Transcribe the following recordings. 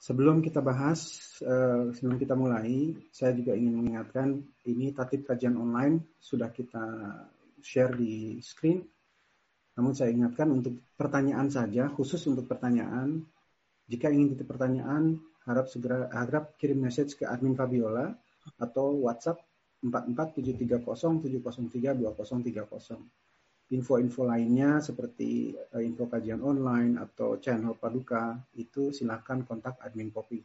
Sebelum kita bahas, uh, sebelum kita mulai, saya juga ingin mengingatkan ini tatip kajian online sudah kita share di screen. Namun saya ingatkan untuk pertanyaan saja, khusus untuk pertanyaan. Jika ingin titip pertanyaan, harap segera harap kirim message ke admin Fabiola atau WhatsApp 44730703230. Info-info lainnya seperti eh, info kajian online atau channel Paduka itu silakan kontak admin Popi.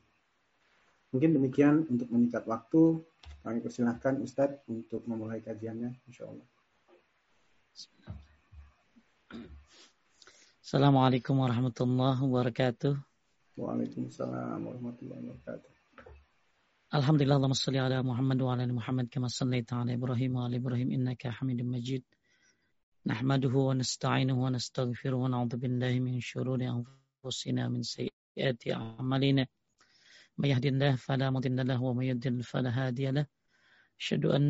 Mungkin demikian untuk mengikat waktu. Kami persilahkan Ustadz untuk memulai kajiannya, insya Allah. Assalamualaikum warahmatullahi wabarakatuh. Waalaikumsalam warahmatullahi wabarakatuh. Alhamdulillah Allahumma salli ala Muhammad wa ala Muhammad kama sallaita ala Ibrahim wa ala Ibrahim innaka Hamidum Majid. Nahmaduhu wa nasta'inuhu wa nastaghfiruhu wa na'udzu billahi min shururi anfusina min sayyiati a'malina. May yahdihillahu fala mudilla lahu wa may yudlil fala hadiya lahu. Asyhadu an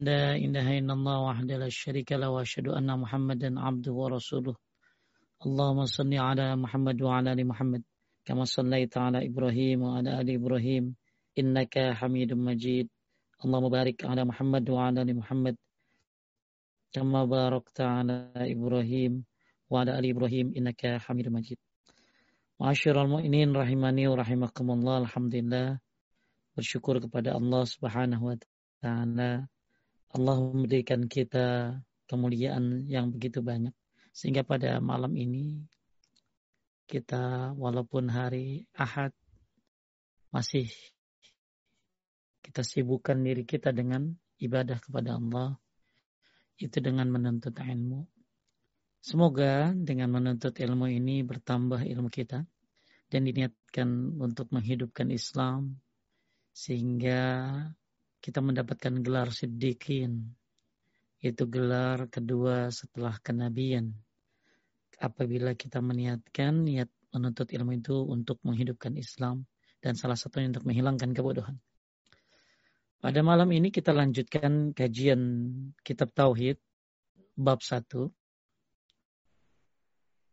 la ilaha illallah wahdahu la syarika lahu wa asyhadu anna Muhammadan 'abduhu wa rasuluh. Allahumma salli ala Muhammad wa ala ali Muhammad kama sallaita ala Ibrahim wa ala ali Ibrahim innaka hamidum majid. Allahumma barik ala Muhammad wa ala ali Muhammad. Kama barakta ala Ibrahim wa ala ali Ibrahim innaka hamidum majid. Ma'asyiral mu'minin rahimani wa rahimakumullah. Alhamdulillah. Bersyukur kepada Allah Subhanahu wa taala. Allah memberikan kita kemuliaan yang begitu banyak. Sehingga pada malam ini kita walaupun hari Ahad masih kita sibukkan diri kita dengan ibadah kepada Allah itu dengan menuntut ilmu. Semoga dengan menuntut ilmu ini bertambah ilmu kita dan diniatkan untuk menghidupkan Islam sehingga kita mendapatkan gelar siddiqin itu gelar kedua setelah kenabian apabila kita meniatkan niat menuntut ilmu itu untuk menghidupkan Islam dan salah satunya untuk menghilangkan kebodohan. Pada malam ini kita lanjutkan kajian kitab Tauhid bab 1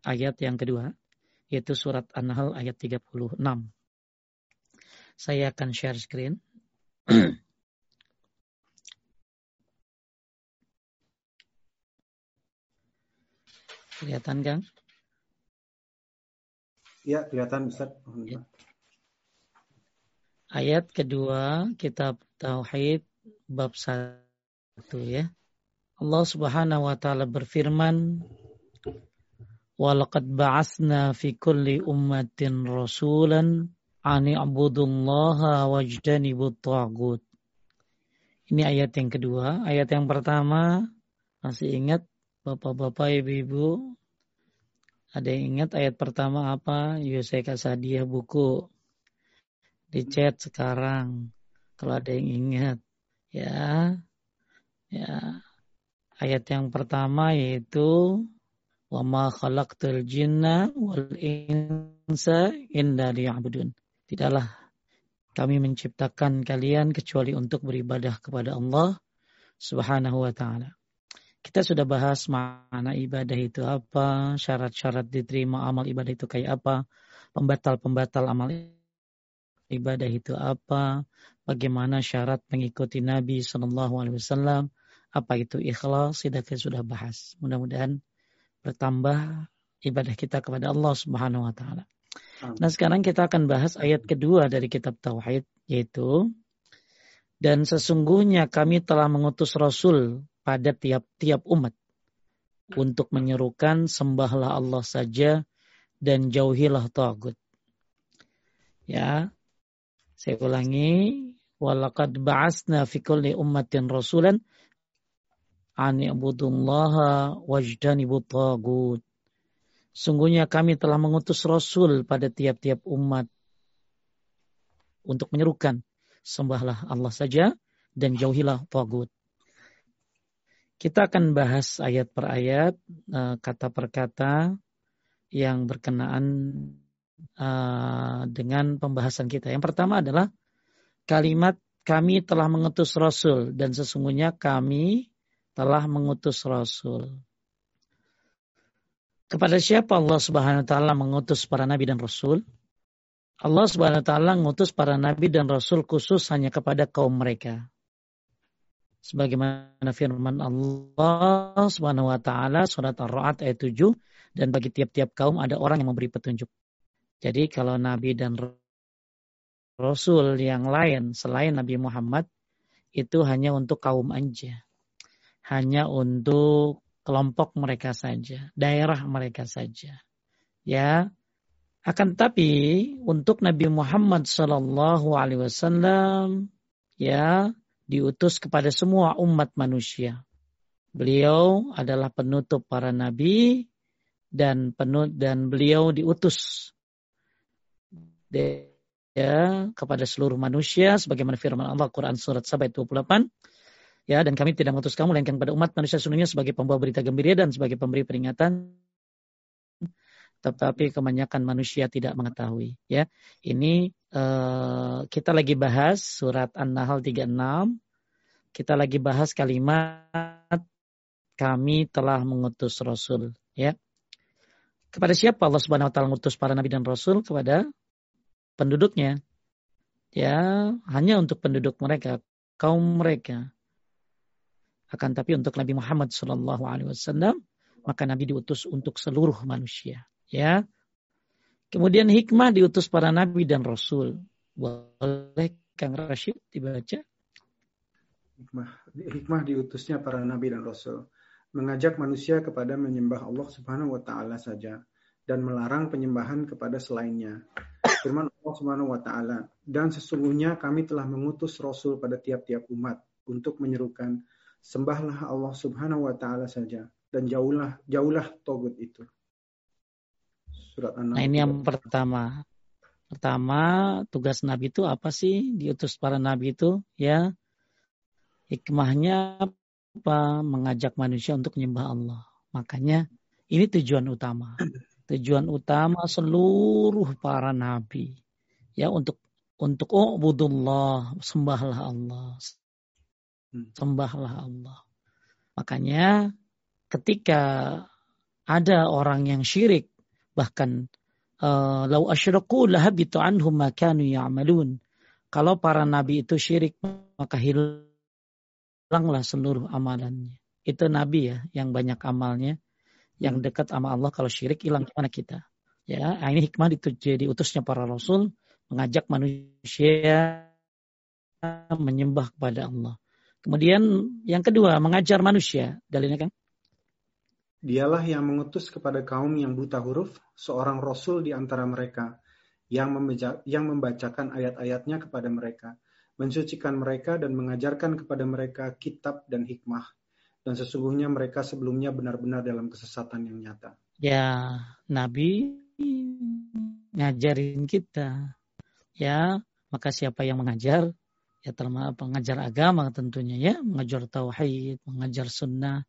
ayat yang kedua yaitu surat An-Nahl ayat 36. Saya akan share screen. Kelihatan Kang? Ya, kelihatan Ustaz. Ya. Ayat kedua kitab Tauhid bab satu ya. Allah Subhanahu wa taala berfirman Walaqad ba'atsna fi kulli ummatin rasulan ani abudullaha wajtanibut tagut. Ini ayat yang kedua. Ayat yang pertama masih ingat Bapak-bapak, ibu-ibu, ada yang ingat ayat pertama apa? Kasih hadiah buku di chat sekarang kalau ada yang ingat ya ya. Ayat yang pertama yaitu wa ma khalaqtul jinna wal insa illa liya'budun. Tidaklah kami menciptakan kalian kecuali untuk beribadah kepada Allah Subhanahu wa taala. Kita sudah bahas mana ibadah itu apa, syarat-syarat diterima amal ibadah itu kayak apa, pembatal-pembatal amal ibadah itu apa, bagaimana syarat mengikuti Nabi Shallallahu Alaihi Wasallam, apa itu ikhlas, kita sudah bahas. Mudah-mudahan bertambah ibadah kita kepada Allah Subhanahu Wa Taala. Nah sekarang kita akan bahas ayat kedua dari kitab Tauhid yaitu dan sesungguhnya kami telah mengutus Rasul pada tiap-tiap umat untuk menyerukan sembahlah Allah saja dan jauhilah tagut. Ya, saya ulangi, walaqad ba'asna fi kulli ummatin rasulan an ibudullaha wajtanibut tagut. Sungguhnya kami telah mengutus rasul pada tiap-tiap umat untuk menyerukan sembahlah Allah saja dan jauhilah tagut. Kita akan bahas ayat per ayat, eh, kata per kata yang berkenaan uh, dengan pembahasan kita. Yang pertama adalah kalimat kami telah mengutus Rasul dan sesungguhnya kami telah mengutus Rasul. Kepada siapa Allah Subhanahu wa taala mengutus para nabi dan rasul? Allah Subhanahu wa taala ngutus para nabi dan rasul khusus hanya kepada kaum mereka. Sebagaimana firman Allah Subhanahu wa taala surat Ar-Ra'd ayat 7 dan bagi tiap-tiap kaum ada orang yang memberi petunjuk. Jadi kalau nabi dan rasul yang lain selain Nabi Muhammad itu hanya untuk kaum aja. Hanya untuk kelompok mereka saja, daerah mereka saja. Ya, akan tetapi untuk Nabi Muhammad Sallallahu Alaihi Wasallam ya diutus kepada semua umat manusia. Beliau adalah penutup para nabi dan penut dan beliau diutus ya kepada seluruh manusia sebagaimana firman Allah Quran surat Sabah 28 ya dan kami tidak mengutus kamu melainkan pada umat manusia seluruhnya sebagai pembawa berita gembira dan sebagai pemberi peringatan. Tetapi kebanyakan manusia tidak mengetahui ya. Ini uh, kita lagi bahas surat An-Nahl 36 kita lagi bahas kalimat kami telah mengutus rasul ya. Kepada siapa Allah Subhanahu wa taala mengutus para nabi dan rasul? Kepada penduduknya ya hanya untuk penduduk mereka kaum mereka akan tapi untuk Nabi Muhammad Shallallahu Alaihi Wasallam maka Nabi diutus untuk seluruh manusia Ya. Kemudian hikmah diutus para nabi dan rasul. Boleh Kang Rashid dibaca? Hikmah, hikmah diutusnya para nabi dan rasul. Mengajak manusia kepada menyembah Allah subhanahu wa ta'ala saja. Dan melarang penyembahan kepada selainnya. Firman Allah subhanahu wa ta'ala. Dan sesungguhnya kami telah mengutus rasul pada tiap-tiap umat. Untuk menyerukan. Sembahlah Allah subhanahu wa ta'ala saja. Dan jauhlah, jauhlah togut itu. Surat An-Nahl. Nah ini yang pertama. Pertama, tugas Nabi itu apa sih? Diutus para Nabi itu ya hikmahnya apa? Mengajak manusia untuk menyembah Allah. Makanya ini tujuan utama. Tujuan utama seluruh para nabi. Ya untuk untuk oh budullah, sembahlah Allah. Hmm. Sembahlah Allah. Makanya ketika ada orang yang syirik Bahkan uh, lau asyraku lahabitu anhum ma kanu ya'malun. Kalau para nabi itu syirik maka hilanglah seluruh amalannya. Itu nabi ya yang banyak amalnya, yang dekat sama Allah kalau syirik hilang gimana kita? Ya, nah, ini hikmah jadi utusnya para rasul mengajak manusia menyembah kepada Allah. Kemudian yang kedua mengajar manusia. Dalilnya kan? Dialah yang mengutus kepada kaum yang buta huruf seorang rasul di antara mereka yang, yang membacakan ayat-ayatnya kepada mereka, mensucikan mereka dan mengajarkan kepada mereka kitab dan hikmah. Dan sesungguhnya mereka sebelumnya benar-benar dalam kesesatan yang nyata. Ya, Nabi ngajarin kita. Ya, maka siapa yang mengajar? Ya termasuk pengajar agama tentunya ya, mengajar tauhid, mengajar sunnah,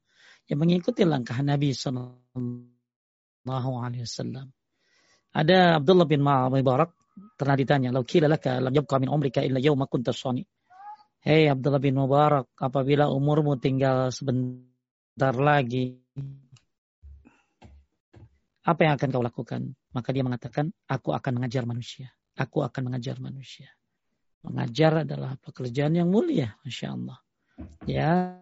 yang mengikuti langkah Nabi Sallallahu Alaihi Wasallam. Ada Abdullah bin Mubarak pernah ditanya, "Lau kila laka lam yabqa min umrika illa yawma kunta shani." Hei Abdullah bin Mubarak, apabila umurmu tinggal sebentar lagi, apa yang akan kau lakukan? Maka dia mengatakan, aku akan mengajar manusia. Aku akan mengajar manusia. Mengajar adalah pekerjaan yang mulia, Masya Allah. Ya,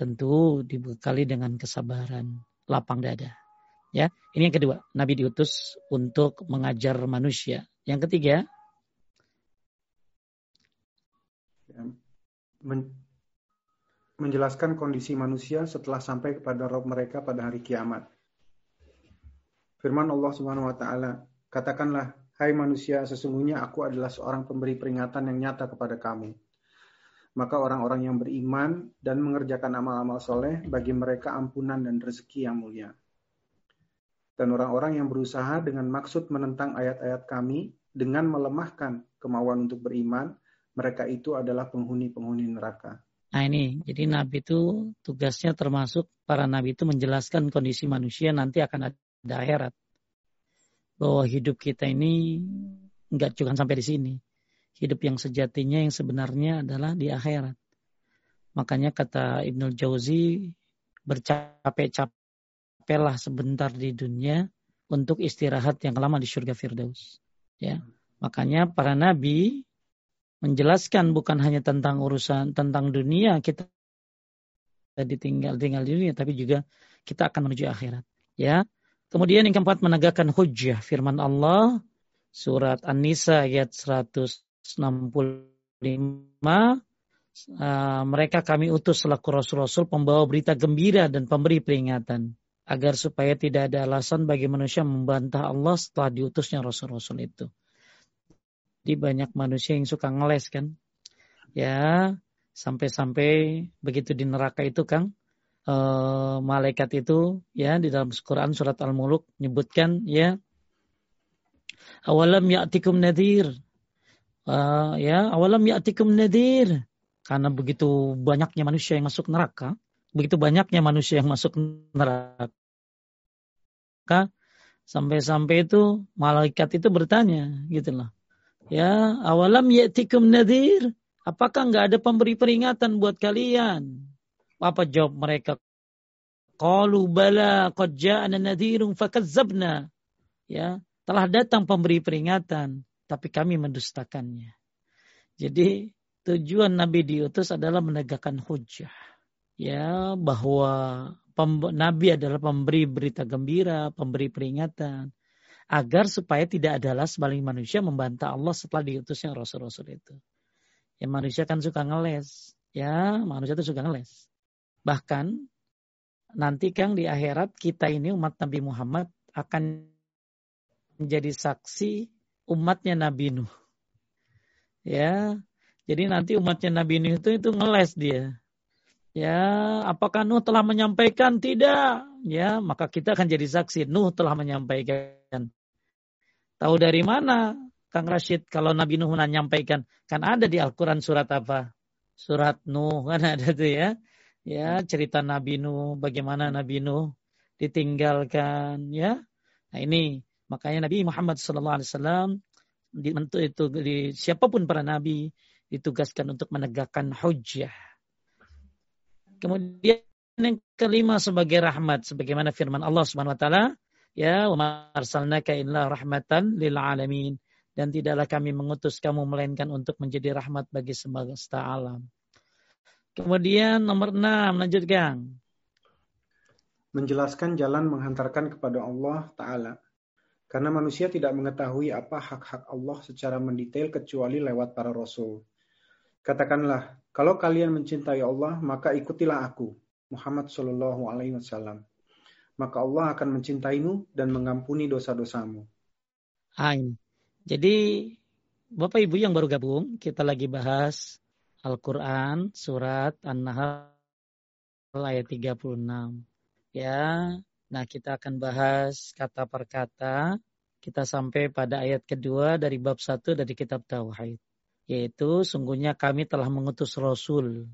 tentu dibekali dengan kesabaran, lapang dada. Ya, ini yang kedua, Nabi diutus untuk mengajar manusia. Yang ketiga, ya, menjelaskan kondisi manusia setelah sampai kepada roh mereka pada hari kiamat. Firman Allah Subhanahu wa taala, katakanlah, hai manusia, sesungguhnya aku adalah seorang pemberi peringatan yang nyata kepada kamu maka orang-orang yang beriman dan mengerjakan amal-amal soleh bagi mereka ampunan dan rezeki yang mulia. Dan orang-orang yang berusaha dengan maksud menentang ayat-ayat kami dengan melemahkan kemauan untuk beriman, mereka itu adalah penghuni-penghuni neraka. Nah ini, jadi Nabi itu tugasnya termasuk para Nabi itu menjelaskan kondisi manusia nanti akan ada akhirat. Bahwa hidup kita ini nggak cuma sampai di sini hidup yang sejatinya yang sebenarnya adalah di akhirat. Makanya kata Ibnul Jauzi bercapek-capeklah sebentar di dunia untuk istirahat yang lama di surga Firdaus. Ya. Makanya para nabi menjelaskan bukan hanya tentang urusan tentang dunia kita ditinggal tinggal di dunia tapi juga kita akan menuju akhirat ya kemudian yang keempat menegakkan hujjah firman Allah surat An-Nisa ayat 165 uh, mereka kami utus selaku rasul-rasul pembawa berita gembira dan pemberi peringatan agar supaya tidak ada alasan bagi manusia membantah Allah setelah diutusnya rasul-rasul itu. Di banyak manusia yang suka ngeles kan. Ya, sampai-sampai begitu di neraka itu Kang, uh, malaikat itu ya di dalam Quran surat Al-Muluk menyebutkan ya awalam ya'tikum nadir uh, ya awalam ya'tikum nadir karena begitu banyaknya manusia yang masuk neraka, begitu banyaknya manusia yang masuk neraka, sampai-sampai itu malaikat itu bertanya, gitu loh. Ya, awalam ya'tikum nadir, apakah nggak ada pemberi peringatan buat kalian? Apa jawab mereka? Qalu bala qad ja'ana nadhirun fakazzabna. Ya, telah datang pemberi peringatan, tapi kami mendustakannya. Jadi tujuan Nabi diutus adalah menegakkan hujah. Ya, bahwa Nabi adalah pemberi berita gembira, pemberi peringatan. Agar supaya tidak adalah sebaliknya manusia membantah Allah setelah diutusnya Rasul-Rasul itu. Ya manusia kan suka ngeles. Ya manusia itu suka ngeles. Bahkan nanti Kang di akhirat kita ini umat Nabi Muhammad akan menjadi saksi umatnya Nabi Nuh. Ya, jadi nanti umatnya Nabi Nuh itu itu ngeles dia. Ya, apakah Nuh telah menyampaikan? Tidak. Ya, maka kita akan jadi saksi. Nuh telah menyampaikan. Tahu dari mana, Kang Rashid, kalau Nabi Nuh menyampaikan? Kan ada di Al-Quran surat apa? Surat Nuh, kan ada tuh ya. Ya, cerita Nabi Nuh, bagaimana Nabi Nuh ditinggalkan, ya. Nah ini, makanya Nabi Muhammad SAW, di, itu, di, siapa pun para nabi, ditugaskan untuk menegakkan hujjah. Kemudian yang kelima sebagai rahmat sebagaimana firman Allah Subhanahu wa taala, ya wa arsalnaka illa rahmatan lil alamin dan tidaklah kami mengutus kamu melainkan untuk menjadi rahmat bagi semesta alam. Kemudian nomor enam lanjutkan. Menjelaskan jalan menghantarkan kepada Allah Ta'ala. Karena manusia tidak mengetahui apa hak-hak Allah secara mendetail kecuali lewat para rasul. Katakanlah, kalau kalian mencintai Allah, maka ikutilah aku, Muhammad Shallallahu Alaihi Wasallam. Maka Allah akan mencintaimu dan mengampuni dosa-dosamu. Ain. Jadi, Bapak Ibu yang baru gabung, kita lagi bahas Al-Quran, surat An-Nahl ayat 36. Ya, nah kita akan bahas kata per kata. Kita sampai pada ayat kedua dari bab satu dari kitab Tauhid yaitu sungguhnya kami telah mengutus Rasul.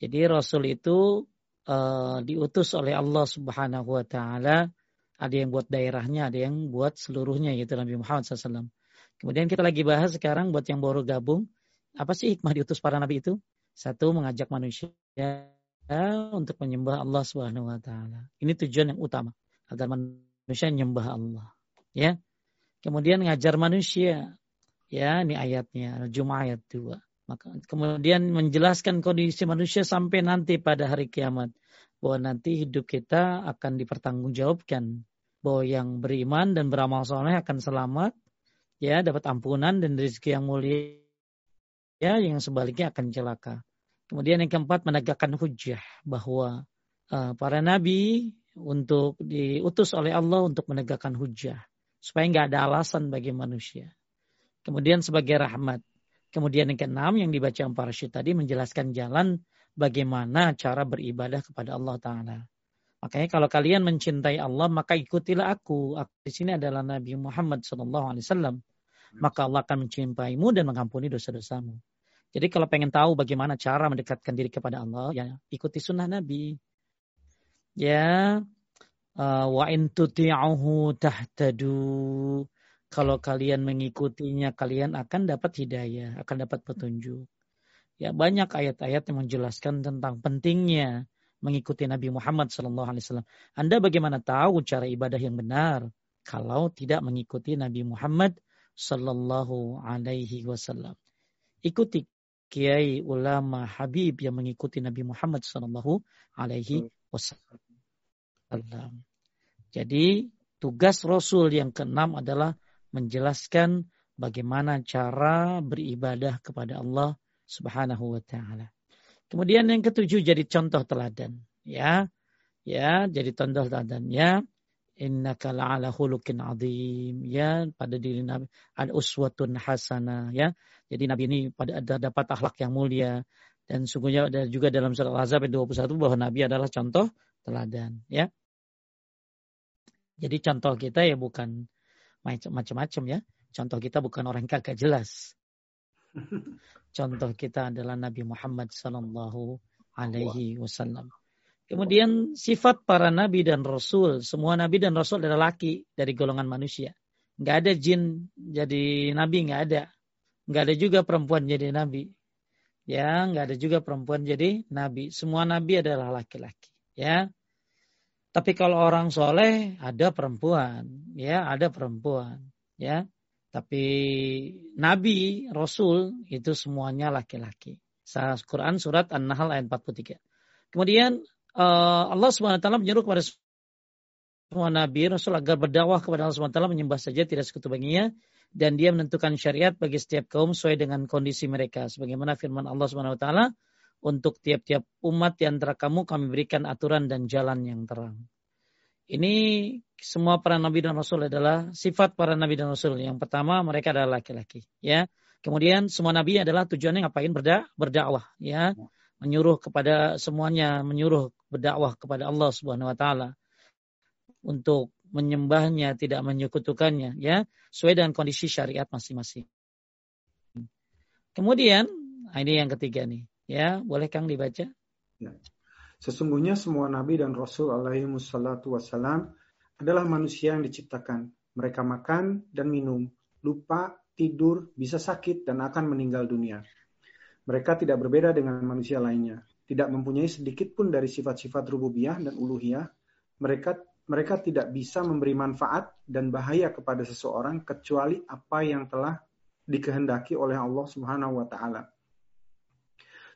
Jadi Rasul itu uh, diutus oleh Allah Subhanahu Wa Taala. Ada yang buat daerahnya, ada yang buat seluruhnya yaitu Nabi Muhammad SAW. Kemudian kita lagi bahas sekarang buat yang baru gabung, apa sih hikmah diutus para nabi itu? Satu mengajak manusia untuk menyembah Allah Subhanahu wa taala. Ini tujuan yang utama agar manusia menyembah Allah. Ya. Kemudian ngajar manusia Ya, ini ayatnya, Jumat ayat 2. Maka kemudian menjelaskan kondisi manusia sampai nanti pada hari kiamat bahwa nanti hidup kita akan dipertanggungjawabkan bahwa yang beriman dan beramal soleh akan selamat ya dapat ampunan dan rezeki yang mulia ya yang sebaliknya akan celaka. Kemudian yang keempat menegakkan hujah bahwa uh, para nabi untuk diutus oleh Allah untuk menegakkan hujah supaya nggak ada alasan bagi manusia. Kemudian sebagai rahmat. Kemudian yang keenam yang dibaca para syed tadi menjelaskan jalan bagaimana cara beribadah kepada Allah Ta'ala. Makanya kalau kalian mencintai Allah maka ikutilah aku. Aku di sini adalah Nabi Muhammad SAW. Maka Allah akan mencintaimu dan mengampuni dosa-dosamu. Jadi kalau pengen tahu bagaimana cara mendekatkan diri kepada Allah, ya ikuti sunnah Nabi. Ya, uh, wa in tuti'uhu tahtadu. Kalau kalian mengikutinya, kalian akan dapat hidayah, akan dapat petunjuk. Ya banyak ayat-ayat yang menjelaskan tentang pentingnya mengikuti Nabi Muhammad SAW. Anda bagaimana tahu cara ibadah yang benar kalau tidak mengikuti Nabi Muhammad sallallahu alaihi wasallam. Ikuti kiai ulama habib yang mengikuti Nabi Muhammad sallallahu alaihi wasallam. Jadi tugas Rasul yang keenam adalah menjelaskan bagaimana cara beribadah kepada Allah Subhanahu wa taala. Kemudian yang ketujuh jadi contoh teladan, ya. Ya, jadi contoh teladan. Ya innaka la'ala khuluqin azim. Ya pada diri Nabi al uswatun hasanah ya jadi Nabi ini pada ada dapat akhlak yang mulia. Dan sungguhnya ada juga dalam surat Al-Ahzab 21 bahwa Nabi adalah contoh teladan. Ya jadi contoh kita ya bukan macam-macam ya contoh kita bukan orang kagak jelas contoh kita adalah Nabi Muhammad sallallahu alaihi wasallam Kemudian sifat para nabi dan rasul, semua nabi dan rasul adalah laki dari golongan manusia. Nggak ada jin jadi nabi, nggak ada. Nggak ada juga perempuan jadi nabi. Ya, nggak ada juga perempuan jadi nabi. Semua nabi adalah laki-laki. Ya, tapi kalau orang soleh ada perempuan, ya ada perempuan, ya. Tapi nabi, rasul itu semuanya laki-laki. Quran surat An-Nahl ayat 43. Kemudian uh, Allah SWT menyuruh kepada semua nabi rasul agar berdakwah kepada Allah SWT menyembah saja tidak sekutu baginya dan dia menentukan syariat bagi setiap kaum sesuai dengan kondisi mereka sebagaimana firman Allah SWT untuk tiap-tiap umat di antara kamu kami berikan aturan dan jalan yang terang. Ini semua para nabi dan rasul adalah sifat para nabi dan rasul. Yang pertama mereka adalah laki-laki, ya. Kemudian semua nabi adalah tujuannya ngapain berda berdakwah, ya menyuruh kepada semuanya, menyuruh berdakwah kepada Allah Subhanahu wa taala untuk menyembahnya, tidak menyekutukannya, ya, sesuai dengan kondisi syariat masing-masing. Kemudian, nah ini yang ketiga nih, ya, boleh Kang dibaca? Ya. Sesungguhnya semua nabi dan rasul alaihi wassalatu wassalam adalah manusia yang diciptakan. Mereka makan dan minum, lupa, tidur, bisa sakit dan akan meninggal dunia. Mereka tidak berbeda dengan manusia lainnya, tidak mempunyai sedikit pun dari sifat-sifat rububiyah dan uluhiyah. Mereka mereka tidak bisa memberi manfaat dan bahaya kepada seseorang kecuali apa yang telah dikehendaki oleh Allah Subhanahu wa taala.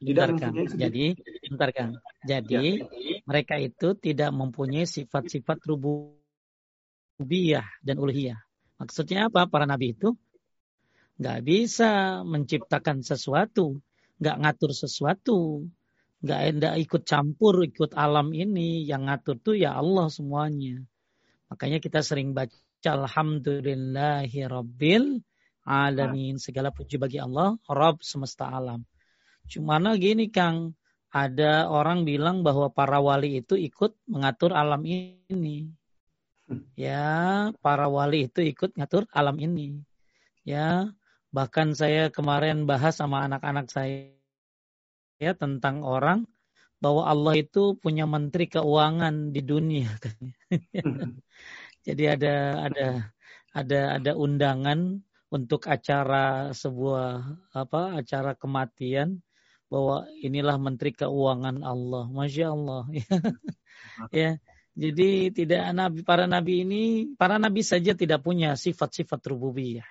Tidak mempunyai Jadi, bentar Kang. Jadi, ya. mereka itu tidak mempunyai sifat-sifat rububiyah dan uluhiyah. Maksudnya apa? Para nabi itu nggak bisa menciptakan sesuatu nggak ngatur sesuatu, nggak nggak ikut campur, ikut alam ini. Yang ngatur tuh ya Allah semuanya. Makanya kita sering baca Alhamdulillahi Rabbil Alamin. Segala puji bagi Allah, Rabb semesta alam. Cuma gini Kang, ada orang bilang bahwa para wali itu ikut mengatur alam ini. Ya, para wali itu ikut ngatur alam ini. Ya, Bahkan saya kemarin bahas sama anak-anak saya ya tentang orang bahwa Allah itu punya menteri keuangan di dunia Jadi ada ada ada ada undangan untuk acara sebuah apa acara kematian bahwa inilah menteri keuangan Allah. Masya Allah. ya. Jadi tidak nabi para nabi ini para nabi saja tidak punya sifat-sifat rububiyah.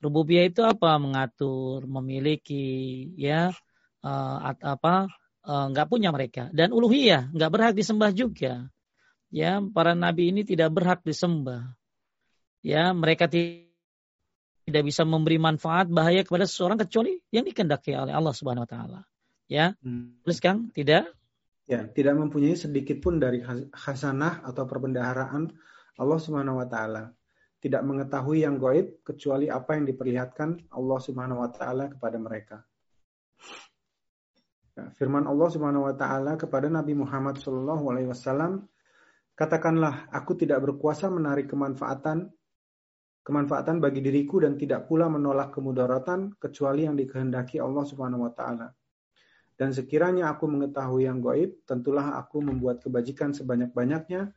Rububiyah itu apa? Mengatur, memiliki, ya, uh, apa? Uh, nggak punya mereka. Dan uluhiyah nggak berhak disembah juga. Ya, para nabi ini tidak berhak disembah. Ya, mereka tidak bisa memberi manfaat bahaya kepada seseorang kecuali yang dikehendaki oleh Allah Subhanahu wa taala. Ya. Hmm. Terus Kang, tidak Ya, tidak mempunyai sedikit pun dari hasanah atau perbendaharaan Allah Subhanahu wa taala tidak mengetahui yang goib kecuali apa yang diperlihatkan Allah Subhanahu wa taala kepada mereka. Ya, firman Allah Subhanahu wa taala kepada Nabi Muhammad sallallahu alaihi wasallam, katakanlah aku tidak berkuasa menarik kemanfaatan kemanfaatan bagi diriku dan tidak pula menolak kemudaratan kecuali yang dikehendaki Allah Subhanahu wa taala. Dan sekiranya aku mengetahui yang goib, tentulah aku membuat kebajikan sebanyak-banyaknya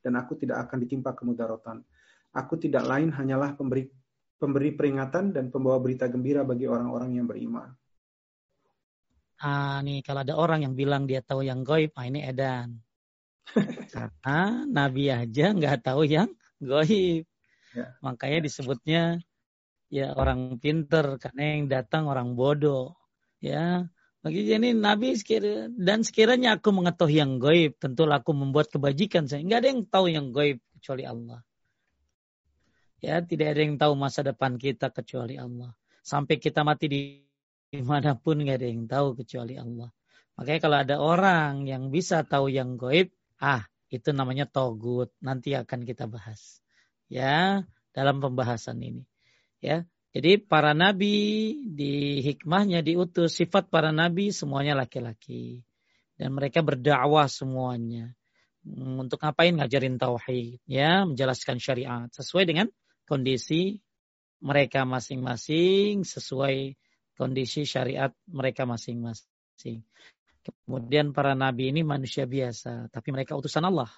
dan aku tidak akan ditimpa kemudaratan. Aku tidak lain hanyalah pemberi pemberi peringatan dan pembawa berita gembira bagi orang-orang yang beriman. Ah, nih kalau ada orang yang bilang dia tahu yang goib, ah ini edan. Karena Nabi aja nggak tahu yang goib. Ya. Makanya disebutnya ya orang pinter karena yang datang orang bodoh ya bagi ini Nabi sekira, dan sekiranya aku mengetahui yang gaib, tentulah aku membuat kebajikan saya. Enggak ada yang tahu yang gaib kecuali Allah. Ya, tidak ada yang tahu masa depan kita kecuali Allah. Sampai kita mati di di mana pun enggak ada yang tahu kecuali Allah. Makanya kalau ada orang yang bisa tahu yang gaib, ah itu namanya togut. Nanti akan kita bahas. Ya, dalam pembahasan ini. Ya, jadi para nabi di hikmahnya diutus sifat para nabi semuanya laki-laki dan mereka berdakwah semuanya. Hmm, untuk ngapain ngajarin tauhid ya, menjelaskan syariat sesuai dengan kondisi mereka masing-masing sesuai kondisi syariat mereka masing-masing. Kemudian para nabi ini manusia biasa, tapi mereka utusan Allah.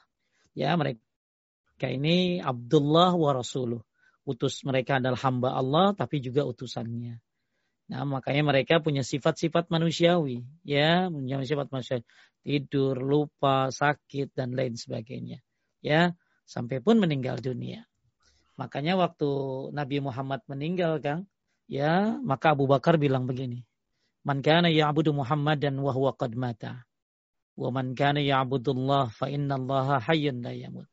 Ya, mereka ini Abdullah wa Rasuluh utus mereka adalah hamba Allah tapi juga utusannya. Nah, makanya mereka punya sifat-sifat manusiawi, ya, punya sifat manusia tidur, lupa, sakit dan lain sebagainya. Ya, sampai pun meninggal dunia. Makanya waktu Nabi Muhammad meninggal, Kang, ya, maka Abu Bakar bilang begini. Man kana ya'budu Muhammad dan wa huwa qad mata. Wa man kana ya'budullah fa inna Allah hayyun la yamut.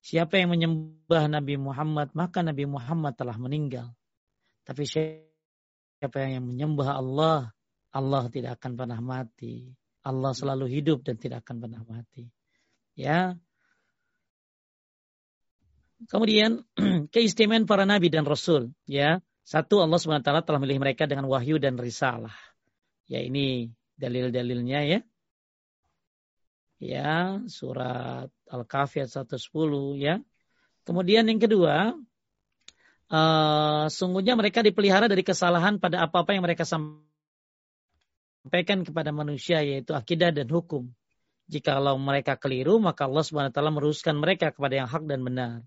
Siapa yang menyembah Nabi Muhammad, maka Nabi Muhammad telah meninggal. Tapi siapa yang menyembah Allah, Allah tidak akan pernah mati. Allah selalu hidup dan tidak akan pernah mati. Ya. Kemudian keistimewaan para nabi dan rasul, ya. Satu Allah SWT telah memilih mereka dengan wahyu dan risalah. Ya ini dalil-dalilnya ya ya surat Al-Kahfi ayat 110 ya. Kemudian yang kedua, uh, sungguhnya mereka dipelihara dari kesalahan pada apa-apa yang mereka sampaikan kepada manusia yaitu akidah dan hukum. Jikalau mereka keliru, maka Allah Subhanahu wa meruskan mereka kepada yang hak dan benar.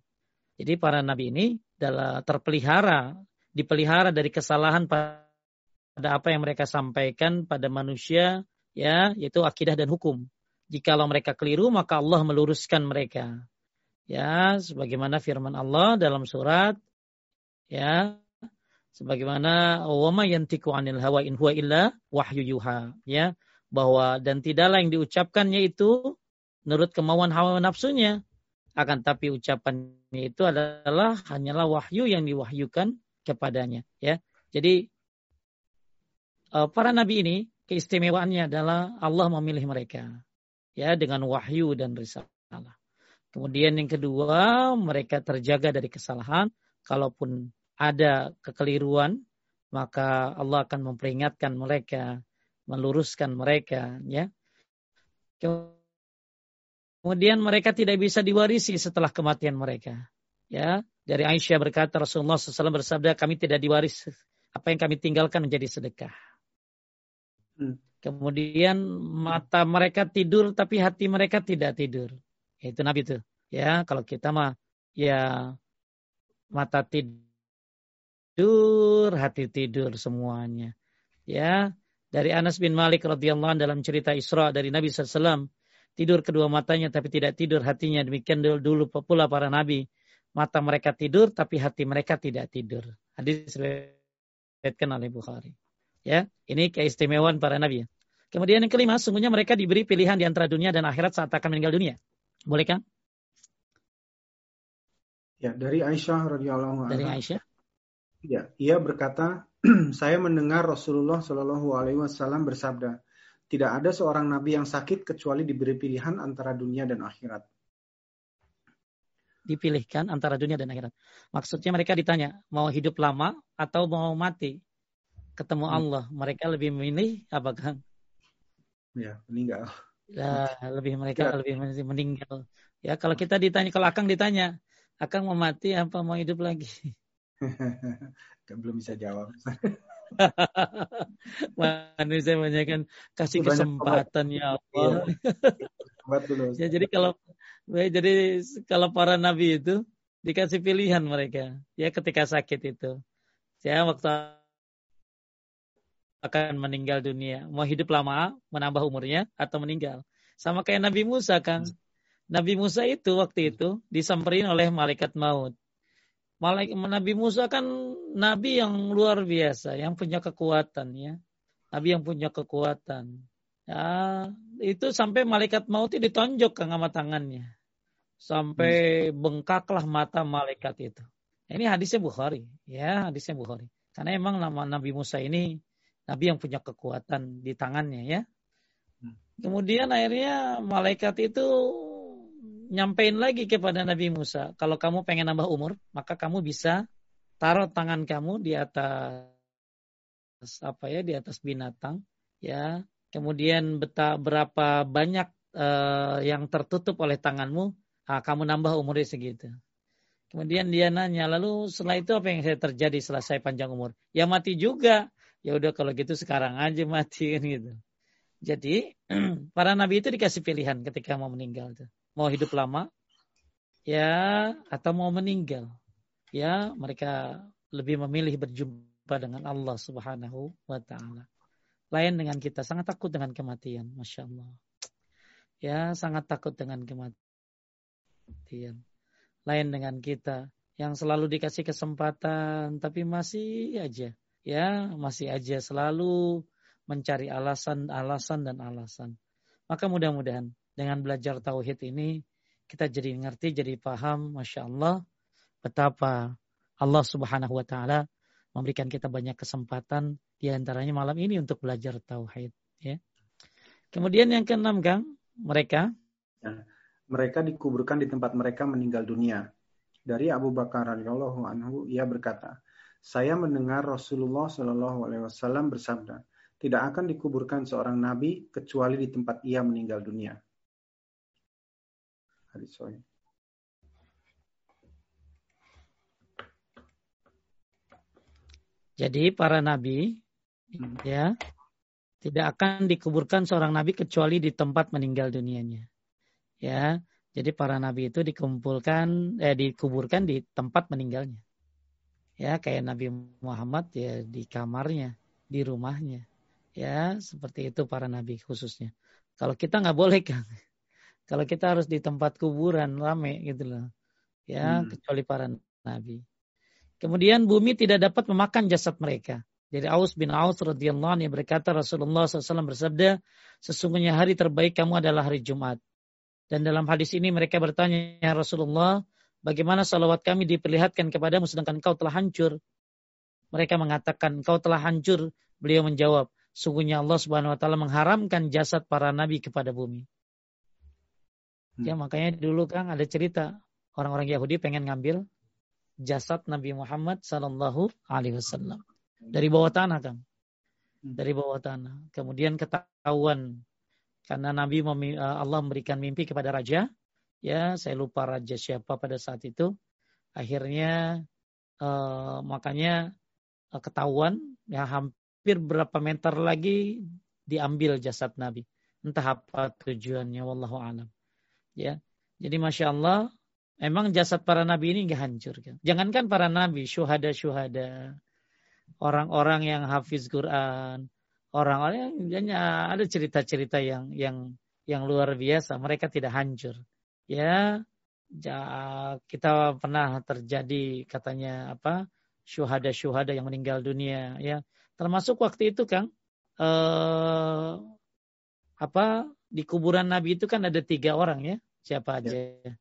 Jadi para nabi ini adalah terpelihara, dipelihara dari kesalahan pada apa yang mereka sampaikan pada manusia ya, yaitu akidah dan hukum. Jikalau mereka keliru, maka Allah meluruskan mereka. Ya, sebagaimana firman Allah dalam surat ya, sebagaimana wama yantiku anil hawa in huwa illa wahyu yuha, ya, bahwa dan tidaklah yang diucapkannya itu menurut kemauan hawa nafsunya, akan tapi ucapannya itu adalah hanyalah wahyu yang diwahyukan kepadanya, ya. Jadi eh, para nabi ini keistimewaannya adalah Allah memilih mereka ya dengan wahyu dan risalah. Kemudian yang kedua, mereka terjaga dari kesalahan. Kalaupun ada kekeliruan, maka Allah akan memperingatkan mereka, meluruskan mereka, ya. Kemudian mereka tidak bisa diwarisi setelah kematian mereka. Ya, dari Aisyah berkata Rasulullah SAW bersabda, kami tidak diwaris apa yang kami tinggalkan menjadi sedekah. Hmm. Kemudian mata mereka tidur tapi hati mereka tidak tidur. Itu Nabi itu. Ya, kalau kita mah ya mata tidur, hati tidur semuanya. Ya, dari Anas bin Malik radhiyallahu dalam cerita Isra dari Nabi SAW tidur kedua matanya tapi tidak tidur hatinya demikian dulu, dulu pula para nabi mata mereka tidur tapi hati mereka tidak tidur hadis diriwayatkan oleh Bukhari Ya, ini keistimewaan para nabi. Kemudian yang kelima, sungguhnya mereka diberi pilihan di antara dunia dan akhirat saat akan meninggal dunia. Boleh kan? Ya, dari Aisyah radhiyallahu Dari Aisyah? Ya, ia berkata, saya mendengar Rasulullah Shallallahu alaihi wasallam bersabda, tidak ada seorang nabi yang sakit kecuali diberi pilihan antara dunia dan akhirat. Dipilihkan antara dunia dan akhirat. Maksudnya mereka ditanya, mau hidup lama atau mau mati? Ketemu hmm. Allah, mereka lebih memilih apa kan? Ya, meninggal. Ya, lebih mereka ya. lebih meninggal. Ya, kalau kita ditanya, kalau Akang ditanya, Akang mau mati apa mau hidup lagi? Belum bisa jawab. Manusia banyak kan kasih Banyak kesempatan ya Allah. Iya. ya jadi kalau ya, jadi kalau para nabi itu dikasih pilihan mereka ya ketika sakit itu. Ya waktu akan meninggal dunia. Mau hidup lama, menambah umurnya, atau meninggal. Sama kayak Nabi Musa, kan. Nabi Musa itu waktu itu disamperin oleh malaikat maut. Malaik Nabi Musa kan nabi yang luar biasa, yang punya kekuatan ya. Nabi yang punya kekuatan. Ya, itu sampai malaikat maut itu ditonjok ke sama tangannya. Sampai hmm. bengkaklah mata malaikat itu. Ini hadisnya Bukhari, ya, hadisnya Bukhari. Karena emang nama Nabi Musa ini nabi yang punya kekuatan di tangannya ya. Hmm. Kemudian akhirnya malaikat itu nyampein lagi kepada Nabi Musa, kalau kamu pengen nambah umur, maka kamu bisa taruh tangan kamu di atas apa ya, di atas binatang, ya. Kemudian beta, berapa banyak uh, yang tertutup oleh tanganmu, nah, kamu nambah umurnya segitu. Kemudian dia nanya, lalu setelah itu apa yang saya terjadi setelah saya panjang umur? Ya mati juga. Ya udah kalau gitu sekarang aja mati kan gitu. Jadi para nabi itu dikasih pilihan ketika mau meninggal tuh. Mau hidup lama ya atau mau meninggal. Ya mereka lebih memilih berjumpa dengan Allah Subhanahu wa taala. Lain dengan kita sangat takut dengan kematian masya Allah. Ya sangat takut dengan kematian. Lain dengan kita yang selalu dikasih kesempatan tapi masih aja ya masih aja selalu mencari alasan-alasan dan alasan maka mudah-mudahan dengan belajar tauhid ini kita jadi ngerti, jadi paham, masya Allah betapa Allah Subhanahu Wa Taala memberikan kita banyak kesempatan di antaranya malam ini untuk belajar tauhid. Ya. Kemudian yang keenam, Kang, mereka ya, mereka dikuburkan di tempat mereka meninggal dunia. Dari Abu Bakar radhiyallahu anhu ia berkata, saya mendengar Rasulullah Shallallahu alaihi wasallam bersabda, tidak akan dikuburkan seorang nabi kecuali di tempat ia meninggal dunia hadis sahih. Jadi para nabi hmm. ya tidak akan dikuburkan seorang nabi kecuali di tempat meninggal dunianya. Ya. Jadi para nabi itu dikumpulkan eh dikuburkan di tempat meninggalnya. Ya, kayak Nabi Muhammad ya di kamarnya, di rumahnya. Ya, seperti itu para nabi khususnya. Kalau kita nggak boleh kan kalau kita harus di tempat kuburan rame gitu loh. Ya, hmm. kecuali para nabi. Kemudian bumi tidak dapat memakan jasad mereka. Jadi Aus bin Aus radhiyallahu anhu berkata Rasulullah SAW bersabda, sesungguhnya hari terbaik kamu adalah hari Jumat. Dan dalam hadis ini mereka bertanya, ya Rasulullah, bagaimana salawat kami diperlihatkan kepadamu sedangkan kau telah hancur? Mereka mengatakan, kau telah hancur. Beliau menjawab, sungguhnya Allah Subhanahu wa taala mengharamkan jasad para nabi kepada bumi. Hmm. Ya makanya dulu kan ada cerita orang-orang Yahudi pengen ngambil jasad Nabi Muhammad Sallallahu Alaihi Wasallam dari bawah tanah kan, dari bawah tanah. Kemudian ketahuan karena Nabi eh, Allah memberikan mimpi kepada raja, ya saya lupa raja siapa pada saat itu. Akhirnya uh, makanya uh, ketahuan ya hampir berapa meter lagi diambil jasad Nabi. Entah apa tujuannya, wallahu alam. Ya, jadi masya Allah, emang jasad para nabi ini nggak hancur. Kan? Jangankan para nabi, syuhada-syuhada, orang-orang yang hafiz Quran, orang-orang yang ada cerita-cerita yang yang yang luar biasa, mereka tidak hancur. Ya, kita pernah terjadi katanya apa syuhada-syuhada yang meninggal dunia ya termasuk waktu itu Kang eh, apa di kuburan Nabi itu kan ada tiga orang ya. Siapa ya. aja? Ya.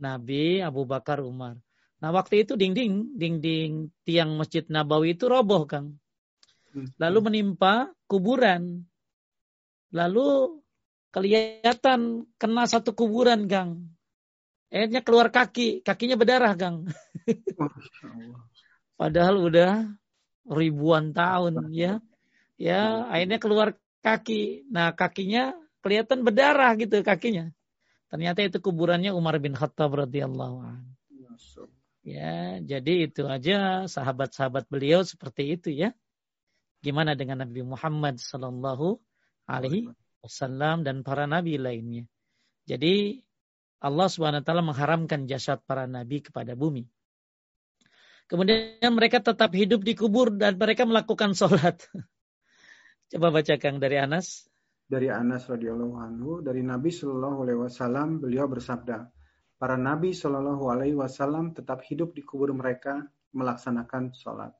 Nabi, Abu Bakar, Umar. Nah waktu itu dinding, dinding tiang Masjid Nabawi itu roboh Kang. Hmm. Lalu menimpa kuburan. Lalu kelihatan kena satu kuburan Kang. Akhirnya keluar kaki, kakinya berdarah Kang. Padahal udah ribuan tahun ya. Ya, akhirnya keluar kaki. Nah, kakinya kelihatan berdarah gitu kakinya. Ternyata itu kuburannya Umar bin Khattab radhiyallahu anhu. Ya, jadi itu aja sahabat-sahabat beliau seperti itu ya. Gimana dengan Nabi Muhammad sallallahu alaihi wasallam dan para nabi lainnya. Jadi Allah Subhanahu wa taala mengharamkan jasad para nabi kepada bumi. Kemudian mereka tetap hidup di kubur dan mereka melakukan sholat. Coba bacakan dari Anas dari Anas radhiyallahu anhu dari Nabi Shallallahu alaihi wasallam beliau bersabda para nabi Shallallahu Alaihi Wasallam tetap hidup di kubur mereka melaksanakan sholat.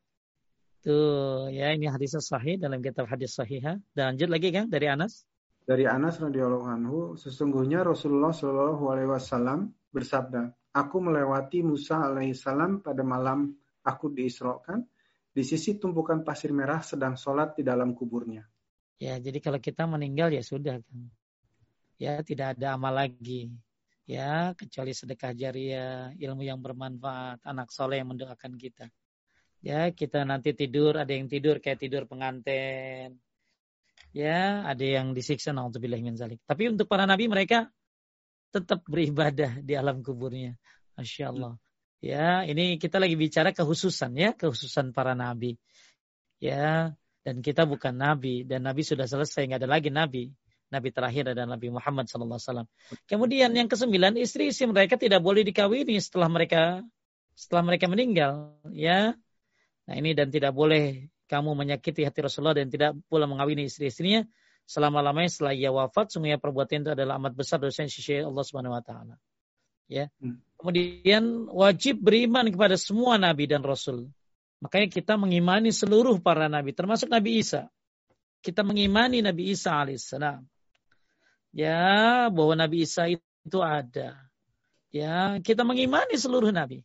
Tuh ya ini hadis sahih dalam kitab hadis sahih. Dan lanjut lagi kan dari Anas. Dari Anas radhiyallahu anhu, sesungguhnya Rasulullah Shallallahu alaihi wasallam bersabda, "Aku melewati Musa alaihissalam pada malam aku diisrokan, di sisi tumpukan pasir merah sedang sholat di dalam kuburnya." Ya, jadi kalau kita meninggal ya sudah kan. Ya, tidak ada amal lagi. Ya, kecuali sedekah jariah, ilmu yang bermanfaat, anak soleh yang mendoakan kita. Ya, kita nanti tidur, ada yang tidur kayak tidur pengantin. Ya, ada yang disiksa naudzubillah min zalik. Tapi untuk para nabi mereka tetap beribadah di alam kuburnya. Masya Allah. Ya, ini kita lagi bicara kehususan ya, kehususan para nabi. Ya, dan kita bukan nabi dan nabi sudah selesai, nggak ada lagi nabi. Nabi terakhir adalah Nabi Muhammad SAW. Kemudian yang kesembilan, istri-istri mereka tidak boleh dikawini setelah mereka setelah mereka meninggal. Ya, Nah ini dan tidak boleh kamu menyakiti hati Rasulullah dan tidak pula mengawini istri-istrinya selama-lamanya setelah ia wafat. Sungguhnya perbuatan itu adalah amat besar dosa yang sisi Allah Subhanahu Wa Taala. Ya. Hmm. Kemudian wajib beriman kepada semua nabi dan rasul. Makanya kita mengimani seluruh para nabi, termasuk Nabi Isa. Kita mengimani Nabi Isa alaihissalam. Ya, bahwa Nabi Isa itu ada. Ya, kita mengimani seluruh nabi.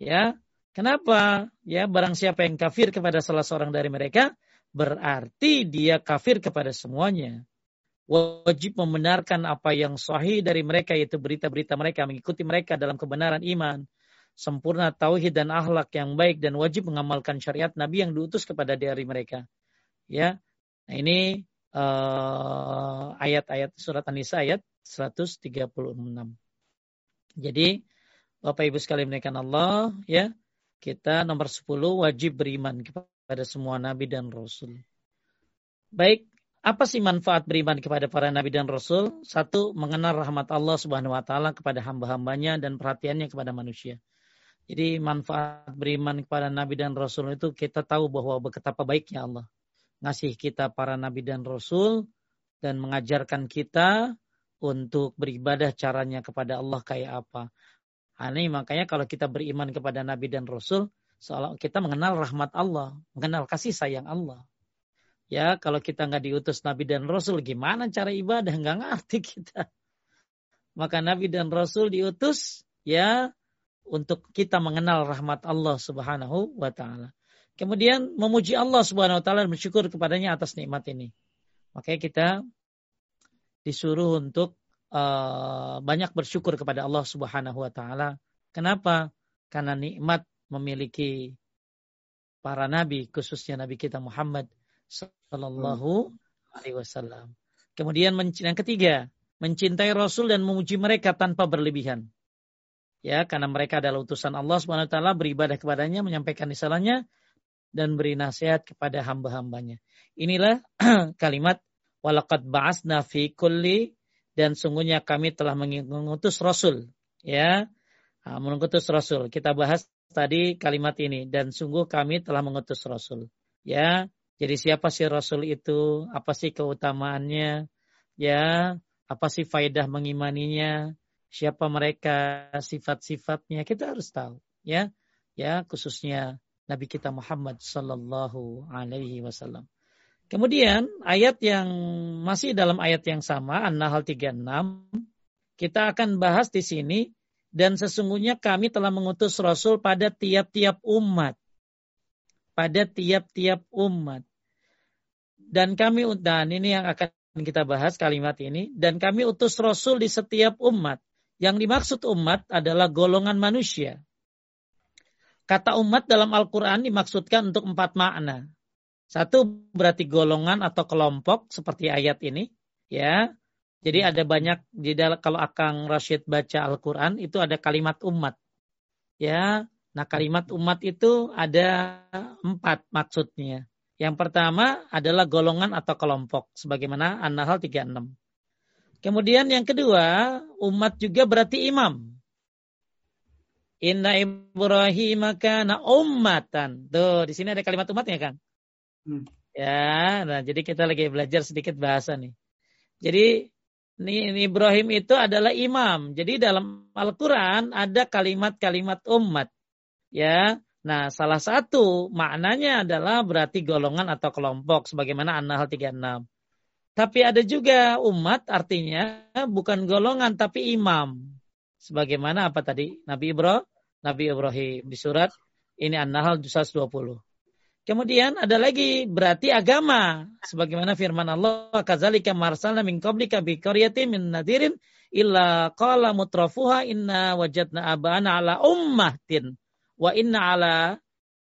Ya, Kenapa? Ya, barang siapa yang kafir kepada salah seorang dari mereka, berarti dia kafir kepada semuanya. Wajib membenarkan apa yang sahih dari mereka, yaitu berita-berita mereka, mengikuti mereka dalam kebenaran iman, sempurna tauhid dan akhlak yang baik, dan wajib mengamalkan syariat Nabi yang diutus kepada dari mereka. Ya, nah ini uh, ayat-ayat surat An-Nisa ayat 136. Jadi, Bapak Ibu sekalian menaikkan Allah, ya, kita nomor 10 wajib beriman kepada semua nabi dan rasul. Baik, apa sih manfaat beriman kepada para nabi dan rasul? Satu, mengenal rahmat Allah Subhanahu wa taala kepada hamba-hambanya dan perhatiannya kepada manusia. Jadi manfaat beriman kepada nabi dan rasul itu kita tahu bahwa betapa baiknya Allah ngasih kita para nabi dan rasul dan mengajarkan kita untuk beribadah caranya kepada Allah kayak apa. Ini makanya kalau kita beriman kepada Nabi dan Rasul, seolah kita mengenal rahmat Allah, mengenal kasih sayang Allah. Ya, kalau kita nggak diutus Nabi dan Rasul, gimana cara ibadah? Nggak ngerti kita. Maka Nabi dan Rasul diutus, ya, untuk kita mengenal rahmat Allah Subhanahu wa Ta'ala. Kemudian memuji Allah Subhanahu wa Ta'ala dan bersyukur kepadanya atas nikmat ini. Makanya kita disuruh untuk uh, banyak bersyukur kepada Allah Subhanahu wa taala. Kenapa? Karena nikmat memiliki para nabi, khususnya nabi kita Muhammad sallallahu alaihi wasallam. Kemudian yang ketiga, mencintai Rasul dan memuji mereka tanpa berlebihan. Ya, karena mereka adalah utusan Allah Subhanahu wa taala, beribadah kepadanya, menyampaikan risalahnya dan beri nasihat kepada hamba-hambanya. Inilah kalimat walaqad ba'asna fi kulli dan sungguhnya kami telah mengutus Rasul. Ya, mengutus Rasul. Kita bahas tadi kalimat ini dan sungguh kami telah mengutus Rasul. Ya, jadi siapa sih Rasul itu? Apa sih keutamaannya? Ya, apa sih faedah mengimaninya? Siapa mereka? Sifat-sifatnya kita harus tahu. Ya, ya khususnya Nabi kita Muhammad Sallallahu Alaihi Wasallam. Kemudian ayat yang masih dalam ayat yang sama An-Nahl 36 kita akan bahas di sini dan sesungguhnya kami telah mengutus rasul pada tiap-tiap umat. Pada tiap-tiap umat. Dan kami dan ini yang akan kita bahas kalimat ini dan kami utus rasul di setiap umat. Yang dimaksud umat adalah golongan manusia. Kata umat dalam Al-Quran dimaksudkan untuk empat makna. Satu berarti golongan atau kelompok seperti ayat ini, ya. Jadi hmm. ada banyak di dalam kalau Akang Rashid baca Al-Qur'an itu ada kalimat umat. Ya. Nah, kalimat umat itu ada empat maksudnya. Yang pertama adalah golongan atau kelompok sebagaimana An-Nahl 36. Kemudian yang kedua, umat juga berarti imam. Inna Ibrahim kana ummatan. Tuh, di sini ada kalimat umatnya, Kang. Hmm. Ya, nah jadi kita lagi belajar sedikit bahasa nih. Jadi Ibrahim itu adalah imam. Jadi dalam Al-Quran ada kalimat-kalimat umat. Ya, Nah, salah satu maknanya adalah berarti golongan atau kelompok sebagaimana An-Nahl 36. Tapi ada juga umat artinya bukan golongan tapi imam. Sebagaimana apa tadi? Nabi Ibrahim, Nabi Ibrahim di surat ini An-Nahl 120. Kemudian ada lagi berarti agama sebagaimana firman Allah kadzalika marsalna min qablika bi qaryatin min nadirin illa qala mutrafuha inna wajadna abana ala ummatin wa inna ala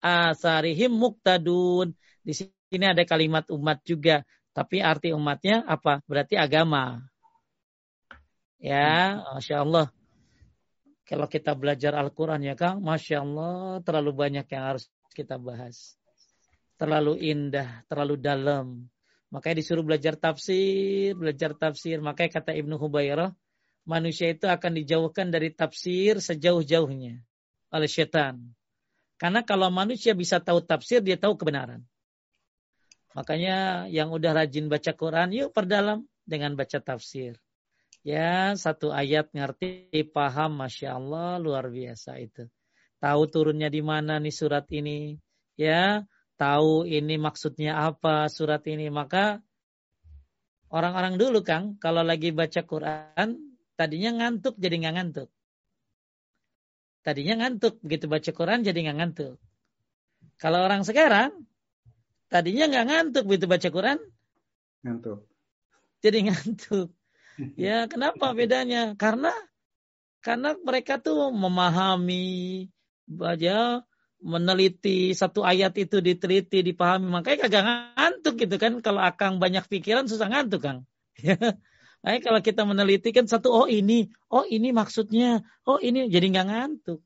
asarihim muktadun. Di sini ada kalimat umat juga, tapi arti umatnya apa? Berarti agama. Ya, masya Allah. Kalau kita belajar Al-Quran ya Kang, masya Allah terlalu banyak yang harus kita bahas. Terlalu indah, terlalu dalam. Makanya disuruh belajar tafsir, belajar tafsir. Makanya kata Ibnu Hubairah, manusia itu akan dijauhkan dari tafsir sejauh-jauhnya oleh setan. Karena kalau manusia bisa tahu tafsir, dia tahu kebenaran. Makanya yang udah rajin baca Quran, yuk perdalam dengan baca tafsir. Ya, satu ayat ngerti, paham, Masya Allah, luar biasa itu. Tahu turunnya di mana nih surat ini. Ya, tahu ini maksudnya apa surat ini. Maka orang-orang dulu Kang, kalau lagi baca Quran, tadinya ngantuk jadi nggak ngantuk. Tadinya ngantuk, begitu baca Quran jadi nggak ngantuk. Kalau orang sekarang, tadinya nggak ngantuk, begitu baca Quran, ngantuk. Jadi ngantuk. Ya, kenapa bedanya? Karena karena mereka tuh memahami, baca, meneliti satu ayat itu diteliti, dipahami, makanya kagak ngantuk gitu kan. Kalau akang banyak pikiran susah ngantuk kang. Nah, kalau kita meneliti kan satu, oh ini, oh ini maksudnya, oh ini jadi nggak ngantuk.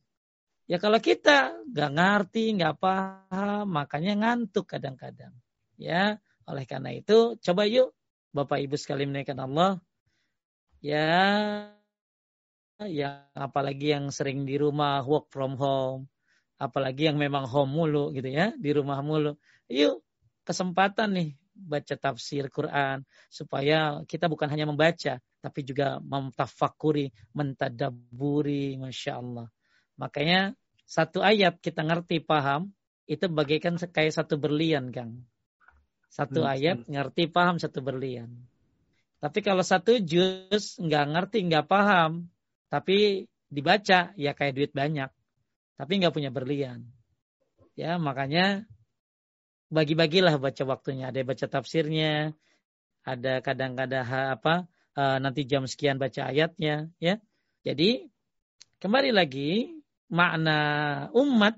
Ya kalau kita nggak ngerti, nggak paham, makanya ngantuk kadang-kadang. Ya, oleh karena itu, coba yuk Bapak Ibu sekali menaikkan Allah. Ya, yang apalagi yang sering di rumah work from home, apalagi yang memang home mulu gitu ya, di rumah mulu. Yuk, kesempatan nih baca tafsir Quran supaya kita bukan hanya membaca tapi juga mentafakuri, mentadaburi, masya Allah. Makanya satu ayat kita ngerti paham itu bagaikan kayak satu berlian, Kang. Satu hmm. ayat ngerti paham satu berlian. Tapi kalau satu juz nggak ngerti nggak paham, tapi dibaca ya kayak duit banyak, tapi nggak punya berlian. Ya makanya bagi-bagilah baca waktunya. Ada baca tafsirnya, ada kadang-kadang apa uh, nanti jam sekian baca ayatnya, ya. Jadi kembali lagi makna umat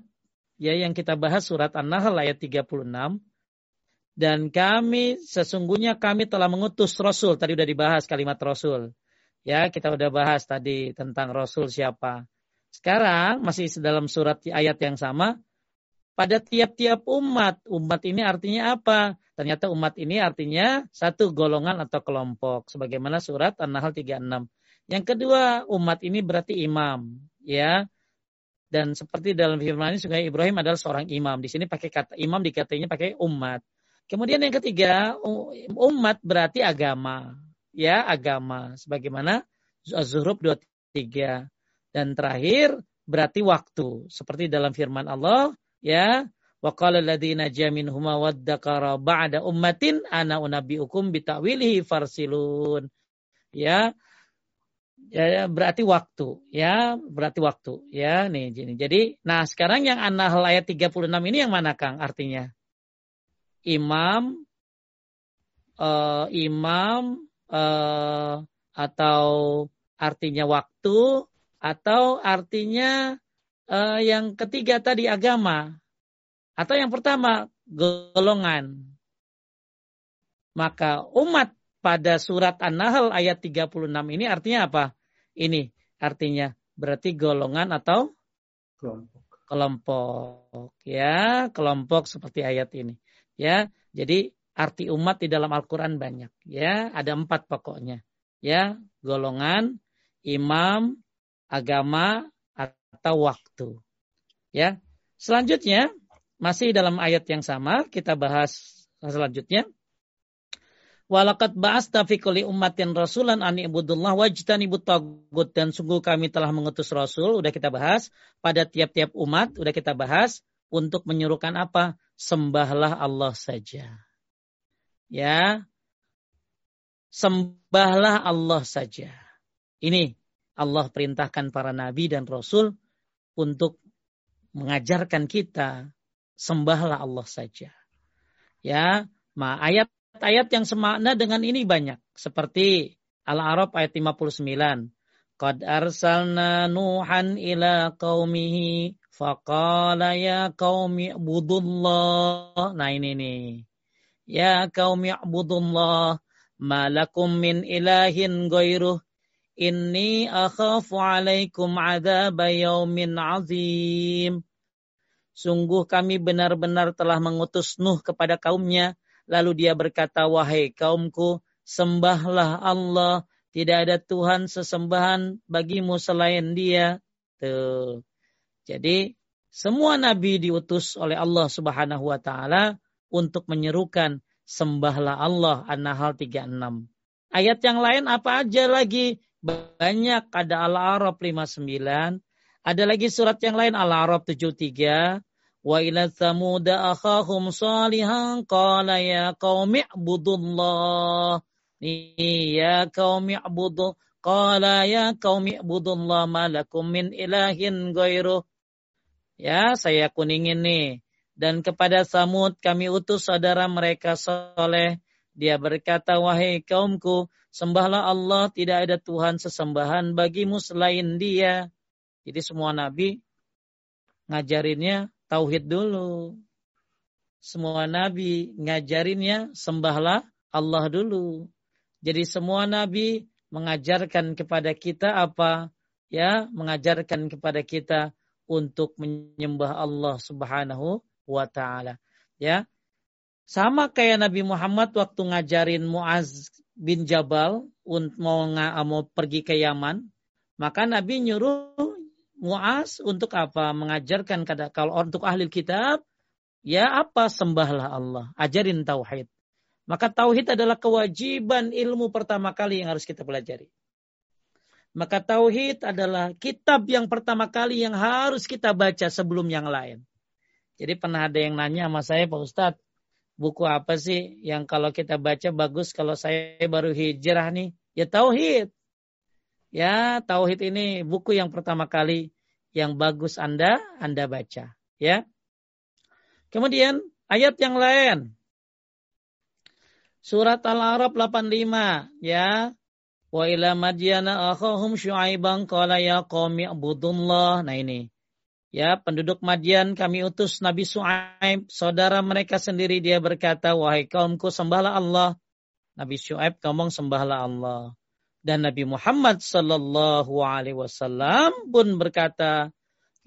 ya yang kita bahas surat An-Nahl ayat 36 dan kami sesungguhnya kami telah mengutus rasul tadi udah dibahas kalimat rasul ya kita udah bahas tadi tentang rasul siapa sekarang masih dalam surat ayat yang sama pada tiap-tiap umat. Umat ini artinya apa? Ternyata umat ini artinya satu golongan atau kelompok. Sebagaimana surat An-Nahl 36. Yang kedua, umat ini berarti imam. ya. Dan seperti dalam firman ini, Sungai Ibrahim adalah seorang imam. Di sini pakai kata imam, dikatanya pakai umat. Kemudian yang ketiga, umat berarti agama. Ya, agama. Sebagaimana Az-Zuhruf 23. Dan terakhir, berarti waktu. Seperti dalam firman Allah, ya wa qala alladziina jaminhuma waddaqara ba'da ummatin ana unabbiukum bitawilihi farsilun ya ya, ya berarti waktu ya berarti waktu ya nih jadi jadi nah sekarang yang an-nahl ayat 36 ini yang mana Kang artinya? Imam uh, imam uh, atau artinya waktu atau artinya uh, yang ketiga tadi agama atau yang pertama golongan. Maka umat pada surat An-Nahl ayat 36 ini artinya apa? Ini artinya berarti golongan atau kelompok. Kelompok ya, kelompok seperti ayat ini. Ya, jadi arti umat di dalam Al-Qur'an banyak ya, ada empat pokoknya. Ya, golongan, imam, agama, atau waktu. Ya. Selanjutnya masih dalam ayat yang sama kita bahas selanjutnya. Walakat ba'asta fi kulli ummatin rasulan an ibudullah wajtanibut tagut dan sungguh kami telah mengutus rasul udah kita bahas pada tiap-tiap umat udah kita bahas untuk menyuruhkan apa? Sembahlah Allah saja. Ya. Sembahlah Allah saja. Ini Allah perintahkan para nabi dan rasul untuk mengajarkan kita sembahlah Allah saja. Ya, ma ayat Ayat yang semakna dengan ini banyak. Seperti Al-Arab ayat 59. Qad arsalna Nuhan ila qaumihi faqala ya qaumi ibudullah. Nah ini nih. Ya qaumi ibudullah ma lakum min ilahin ghairuh inni akhafu alaikum adzab yaumin azim. Sungguh kami benar-benar telah mengutus Nuh kepada kaumnya Lalu dia berkata, wahai kaumku, sembahlah Allah. Tidak ada Tuhan sesembahan bagimu selain dia. Tuh. Jadi semua nabi diutus oleh Allah Subhanahu wa taala untuk menyerukan sembahlah Allah An-Nahl 36. Ayat yang lain apa aja lagi? Banyak ada Al-A'raf 59, ada lagi surat yang lain Al-A'raf 73, Wa ila thamuda akhahum salihan qala ya qaumi ibudullah. Ya qaumi ibudu qala ya qaumi ibudullah malakum min ilahin ghairuh. Ya, saya kuningin nih. Dan kepada Samud kami utus saudara mereka soleh. Dia berkata, wahai kaumku, sembahlah Allah, tidak ada Tuhan sesembahan bagimu selain dia. Jadi semua nabi ngajarinnya tauhid dulu. Semua nabi ngajarinnya sembahlah Allah dulu. Jadi semua nabi mengajarkan kepada kita apa? Ya, mengajarkan kepada kita untuk menyembah Allah Subhanahu wa taala. Ya. Sama kayak Nabi Muhammad waktu ngajarin Muaz bin Jabal untuk mau, mau pergi ke Yaman, maka Nabi nyuruh Muaz untuk apa? Mengajarkan kada kalau untuk ahli kitab ya apa sembahlah Allah, ajarin tauhid. Maka tauhid adalah kewajiban ilmu pertama kali yang harus kita pelajari. Maka tauhid adalah kitab yang pertama kali yang harus kita baca sebelum yang lain. Jadi pernah ada yang nanya sama saya, Pak Ustadz, buku apa sih yang kalau kita baca bagus kalau saya baru hijrah nih? Ya tauhid. Ya, tauhid ini buku yang pertama kali yang bagus Anda Anda baca, ya. Kemudian ayat yang lain. Surat Al-A'raf 85, ya. Wa ila madyana akhahum syu'aiban qala ya qaumi ibudullah. Nah ini. Ya, penduduk Madian kami utus Nabi Su'aib, saudara mereka sendiri dia berkata, "Wahai kaumku, sembahlah Allah." Nabi Syuaib ngomong sembahlah Allah. Dan Nabi Muhammad sallallahu alaihi wasallam pun berkata,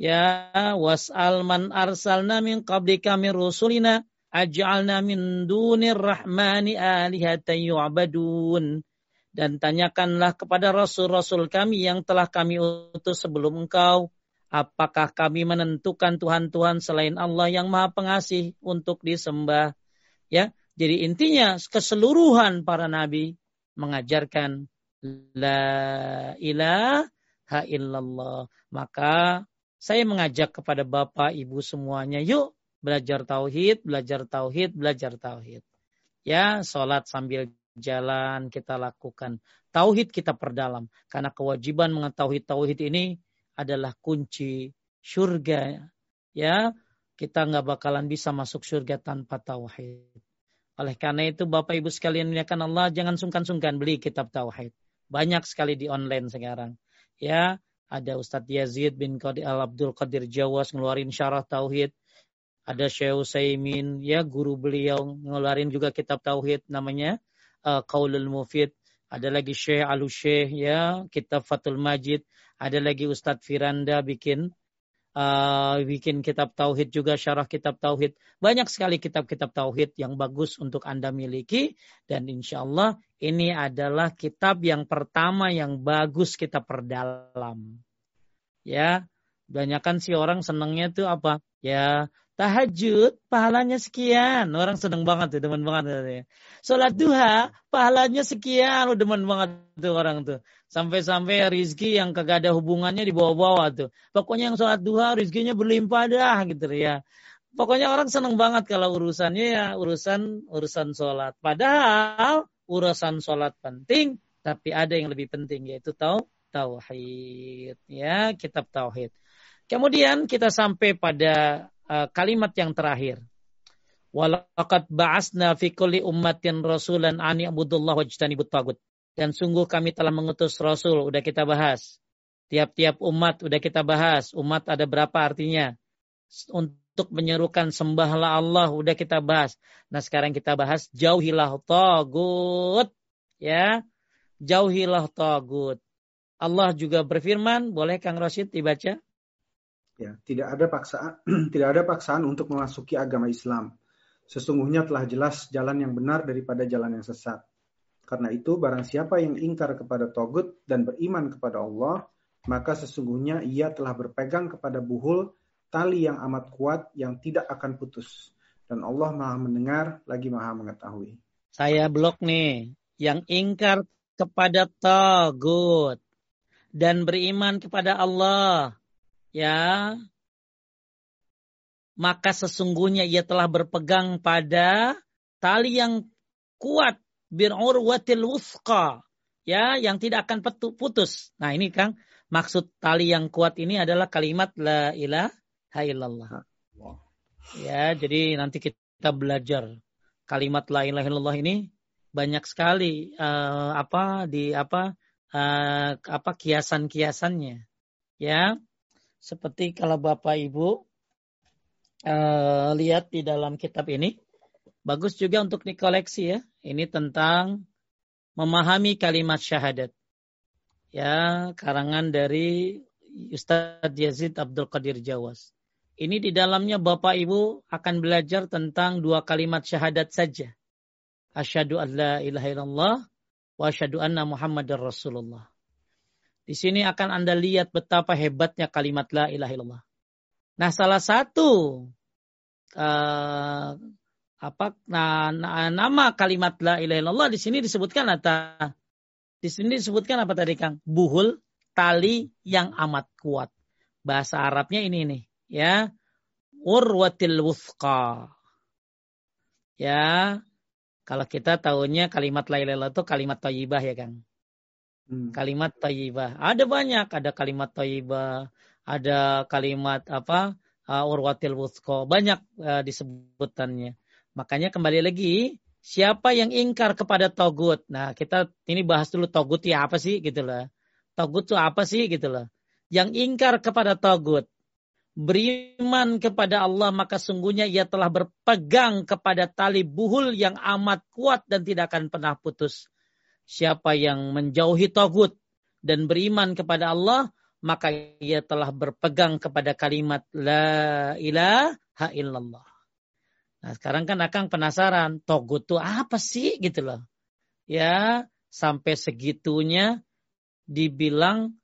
Ya was'al man arsalna min qablika min rusulina aj'alna min dunir rahmani alihatan yu'badun. Dan tanyakanlah kepada rasul-rasul kami yang telah kami utus sebelum engkau. Apakah kami menentukan Tuhan-Tuhan selain Allah yang maha pengasih untuk disembah? Ya, jadi intinya keseluruhan para nabi mengajarkan La ilaha illallah. Maka saya mengajak kepada Bapak Ibu semuanya, yuk belajar tauhid, belajar tauhid, belajar tauhid. Ya, sholat sambil jalan kita lakukan. Tauhid kita perdalam. Karena kewajiban mengetahui tauhid ini adalah kunci surga. Ya, kita nggak bakalan bisa masuk surga tanpa tauhid. Oleh karena itu Bapak Ibu sekalian muliakan Allah, jangan sungkan-sungkan beli kitab tauhid. Banyak sekali di online sekarang. Ya, ada Ustadz Yazid bin Qadir Al Abdul Qadir Jawas ngeluarin syarah tauhid. Ada Syekh Usaimin, ya guru beliau ngeluarin juga kitab tauhid namanya uh, Qaulul Mufid. Ada lagi Syekh Alu Syekh ya, kitab Fatul Majid. Ada lagi Ustadz Firanda bikin uh, bikin kitab tauhid juga syarah kitab tauhid. Banyak sekali kitab-kitab tauhid yang bagus untuk Anda miliki dan insya Allah ini adalah kitab yang pertama yang bagus kita perdalam. Ya, Banyak sih orang senangnya tuh apa? Ya tahajud pahalanya sekian. Orang seneng banget tuh, demen banget. Ya. Sholat duha pahalanya sekian. Udah demen banget tuh orang tuh. Sampai-sampai rizki yang kagak ada hubungannya di bawah-bawah tuh. Pokoknya yang sholat duha rizkinya berlimpah dah gitu ya. Pokoknya orang seneng banget kalau urusannya ya urusan urusan sholat. Padahal urusan sholat penting, tapi ada yang lebih penting yaitu tau tauhid ya kitab tauhid. Kemudian kita sampai pada uh, kalimat yang terakhir. Walaqad ba'asna fi kulli ummatin rasulan ani abudullah wajtanibut tagut. Dan sungguh kami telah mengutus rasul, udah kita bahas. Tiap-tiap umat udah kita bahas. Umat ada berapa artinya? untuk menyerukan sembahlah Allah udah kita bahas. Nah sekarang kita bahas jauhilah tagut ya. Jauhilah tagut. Allah juga berfirman, boleh Kang Rosid dibaca? Ya, tidak ada paksaan tidak ada paksaan untuk memasuki agama Islam. Sesungguhnya telah jelas jalan yang benar daripada jalan yang sesat. Karena itu barang siapa yang ingkar kepada togut dan beriman kepada Allah, maka sesungguhnya ia telah berpegang kepada buhul tali yang amat kuat yang tidak akan putus. Dan Allah maha mendengar lagi maha mengetahui. Saya blok nih. Yang ingkar kepada Tagut. Dan beriman kepada Allah. Ya. Maka sesungguhnya ia telah berpegang pada tali yang kuat. Bir'urwatil wuthqa. Ya, yang tidak akan putus. Nah ini Kang, maksud tali yang kuat ini adalah kalimat la ilah illallah. Ya, jadi nanti kita belajar kalimat la ilaha illallah ini banyak sekali uh, apa di apa uh, apa kiasan-kiasannya. Ya. Seperti kalau Bapak Ibu uh, lihat di dalam kitab ini bagus juga untuk dikoleksi ya. Ini tentang memahami kalimat syahadat. Ya, karangan dari Ustadz Yazid Abdul Qadir Jawas. Ini di dalamnya Bapak Ibu akan belajar tentang dua kalimat syahadat saja. Asyhadu an la ilaha illallah wa asyhadu anna Muhammadar Rasulullah. Di sini akan Anda lihat betapa hebatnya kalimat la ilaha illallah. Nah, salah satu uh, apa nah, nama kalimat la ilaha illallah di sini disebutkan apa? Di sini disebutkan apa tadi Kang? Buhul tali yang amat kuat. Bahasa Arabnya ini nih ya urwatil wuthqa ya kalau kita tahunya kalimat la ilaha itu kalimat thayyibah ya Kang hmm. kalimat thayyibah ada banyak. Ada kalimat thayyibah ada kalimat apa? Uh, urwatil wuthqa banyak uh, disebutannya. Makanya kembali lagi siapa yang ingkar kepada togut? Nah kita ini bahas dulu togut ya apa sih gitu lah togut itu apa sih gitu lah yang ingkar kepada togut beriman kepada Allah maka sungguhnya ia telah berpegang kepada tali buhul yang amat kuat dan tidak akan pernah putus. Siapa yang menjauhi tagut dan beriman kepada Allah maka ia telah berpegang kepada kalimat la ilaha illallah. Nah sekarang kan akan penasaran togut itu apa sih gitu loh. Ya sampai segitunya dibilang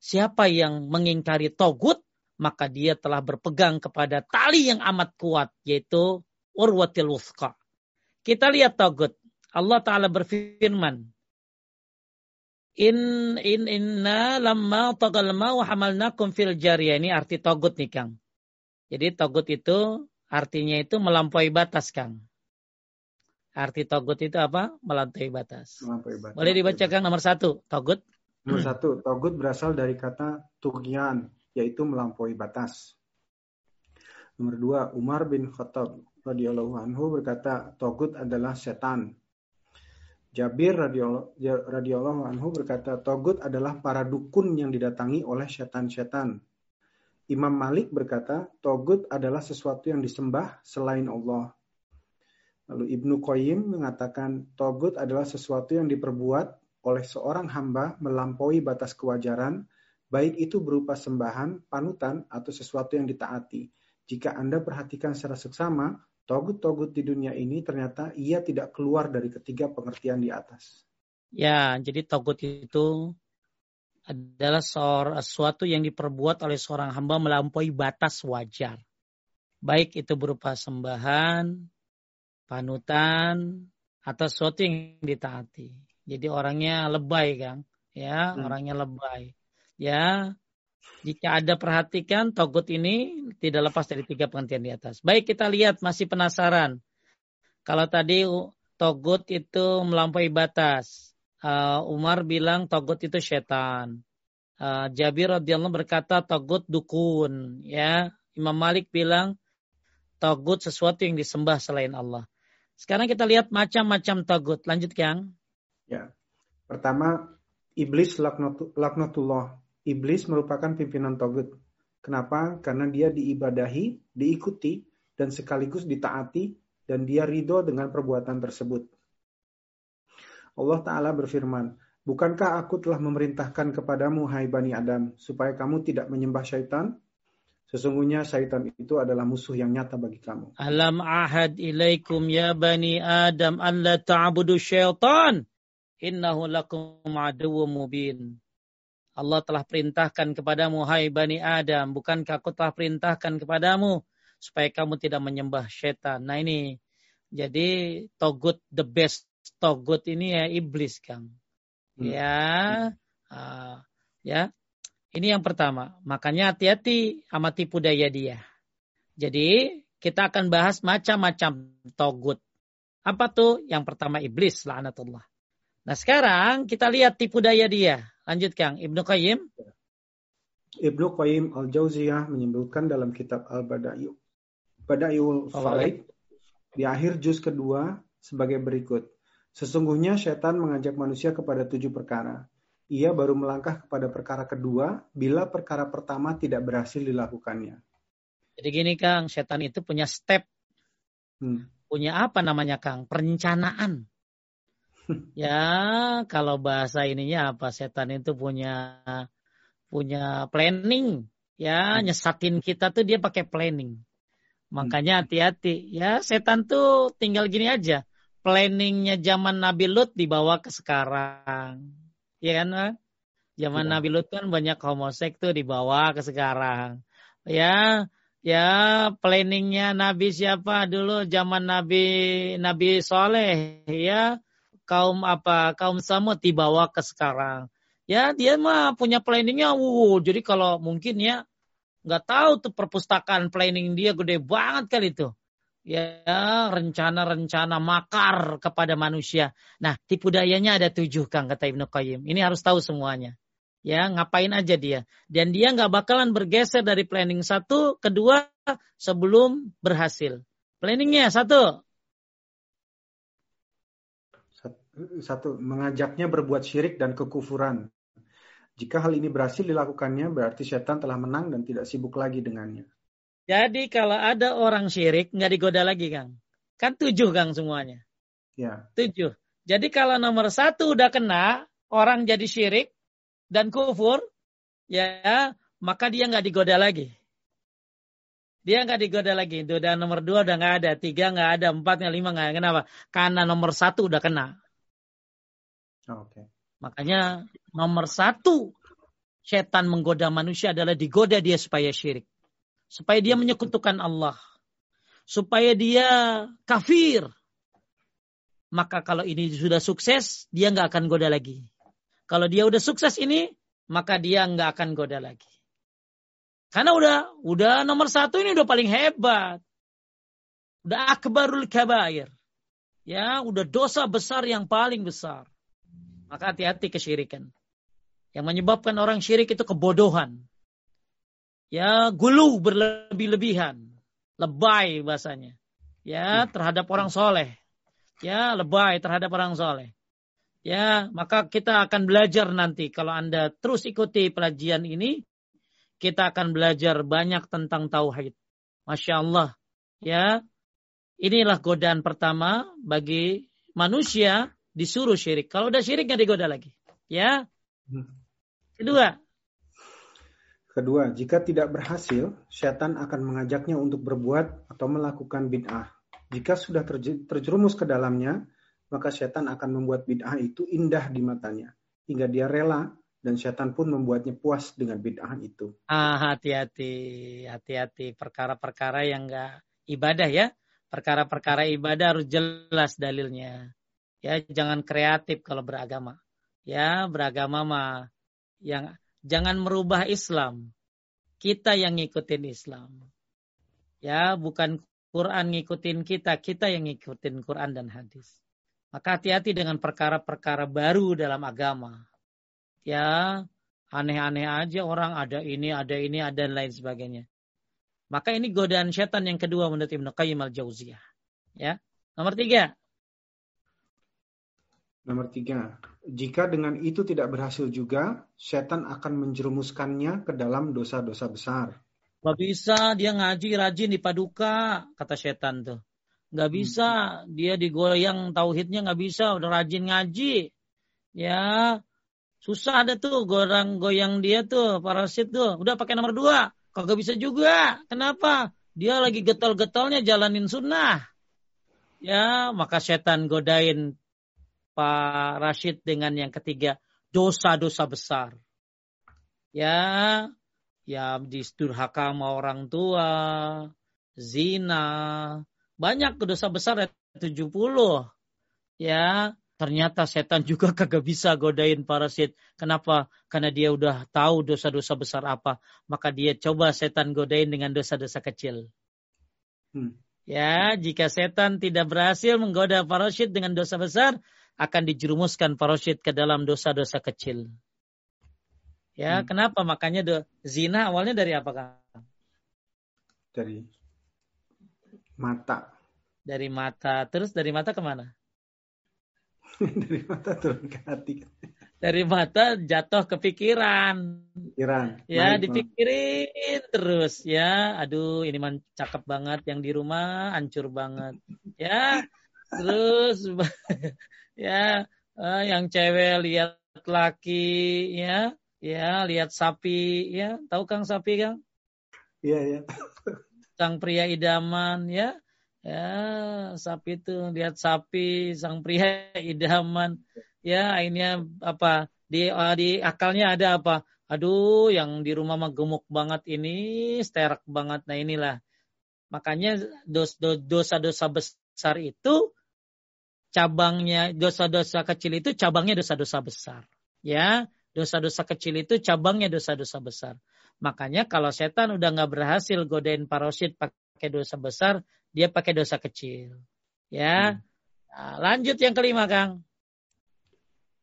siapa yang mengingkari togut maka dia telah berpegang kepada tali yang amat kuat yaitu urwatil wuthqa. Kita lihat tagut. Allah taala berfirman, In in inna lamma tagal wa hamalnakum fil jariyah. Ini arti togut nih Kang. Jadi togut itu artinya itu melampaui batas Kang. Arti togut itu apa? Melampaui batas. Melampaui batas. Boleh dibaca Kang nomor satu, togut. Nomor satu, togut berasal dari kata tugian yaitu melampaui batas. Nomor dua, Umar bin Khattab radhiyallahu anhu berkata, Togut adalah setan. Jabir radhiyallahu anhu berkata, Togut adalah para dukun yang didatangi oleh setan-setan. Imam Malik berkata, Togut adalah sesuatu yang disembah selain Allah. Lalu Ibnu Qayyim mengatakan, Togut adalah sesuatu yang diperbuat oleh seorang hamba melampaui batas kewajaran baik itu berupa sembahan, panutan, atau sesuatu yang ditaati. Jika Anda perhatikan secara seksama, togut-togut di dunia ini ternyata ia tidak keluar dari ketiga pengertian di atas. Ya, jadi togut itu adalah sesuatu yang diperbuat oleh seorang hamba melampaui batas wajar. Baik itu berupa sembahan, panutan, atau sesuatu yang ditaati. Jadi orangnya lebay, Kang. Ya, hmm. orangnya lebay. Ya, jika ada perhatikan, togut ini tidak lepas dari tiga pengertian di atas. Baik, kita lihat masih penasaran. Kalau tadi togut itu melampaui batas. Uh, Umar bilang togut itu setan. Uh, Jabir radhiyallahu berkata togut dukun. Ya, Imam Malik bilang togut sesuatu yang disembah selain Allah. Sekarang kita lihat macam-macam togut. Lanjut, Kang. Ya. Pertama, iblis laknatullah iblis merupakan pimpinan togut. Kenapa? Karena dia diibadahi, diikuti, dan sekaligus ditaati, dan dia ridho dengan perbuatan tersebut. Allah Ta'ala berfirman, Bukankah aku telah memerintahkan kepadamu, hai Bani Adam, supaya kamu tidak menyembah syaitan? Sesungguhnya syaitan itu adalah musuh yang nyata bagi kamu. Alam ahad ilaikum ya Bani Adam an la ta'budu syaitan. Innahu lakum aduwwum mubin. Allah telah perintahkan kepadamu, hai Bani Adam, bukankah aku telah perintahkan kepadamu supaya kamu tidak menyembah setan. Nah ini, jadi togut, the best togut ini ya iblis, Kang. Hmm. Ya, uh, ya. Ini yang pertama. Makanya hati-hati sama tipu daya dia. Jadi kita akan bahas macam-macam togut. Apa tuh? Yang pertama iblis, la'anatullah. Nah sekarang kita lihat tipu daya dia. Lanjut Kang, Ibnu Qayyim. Ibnu Qayyim Al-Jauziyah menyebutkan dalam kitab Al-Bada'iul Bada'iul Fawaid di akhir juz kedua sebagai berikut. Sesungguhnya setan mengajak manusia kepada tujuh perkara. Ia baru melangkah kepada perkara kedua bila perkara pertama tidak berhasil dilakukannya. Jadi gini Kang, setan itu punya step. Hmm. Punya apa namanya Kang? Perencanaan ya kalau bahasa ininya apa? Setan itu punya punya planning. Ya hmm. nyesatin kita tuh dia pakai planning. Makanya hmm. hati-hati. Ya setan tuh tinggal gini aja. Planningnya zaman Nabi Lut dibawa ke sekarang. Ya kan zaman ya. Nabi Lut kan banyak homoseks tuh dibawa ke sekarang. Ya ya planningnya Nabi siapa dulu? Zaman Nabi Nabi Soleh ya kaum apa kaum Samud dibawa ke sekarang. Ya dia mah punya planningnya, wow. Jadi kalau mungkin ya nggak tahu tuh perpustakaan planning dia gede banget kali itu. Ya rencana-rencana makar kepada manusia. Nah tipu dayanya ada tujuh kang kata Ibnu Qayyim. Ini harus tahu semuanya. Ya ngapain aja dia. Dan dia nggak bakalan bergeser dari planning satu, kedua sebelum berhasil. Planningnya satu, satu mengajaknya berbuat syirik dan kekufuran. Jika hal ini berhasil dilakukannya, berarti setan telah menang dan tidak sibuk lagi dengannya. Jadi kalau ada orang syirik, nggak digoda lagi, Kang. Kan tujuh, Kang, semuanya. Ya. Tujuh. Jadi kalau nomor satu udah kena, orang jadi syirik dan kufur, ya maka dia nggak digoda lagi. Dia nggak digoda lagi. Itu udah nomor dua udah nggak ada, tiga nggak ada, empatnya lima nggak. Kenapa? Karena nomor satu udah kena. Okay. Makanya nomor satu setan menggoda manusia adalah digoda dia supaya syirik. Supaya dia menyekutukan Allah. Supaya dia kafir. Maka kalau ini sudah sukses, dia nggak akan goda lagi. Kalau dia udah sukses ini, maka dia nggak akan goda lagi. Karena udah udah nomor satu ini udah paling hebat. Udah akbarul kabair. Ya, udah dosa besar yang paling besar. Maka hati-hati kesyirikan. Yang menyebabkan orang syirik itu kebodohan. Ya, gulu berlebih-lebihan. Lebay bahasanya. Ya, terhadap orang soleh. Ya, lebay terhadap orang soleh. Ya, maka kita akan belajar nanti. Kalau Anda terus ikuti pelajian ini, kita akan belajar banyak tentang tauhid. Masya Allah. Ya, inilah godaan pertama bagi manusia disuruh syirik. Kalau udah syirik nggak digoda lagi. Ya. Hmm. Kedua. Kedua, jika tidak berhasil, setan akan mengajaknya untuk berbuat atau melakukan bid'ah. Jika sudah terjerumus ke dalamnya, maka setan akan membuat bid'ah itu indah di matanya. Hingga dia rela dan setan pun membuatnya puas dengan bid'ah itu. Ah, hati-hati, hati-hati perkara-perkara yang enggak ibadah ya. Perkara-perkara ibadah harus jelas dalilnya. Ya, jangan kreatif kalau beragama. Ya, beragama mah yang jangan merubah Islam. Kita yang ngikutin Islam. Ya, bukan Quran ngikutin kita, kita yang ngikutin Quran dan hadis. Maka hati-hati dengan perkara-perkara baru dalam agama ya aneh-aneh aja orang ada ini, ada ini, ada dan lain sebagainya. Maka ini godaan setan yang kedua menurut Ibnu Qayyim al-Jauziyah. Ya. Nomor tiga. Nomor tiga. Jika dengan itu tidak berhasil juga, setan akan menjerumuskannya ke dalam dosa-dosa besar. Gak bisa dia ngaji rajin di paduka, kata setan tuh. Gak bisa hmm. dia digoyang tauhidnya gak bisa, udah rajin ngaji. Ya, Susah ada tuh gorang goyang dia tuh parasit tuh. Udah pakai nomor dua. Kagak bisa juga. Kenapa? Dia lagi getol-getolnya jalanin sunnah. Ya, maka setan godain Pak Rashid dengan yang ketiga. Dosa-dosa besar. Ya, ya disturhaka sama orang tua. Zina. Banyak dosa besar ya 70. Ya, Ternyata setan juga kagak bisa godain parasit. Kenapa? Karena dia udah tahu dosa-dosa besar apa. Maka dia coba setan godain dengan dosa-dosa kecil. Hmm. Ya, jika setan tidak berhasil menggoda parasit dengan dosa besar, akan dijerumuskan parasit ke dalam dosa-dosa kecil. Ya, hmm. kenapa? Makanya do, zina awalnya dari apa, Kang? Dari mata. Dari mata. Terus dari mata ke mana? dari mata turun ke hati. Dari mata jatuh ke pikiran. Pikiran. Ya, Baik, dipikirin terus ya. Aduh, ini man cakep banget yang di rumah, hancur banget. Ya. Terus ya, uh, yang cewek lihat laki ya, ya, lihat sapi ya. Tahu Kang sapi, Kang? Iya, iya. Sang pria idaman ya Ya, sapi itu lihat sapi, sang pria idaman. Ya, akhirnya apa? Di uh, di akalnya ada apa? Aduh, yang di rumah mah gemuk banget ini, sterak banget. Nah, inilah. Makanya dosa-dosa besar itu cabangnya dosa-dosa kecil itu cabangnya dosa-dosa besar. Ya, dosa-dosa kecil itu cabangnya dosa-dosa besar. Makanya kalau setan udah nggak berhasil godain parosit pakai dosa besar, dia pakai dosa kecil. Ya. Hmm. Nah, lanjut yang kelima, Kang.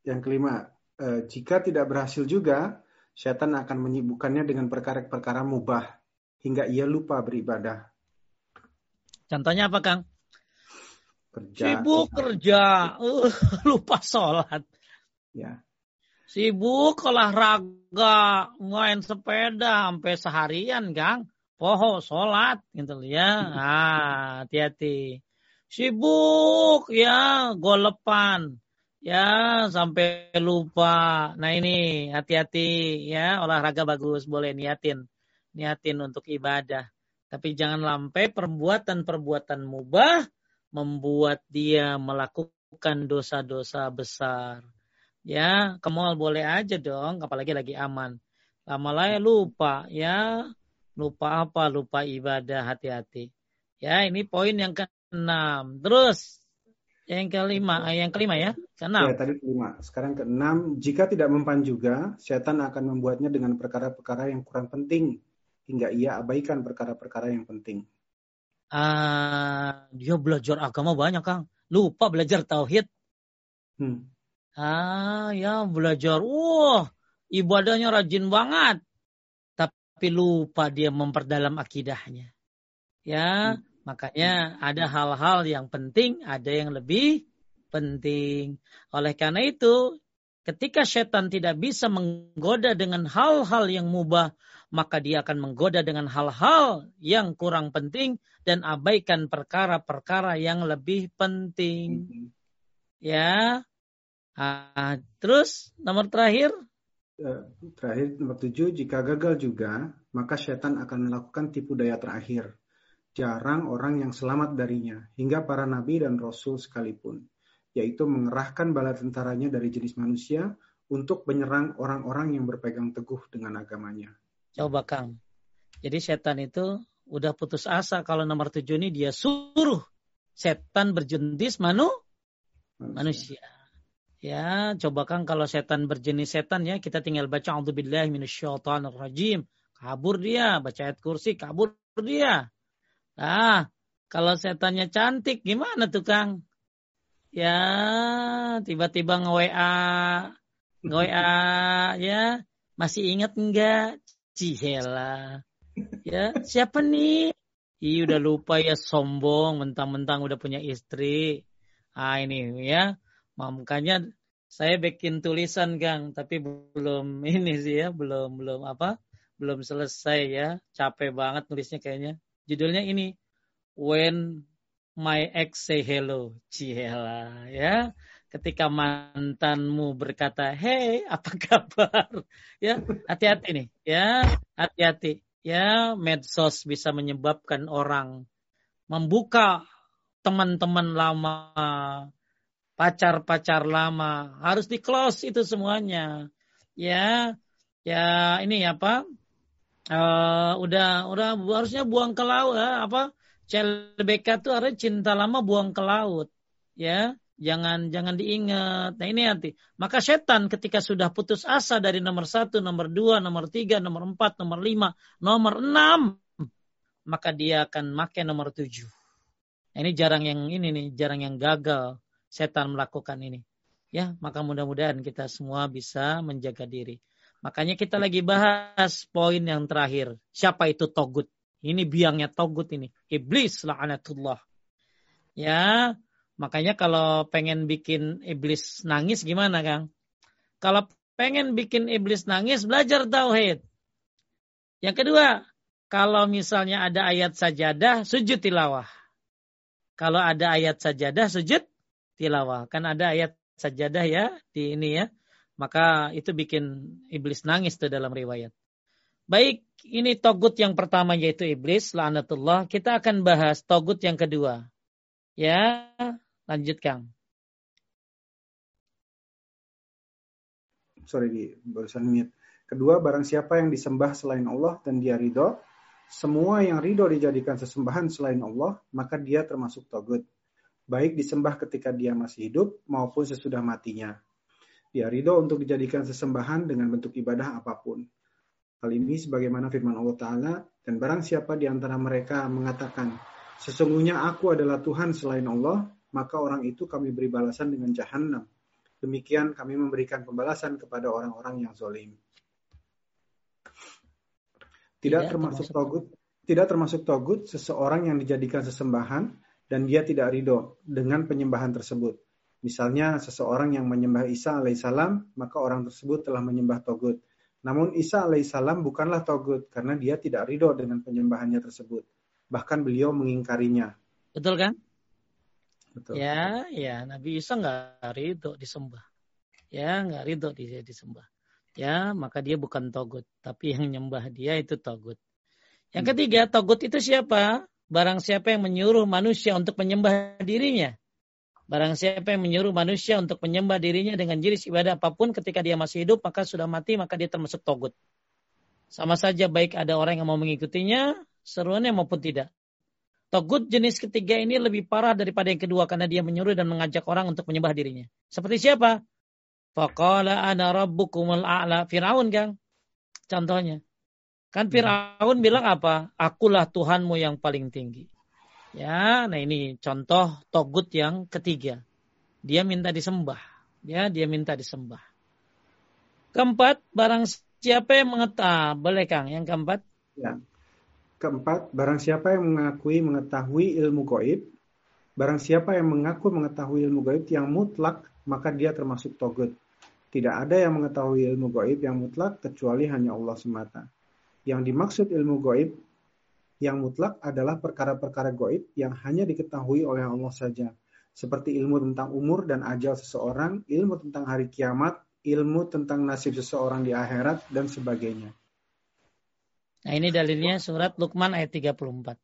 Yang kelima, eh, jika tidak berhasil juga, setan akan menyibukkannya dengan perkara-perkara mubah hingga ia lupa beribadah. Contohnya apa, Kang? Kerja. Sibuk kerja, uh, lupa sholat. Ya. Sibuk olahraga, main sepeda sampai seharian, Kang. Poho sholat gitu ya. Ah hati-hati. Sibuk ya golepan ya sampai lupa. Nah ini hati-hati ya. Olahraga bagus boleh niatin. Niatin untuk ibadah. Tapi jangan sampai perbuatan-perbuatan mubah membuat dia melakukan dosa-dosa besar ya ke mall boleh aja dong apalagi lagi aman lama-lama lupa ya lupa apa, lupa ibadah, hati-hati. Ya, ini poin yang keenam. Terus yang kelima, eh, yang kelima ya, keenam. Ya, tadi kelima. Sekarang keenam, jika tidak mempan juga, setan akan membuatnya dengan perkara-perkara yang kurang penting hingga ia abaikan perkara-perkara yang penting. Ah, dia belajar agama banyak, Kang. Lupa belajar tauhid. Hmm. Ah, ya belajar. Wah, ibadahnya rajin banget tapi lupa dia memperdalam akidahnya. Ya, hmm. makanya ada hal-hal yang penting, ada yang lebih penting. Oleh karena itu, ketika setan tidak bisa menggoda dengan hal-hal yang mubah, maka dia akan menggoda dengan hal-hal yang kurang penting dan abaikan perkara-perkara yang lebih penting. Hmm. Ya. Ah, terus nomor terakhir Eh, terakhir nomor tujuh, jika gagal juga, maka setan akan melakukan tipu daya terakhir. Jarang orang yang selamat darinya, hingga para nabi dan rasul sekalipun, yaitu mengerahkan bala tentaranya dari jenis manusia untuk menyerang orang-orang yang berpegang teguh dengan agamanya. Coba Kang. Jadi setan itu udah putus asa kalau nomor tujuh ini dia suruh setan berjenis manu manusia. Ya, coba Kang kalau setan berjenis setan ya, kita tinggal baca auzubillahi minasyaitonirrajim. Kabur dia, baca ayat kursi, kabur dia. Nah, kalau setannya cantik gimana tuh Kang? Ya, tiba-tiba nge-WA, nge-WA ya, masih ingat enggak? Cihela. Ya, siapa nih? Ih, udah lupa ya sombong, mentang-mentang udah punya istri. Ah, ini ya Makanya saya bikin tulisan Kang, tapi belum ini sih ya, belum belum apa? Belum selesai ya. Capek banget nulisnya kayaknya. Judulnya ini When My Ex Say Hello. Cihela ya. Ketika mantanmu berkata, "Hey, apa kabar?" ya, hati-hati nih, ya, hati-hati. Ya, medsos bisa menyebabkan orang membuka teman-teman lama, pacar-pacar lama harus di close itu semuanya ya ya ini apa uh, udah udah harusnya buang ke laut ya, apa CLBK itu harus cinta lama buang ke laut ya jangan jangan diingat nah ini nanti maka setan ketika sudah putus asa dari nomor satu nomor dua nomor tiga nomor empat nomor lima nomor enam maka dia akan make nomor tujuh nah, ini jarang yang ini nih jarang yang gagal setan melakukan ini. Ya, maka mudah-mudahan kita semua bisa menjaga diri. Makanya kita lagi bahas poin yang terakhir. Siapa itu togut? Ini biangnya togut ini. Iblis la'anatullah. Ya, makanya kalau pengen bikin iblis nangis gimana Kang? Kalau pengen bikin iblis nangis, belajar tauhid. Yang kedua, kalau misalnya ada ayat sajadah, sujud tilawah. Kalau ada ayat sajadah, sujud tilawah. Kan ada ayat sajadah ya di ini ya. Maka itu bikin iblis nangis tuh dalam riwayat. Baik, ini togut yang pertama yaitu iblis, la'anatullah. Kita akan bahas togut yang kedua. Ya, lanjut Kang. Sorry, di barusan mute. Kedua, barang siapa yang disembah selain Allah dan dia ridho, semua yang ridho dijadikan sesembahan selain Allah, maka dia termasuk togut baik disembah ketika dia masih hidup maupun sesudah matinya. Dia ridho untuk dijadikan sesembahan dengan bentuk ibadah apa pun. Hal ini sebagaimana firman Allah Ta'ala, dan barang siapa di antara mereka mengatakan, sesungguhnya aku adalah Tuhan selain Allah, maka orang itu kami beri balasan dengan jahanam. Demikian kami memberikan pembalasan kepada orang-orang yang zolim. Tidak termasuk togut, tidak termasuk togut seseorang yang dijadikan sesembahan dan dia tidak ridho dengan penyembahan tersebut. Misalnya seseorang yang menyembah Isa alaihissalam, maka orang tersebut telah menyembah Togut. Namun Isa alaihissalam bukanlah Togut karena dia tidak ridho dengan penyembahannya tersebut. Bahkan beliau mengingkarinya. Betul kan? Betul. Ya, ya Nabi Isa nggak ridho disembah. Ya, nggak ridho dia disembah. Ya, maka dia bukan Togut. Tapi yang nyembah dia itu Togut. Yang hmm. ketiga, Togut itu siapa? Barang siapa yang menyuruh manusia untuk menyembah dirinya. Barang siapa yang menyuruh manusia untuk menyembah dirinya dengan jenis ibadah apa pun ketika dia masih hidup, maka sudah mati, maka dia termasuk togut. Sama saja baik ada orang yang mau mengikutinya, seruannya maupun tidak. Togut jenis ketiga ini lebih parah daripada yang kedua karena dia menyuruh dan mengajak orang untuk menyembah dirinya. Seperti siapa? Faqala ana rabbukumul a'la. Fir'aun kan? Contohnya. Kan Firaun bilang apa? Akulah Tuhanmu yang paling tinggi. Ya, nah ini contoh togut yang ketiga. Dia minta disembah. Ya, dia minta disembah. Keempat, barang siapa yang mengetahui, boleh Kang, yang keempat? Ya. Keempat, barang siapa yang mengakui mengetahui ilmu goib, barang siapa yang mengaku mengetahui ilmu goib yang mutlak, maka dia termasuk togut. Tidak ada yang mengetahui ilmu goib yang mutlak kecuali hanya Allah semata. Yang dimaksud ilmu goib yang mutlak adalah perkara-perkara goib yang hanya diketahui oleh Allah saja. Seperti ilmu tentang umur dan ajal seseorang, ilmu tentang hari kiamat, ilmu tentang nasib seseorang di akhirat, dan sebagainya. Nah ini dalilnya surat Luqman ayat 34.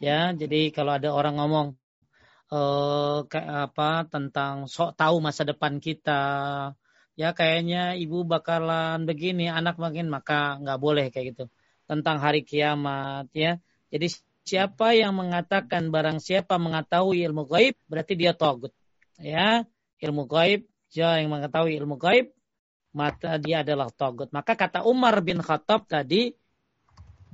Ya, jadi kalau ada orang ngomong uh, apa tentang sok tahu masa depan kita, ya kayaknya ibu bakalan begini, anak makin maka nggak boleh kayak gitu. Tentang hari kiamat ya. Jadi siapa yang mengatakan barang siapa mengetahui ilmu gaib berarti dia togut. Ya, ilmu gaib, dia yang mengetahui ilmu gaib maka dia adalah togut. Maka kata Umar bin Khattab tadi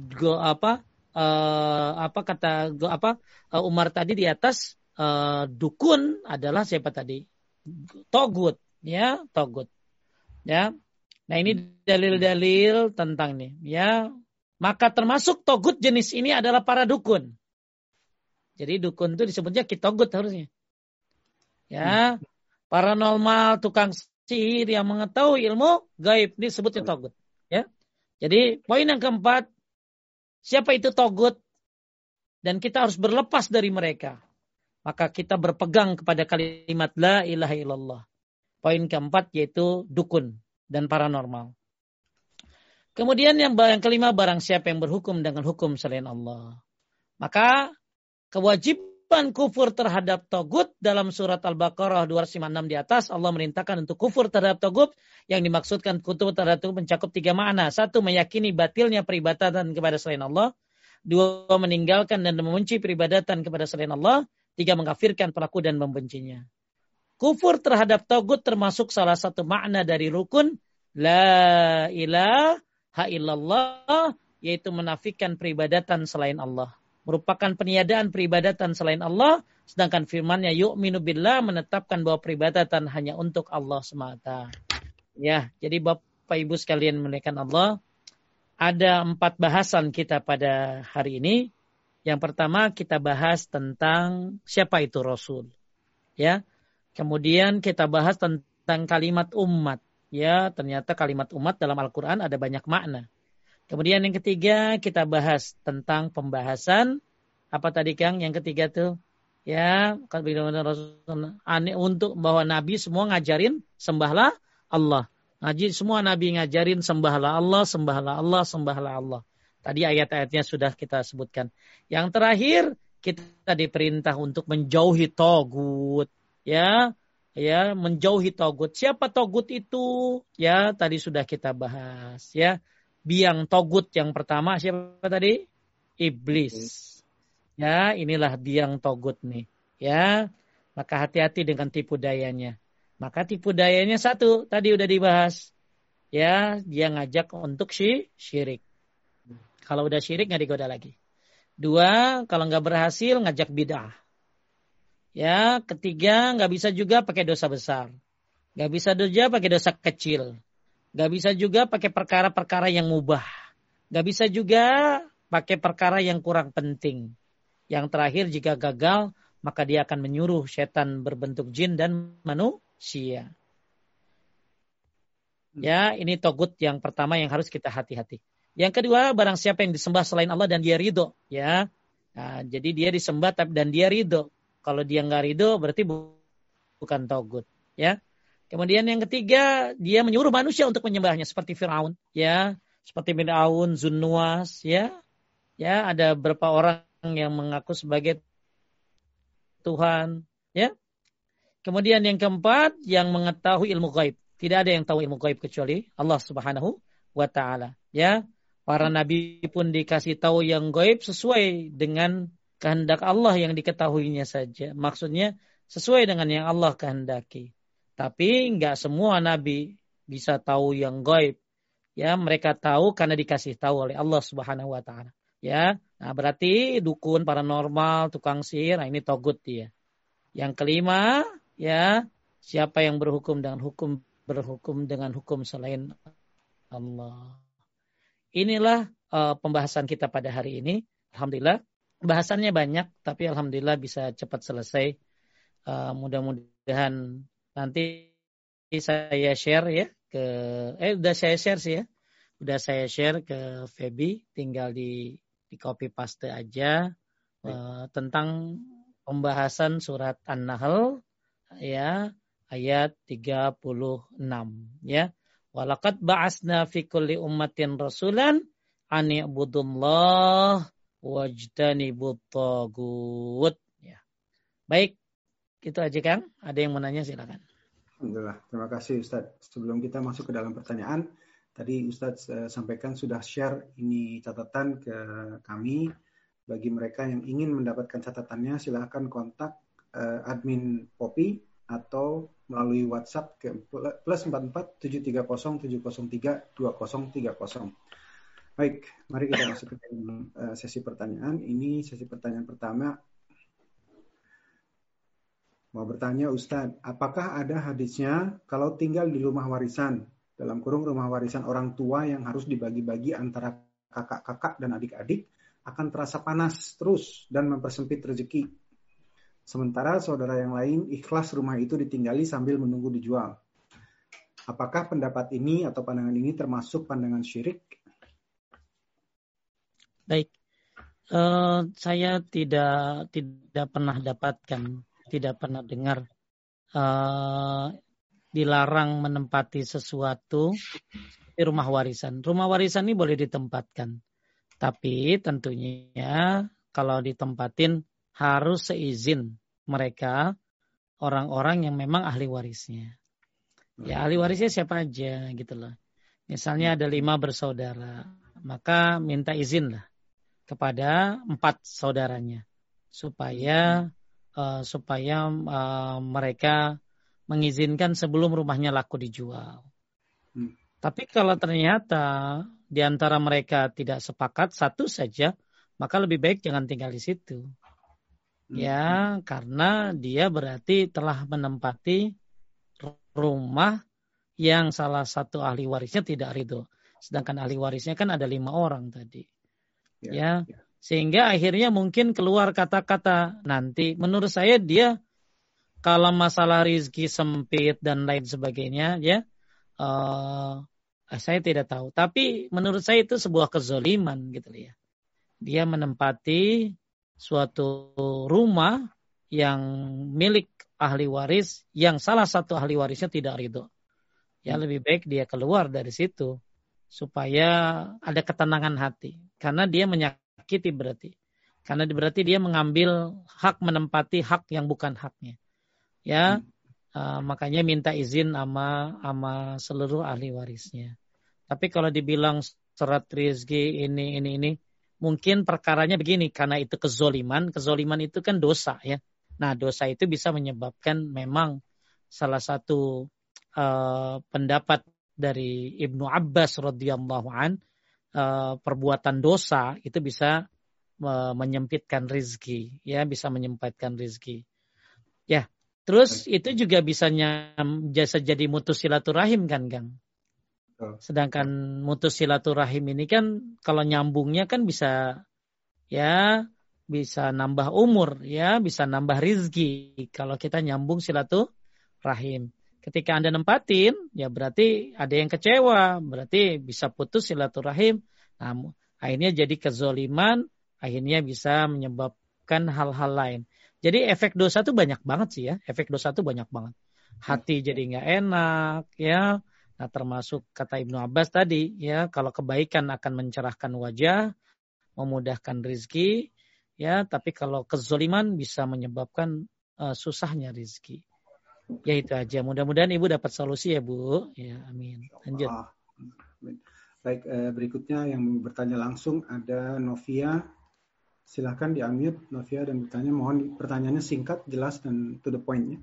go, apa uh, apa kata go, apa uh, Umar tadi di atas uh, dukun adalah siapa tadi? Togut ya togut ya. Nah ini dalil-dalil tentang nih ya. Maka termasuk togut jenis ini adalah para dukun. Jadi dukun itu disebutnya kitogut harusnya. Ya paranormal tukang sihir yang mengetahui ilmu gaib disebutnya togut ya. Jadi poin yang keempat siapa itu togut dan kita harus berlepas dari mereka maka kita berpegang kepada kalimat la ilaha illallah Poin keempat yaitu dukun dan paranormal. Kemudian yang, kelima barang siapa yang berhukum dengan hukum selain Allah. Maka kewajiban kufur terhadap togut dalam surat Al-Baqarah 256 di atas Allah merintahkan untuk kufur terhadap togut yang dimaksudkan kufur terhadap togut mencakup tiga makna. Satu meyakini batilnya peribadatan kepada selain Allah. Dua meninggalkan dan membenci peribadatan kepada selain Allah. Tiga mengkafirkan pelaku dan membencinya. Kufur terhadap togut termasuk salah satu makna dari rukun La ilaha illallah yaitu menafikan peribadatan selain Allah. Merupakan peniadaan peribadatan selain Allah. Sedangkan firmannya yu'minu billah menetapkan bahwa peribadatan hanya untuk Allah semata. Ya, jadi Bapak Ibu sekalian menekan Allah. Ada empat bahasan kita pada hari ini. Yang pertama kita bahas tentang siapa itu Rasul. Ya, Kemudian kita bahas tentang kalimat umat. Ya, ternyata kalimat umat dalam Al-Quran ada banyak makna. Kemudian yang ketiga kita bahas tentang pembahasan apa tadi Kang? Yang ketiga tuh ya aneh untuk bahwa Nabi semua ngajarin sembahlah Allah. Ngaji semua Nabi ngajarin sembahlah Allah, sembahlah Allah, sembahlah Allah. Tadi ayat-ayatnya sudah kita sebutkan. Yang terakhir kita diperintah untuk menjauhi togut ya ya menjauhi togut. Siapa togut itu? Ya tadi sudah kita bahas ya. Biang togut yang pertama siapa tadi? Iblis. Ya, inilah biang togut nih. Ya, maka hati-hati dengan tipu dayanya. Maka tipu dayanya satu, tadi udah dibahas. Ya, dia ngajak untuk si syirik. Kalau udah syirik nggak digoda lagi. Dua, kalau nggak berhasil ngajak bid'ah. Ya, ketiga nggak bisa juga pakai dosa besar. Nggak bisa juga pakai dosa kecil. Nggak bisa juga pakai perkara-perkara yang mubah. Nggak bisa juga pakai perkara yang kurang penting. Yang terakhir jika gagal, maka dia akan menyuruh setan berbentuk jin dan manusia. Ya, ini togut yang pertama yang harus kita hati-hati. Yang kedua, barang siapa yang disembah selain Allah dan dia ridho, ya. Nah, jadi dia disembah dan dia ridho. Kalau dia nggak ridho berarti bukan togut. Ya. Kemudian yang ketiga, dia menyuruh manusia untuk menyembahnya seperti Firaun, ya, seperti Firaun, Zunnuas, ya, ya, ada beberapa orang yang mengaku sebagai Tuhan, ya. Kemudian yang keempat, yang mengetahui ilmu gaib. Tidak ada yang tahu ilmu gaib kecuali Allah Subhanahu wa taala, ya. Para nabi pun dikasih tahu yang gaib sesuai dengan kehendak Allah yang diketahuinya saja. Maksudnya sesuai dengan yang Allah kehendaki. Tapi nggak semua nabi bisa tahu yang gaib. Ya, mereka tahu karena dikasih tahu oleh Allah Subhanahu wa taala. Ya. Nah, berarti dukun paranormal, tukang sihir, nah ini togut dia. Yang kelima, ya, siapa yang berhukum dengan hukum berhukum dengan hukum selain Allah. Inilah uh, pembahasan kita pada hari ini. Alhamdulillah bahasannya banyak, tapi alhamdulillah bisa cepat selesai. Uh, mudah-mudahan nanti saya share ya ke, eh udah saya share sih ya, udah saya share ke Feby, tinggal di di copy paste aja uh, tentang pembahasan surat An-Nahl ya ayat 36 ya. Walakat ba'asna fi kulli ummatin rasulan an i'budullah wajtanibut tagut. Ya. Baik, itu aja Kang. Ada yang mau nanya silakan. Alhamdulillah. Terima kasih Ustadz. Sebelum kita masuk ke dalam pertanyaan, tadi Ustadz uh, sampaikan sudah share ini catatan ke kami. Bagi mereka yang ingin mendapatkan catatannya, silahkan kontak uh, admin Popi atau melalui WhatsApp ke plus 44 730 703 2030. Baik, mari kita masuk ke uh, sesi pertanyaan. Ini sesi pertanyaan pertama Mau bertanya Ustadz, apakah ada hadisnya kalau tinggal di rumah warisan, dalam kurung rumah warisan orang tua yang harus dibagi-bagi antara kakak-kakak dan adik-adik, akan terasa panas terus dan mempersempit rezeki. Sementara saudara yang lain ikhlas rumah itu ditinggali sambil menunggu dijual. Apakah pendapat ini atau pandangan ini termasuk pandangan syirik? Baik, uh, saya tidak tidak pernah dapatkan tidak pernah dengar uh, dilarang menempati sesuatu di rumah warisan. Rumah warisan ini boleh ditempatkan. Tapi tentunya kalau ditempatin harus seizin mereka orang-orang yang memang ahli warisnya. Ya ahli warisnya siapa aja gitu loh. Misalnya ada lima bersaudara, maka minta izin lah kepada empat saudaranya supaya uh, supaya uh, mereka mengizinkan sebelum rumahnya laku dijual. Hmm. Tapi kalau ternyata di antara mereka tidak sepakat satu saja, maka lebih baik jangan tinggal di situ. Hmm. Ya, karena dia berarti telah menempati rumah yang salah satu ahli warisnya tidak ridho. Sedangkan ahli warisnya kan ada lima orang tadi. Ya, ya. ya. Sehingga akhirnya mungkin keluar kata-kata nanti. Menurut saya dia kalau masalah rizki sempit dan lain sebagainya ya uh, saya tidak tahu. Tapi menurut saya itu sebuah kezoliman gitu ya. Dia menempati suatu rumah yang milik ahli waris yang salah satu ahli warisnya tidak ridho. Ya lebih baik dia keluar dari situ supaya ada ketenangan hati karena dia menyak menyakiti berarti. Karena berarti dia mengambil hak menempati hak yang bukan haknya. Ya, hmm. uh, makanya minta izin sama sama seluruh ahli warisnya. Tapi kalau dibilang serat rizki ini ini ini mungkin perkaranya begini karena itu kezoliman, kezoliman itu kan dosa ya. Nah dosa itu bisa menyebabkan memang salah satu uh, pendapat dari Ibnu Abbas radhiyallahu an uh, perbuatan dosa itu bisa uh, menyempitkan rizki, ya bisa menyempitkan rizki. Ya, terus itu juga bisa nyam, jasa jadi mutus silaturahim kan, Gang? Sedangkan mutus silaturahim ini kan kalau nyambungnya kan bisa ya bisa nambah umur ya, bisa nambah rizki kalau kita nyambung silaturahim. Ketika Anda nempatin, ya berarti ada yang kecewa, berarti bisa putus silaturahim. Nah, akhirnya jadi kezoliman, akhirnya bisa menyebabkan hal-hal lain. Jadi efek dosa itu banyak banget sih ya, efek dosa itu banyak banget. Hati jadi nggak enak, ya. Nah, termasuk kata Ibnu Abbas tadi, ya, kalau kebaikan akan mencerahkan wajah, memudahkan rizki, ya, tapi kalau kezoliman bisa menyebabkan uh, susahnya rizki. Ya itu aja. Mudah-mudahan Ibu dapat solusi ya Bu. Ya amin. Lanjut. Baik, eh, berikutnya yang bertanya langsung ada Novia. Silahkan di unmute Novia dan bertanya. Mohon pertanyaannya singkat, jelas dan to the point ya.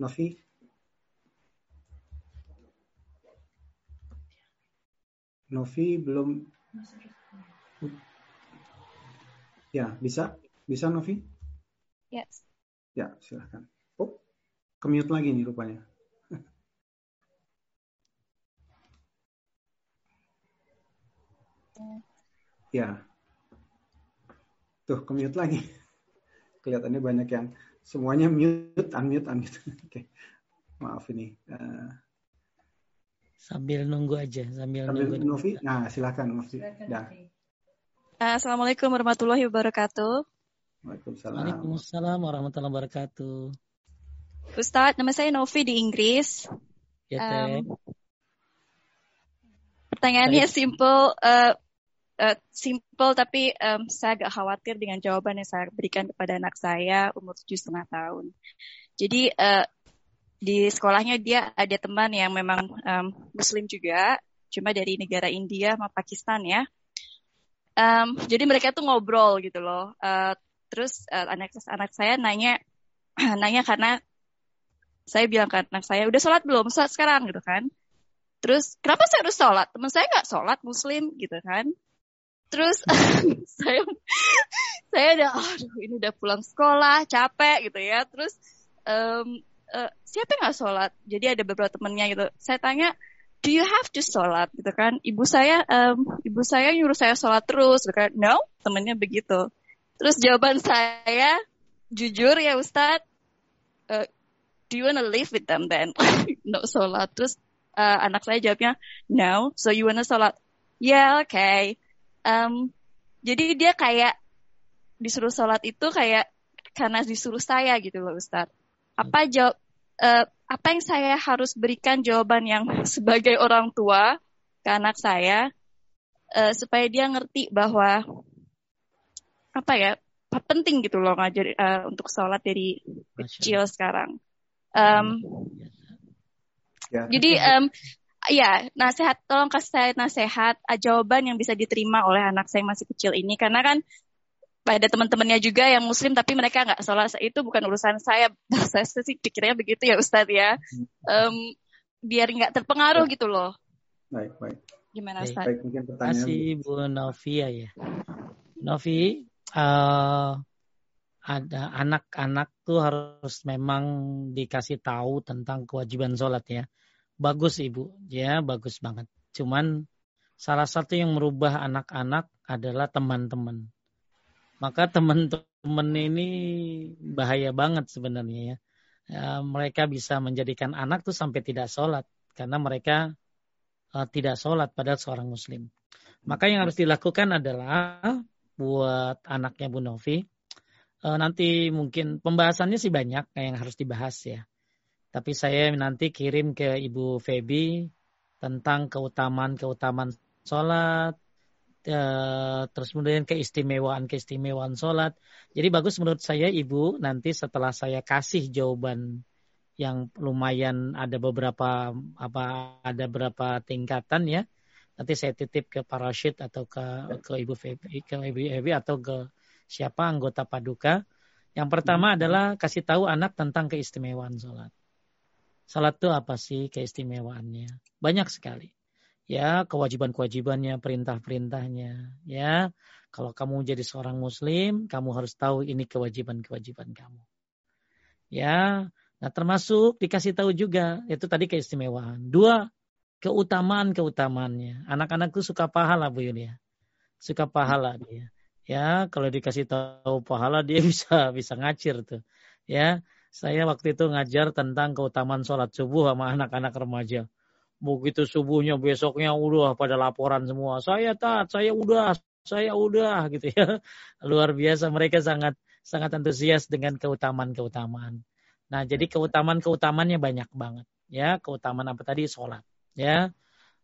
Novi. Novi belum. Ya, bisa? Bisa Novi? Yes. Ya, silahkan kemute lagi nih rupanya. ya. Tuh, kemute lagi. Kelihatannya banyak yang semuanya mute, unmute, unmute. Oke. Maaf ini. Uh, sambil nunggu aja, sambil, sambil nunggu. Novi. Nah, silakan Novi. Ya. Assalamualaikum warahmatullahi wabarakatuh. Waalaikumsalam. Waalaikumsalam warahmatullahi wabarakatuh. Ustadz, nama saya Novi di Inggris. Ya, um, pertanyaannya simple, uh, uh, simple tapi um, saya agak khawatir dengan jawaban yang saya berikan kepada anak saya umur tujuh setengah tahun. Jadi uh, di sekolahnya dia ada teman yang memang um, Muslim juga, cuma dari negara India sama Pakistan ya. Um, jadi mereka tuh ngobrol gitu loh. Uh, terus uh, anak anak saya nanya nanya karena saya bilang ke anak saya udah sholat belum? Sholat sekarang gitu kan. Terus kenapa saya harus sholat? Teman saya nggak sholat muslim gitu kan. Terus saya saya udah aduh ini udah pulang sekolah capek gitu ya. Terus um, uh, siapa nggak sholat? Jadi ada beberapa temennya gitu. Saya tanya do you have to sholat? Gitu kan. Ibu saya um, ibu saya nyuruh saya sholat terus gitu kan. No temennya begitu. Terus jawaban saya jujur ya Ustadz uh, do you wanna live with them then? No sholat. Terus uh, anak saya jawabnya no. So you wanna sholat? Yeah okay. Um, jadi dia kayak disuruh sholat itu kayak karena disuruh saya gitu loh Ustadz. Apa jawab uh, apa yang saya harus berikan jawaban yang sebagai orang tua ke anak saya uh, supaya dia ngerti bahwa apa ya penting gitu loh ngajar uh, untuk sholat dari kecil sekarang. Um, ya. Jadi um, ya nasihat tolong kasih saya nasihat uh, jawaban yang bisa diterima oleh anak saya yang masih kecil ini. Karena kan pada teman-temannya juga yang muslim tapi mereka nggak sholat. Itu bukan urusan saya. Saya sih pikirnya begitu ya Ustadz ya. Um, biar nggak terpengaruh gitu loh. Baik baik. Gimana Ustadz? baik, mungkin pertanyaan. kasih Bu Novia ya. Novi uh, ada anak-anak tuh harus memang dikasih tahu tentang kewajiban sholat ya. Bagus ibu. Ya bagus banget. Cuman salah satu yang merubah anak-anak adalah teman-teman. Maka teman-teman ini bahaya banget sebenarnya ya. ya mereka bisa menjadikan anak tuh sampai tidak sholat. Karena mereka uh, tidak sholat padahal seorang muslim. Maka yang harus dilakukan adalah buat anaknya Bu Novi nanti mungkin pembahasannya sih banyak yang harus dibahas ya tapi saya nanti kirim ke Ibu Feby tentang keutamaan-keutamaan sholat, eh, terus kemudian keistimewaan-keistimewaan sholat. Jadi bagus menurut saya Ibu nanti setelah saya kasih jawaban yang lumayan ada beberapa apa ada beberapa tingkatan ya. Nanti saya titip ke Pak Rashid atau ke ke Ibu Feby, ke Ibu Feby atau ke siapa anggota Paduka. Yang pertama hmm. adalah kasih tahu anak tentang keistimewaan sholat. Salat itu apa sih keistimewaannya? Banyak sekali. Ya, kewajiban-kewajibannya, perintah-perintahnya. Ya, kalau kamu jadi seorang muslim, kamu harus tahu ini kewajiban-kewajiban kamu. Ya, nah termasuk dikasih tahu juga, itu tadi keistimewaan. Dua, keutamaan-keutamaannya. Anak-anak tuh suka pahala Bu Yulia. Suka pahala dia. Ya, kalau dikasih tahu pahala dia bisa bisa ngacir tuh. Ya, saya waktu itu ngajar tentang keutamaan sholat subuh sama anak-anak remaja. Begitu subuhnya besoknya udah pada laporan semua. Saya taat, saya udah, saya udah gitu ya. Luar biasa mereka sangat sangat antusias dengan keutamaan-keutamaan. Nah, jadi keutamaan-keutamaannya banyak banget ya. Keutamaan apa tadi? Sholat ya.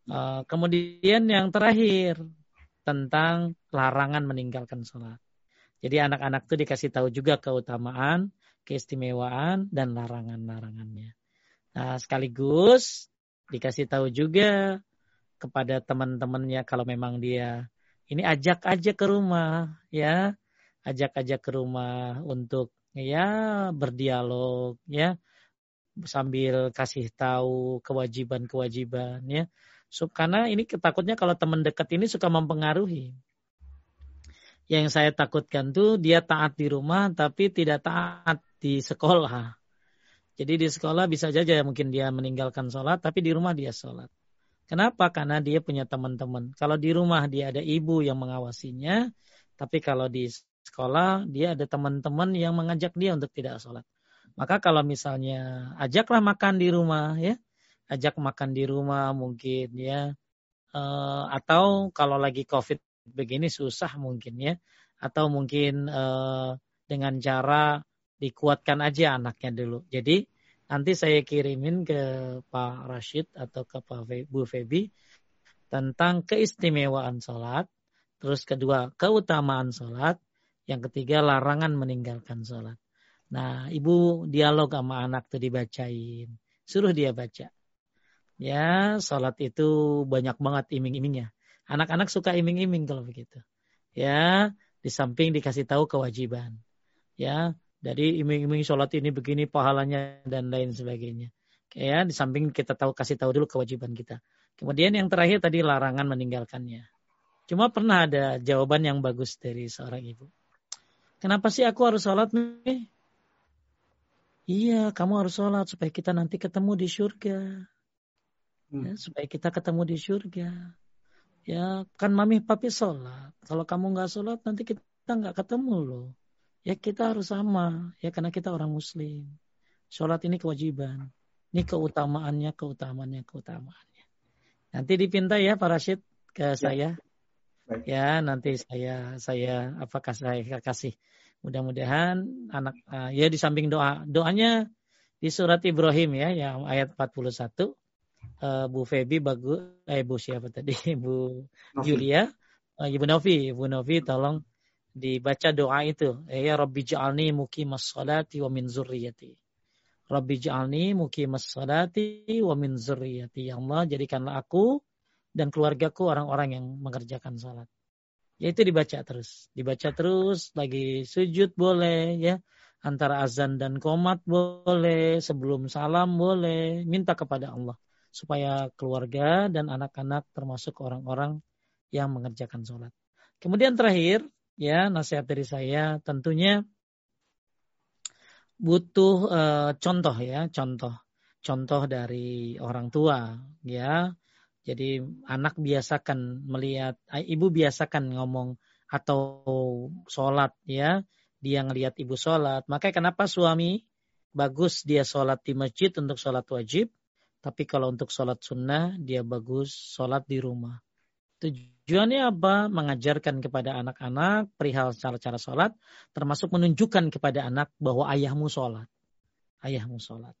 Uh, kemudian yang terakhir tentang larangan meninggalkan sholat. Jadi anak-anak itu dikasih tahu juga keutamaan keistimewaan dan larangan-larangannya. Nah, sekaligus dikasih tahu juga kepada teman-temannya kalau memang dia ini ajak aja ke rumah ya, ajak aja ke rumah untuk ya berdialog ya sambil kasih tahu kewajiban-kewajiban ya. Karena ini ketakutnya kalau teman dekat ini suka mempengaruhi. Yang saya takutkan tuh dia taat di rumah tapi tidak taat di sekolah. Jadi di sekolah bisa saja mungkin dia meninggalkan sholat, tapi di rumah dia sholat. Kenapa? Karena dia punya teman-teman. Kalau di rumah dia ada ibu yang mengawasinya, tapi kalau di sekolah dia ada teman-teman yang mengajak dia untuk tidak sholat. Maka kalau misalnya ajaklah makan di rumah ya, ajak makan di rumah mungkin ya, uh, atau kalau lagi covid begini susah mungkin ya, atau mungkin uh, dengan cara dikuatkan aja anaknya dulu. Jadi nanti saya kirimin ke Pak Rashid atau ke Pak Bu Febi tentang keistimewaan sholat. Terus kedua, keutamaan sholat. Yang ketiga, larangan meninggalkan sholat. Nah, ibu dialog sama anak tuh dibacain. suruh dia baca. Ya, sholat itu banyak banget iming-imingnya. Anak-anak suka iming-iming kalau begitu. Ya, di samping dikasih tahu kewajiban. Ya, dari iming-iming sholat ini begini pahalanya dan lain sebagainya. Ya, di samping kita tahu kasih tahu dulu kewajiban kita. Kemudian yang terakhir tadi larangan meninggalkannya. Cuma pernah ada jawaban yang bagus dari seorang ibu. Kenapa sih aku harus sholat nih? Iya, kamu harus sholat supaya kita nanti ketemu di surga. Hmm. Ya, supaya kita ketemu di surga. Ya, kan mami papi sholat. Kalau kamu nggak sholat, nanti kita nggak ketemu loh. Ya kita harus sama. Ya karena kita orang muslim. Sholat ini kewajiban. Ini keutamaannya, keutamaannya, keutamaannya. Nanti dipinta ya Pak Rashid ke ya. saya. Baik. Ya nanti saya saya apakah saya kasih. Mudah-mudahan anak uh, ya di samping doa doanya di surat Ibrahim ya yang ayat 41 uh, Bu Febi bagus eh Bu siapa tadi? Bu Novi. Julia uh, Ibu Novi. Ibu Novi tolong dibaca doa itu. Ya Rabbi ja'alni muqimas salati wa min zurriyati. Rabbi ja'alni muqimas salati wa min zurriyati. Ya Allah jadikanlah aku dan keluargaku orang-orang yang mengerjakan salat. Ya itu dibaca terus. Dibaca terus lagi sujud boleh ya. Antara azan dan komat boleh sebelum salam boleh. Minta kepada Allah supaya keluarga dan anak-anak termasuk orang-orang yang mengerjakan sholat. Kemudian terakhir, ya nasihat dari saya tentunya butuh uh, contoh ya, contoh, contoh dari orang tua, ya. Jadi anak biasakan melihat, eh, ibu biasakan ngomong atau sholat ya, dia ngelihat ibu sholat. Makanya kenapa suami bagus dia sholat di masjid untuk sholat wajib, tapi kalau untuk sholat sunnah, dia bagus sholat di rumah. Tujuannya apa? Mengajarkan kepada anak-anak perihal cara-cara sholat, termasuk menunjukkan kepada anak bahwa ayahmu sholat. Ayahmu sholat.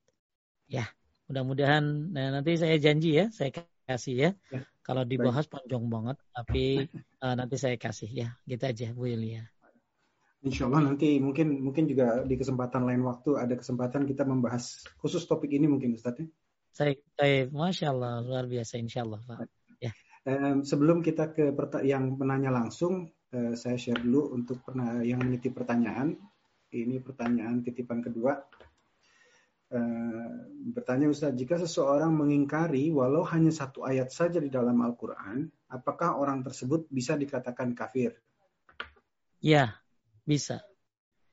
Ya, mudah-mudahan nah nanti saya janji ya, saya kasih ya. ya. Kalau dibahas Baik. panjang banget, tapi uh, nanti saya kasih ya. Gitu aja Bu Yulia. Insya Allah nanti mungkin mungkin juga di kesempatan lain waktu ada kesempatan kita membahas khusus topik ini mungkin Ustaz ya. Baik, baik. Masya Allah, luar biasa insya Allah Pak. Ya. Um, sebelum kita ke yang menanya langsung, uh, saya share dulu untuk pernah yang menitip pertanyaan. Ini pertanyaan titipan kedua. Uh, bertanya Ustaz, jika seseorang mengingkari walau hanya satu ayat saja di dalam Al-Quran, apakah orang tersebut bisa dikatakan kafir? Ya, bisa.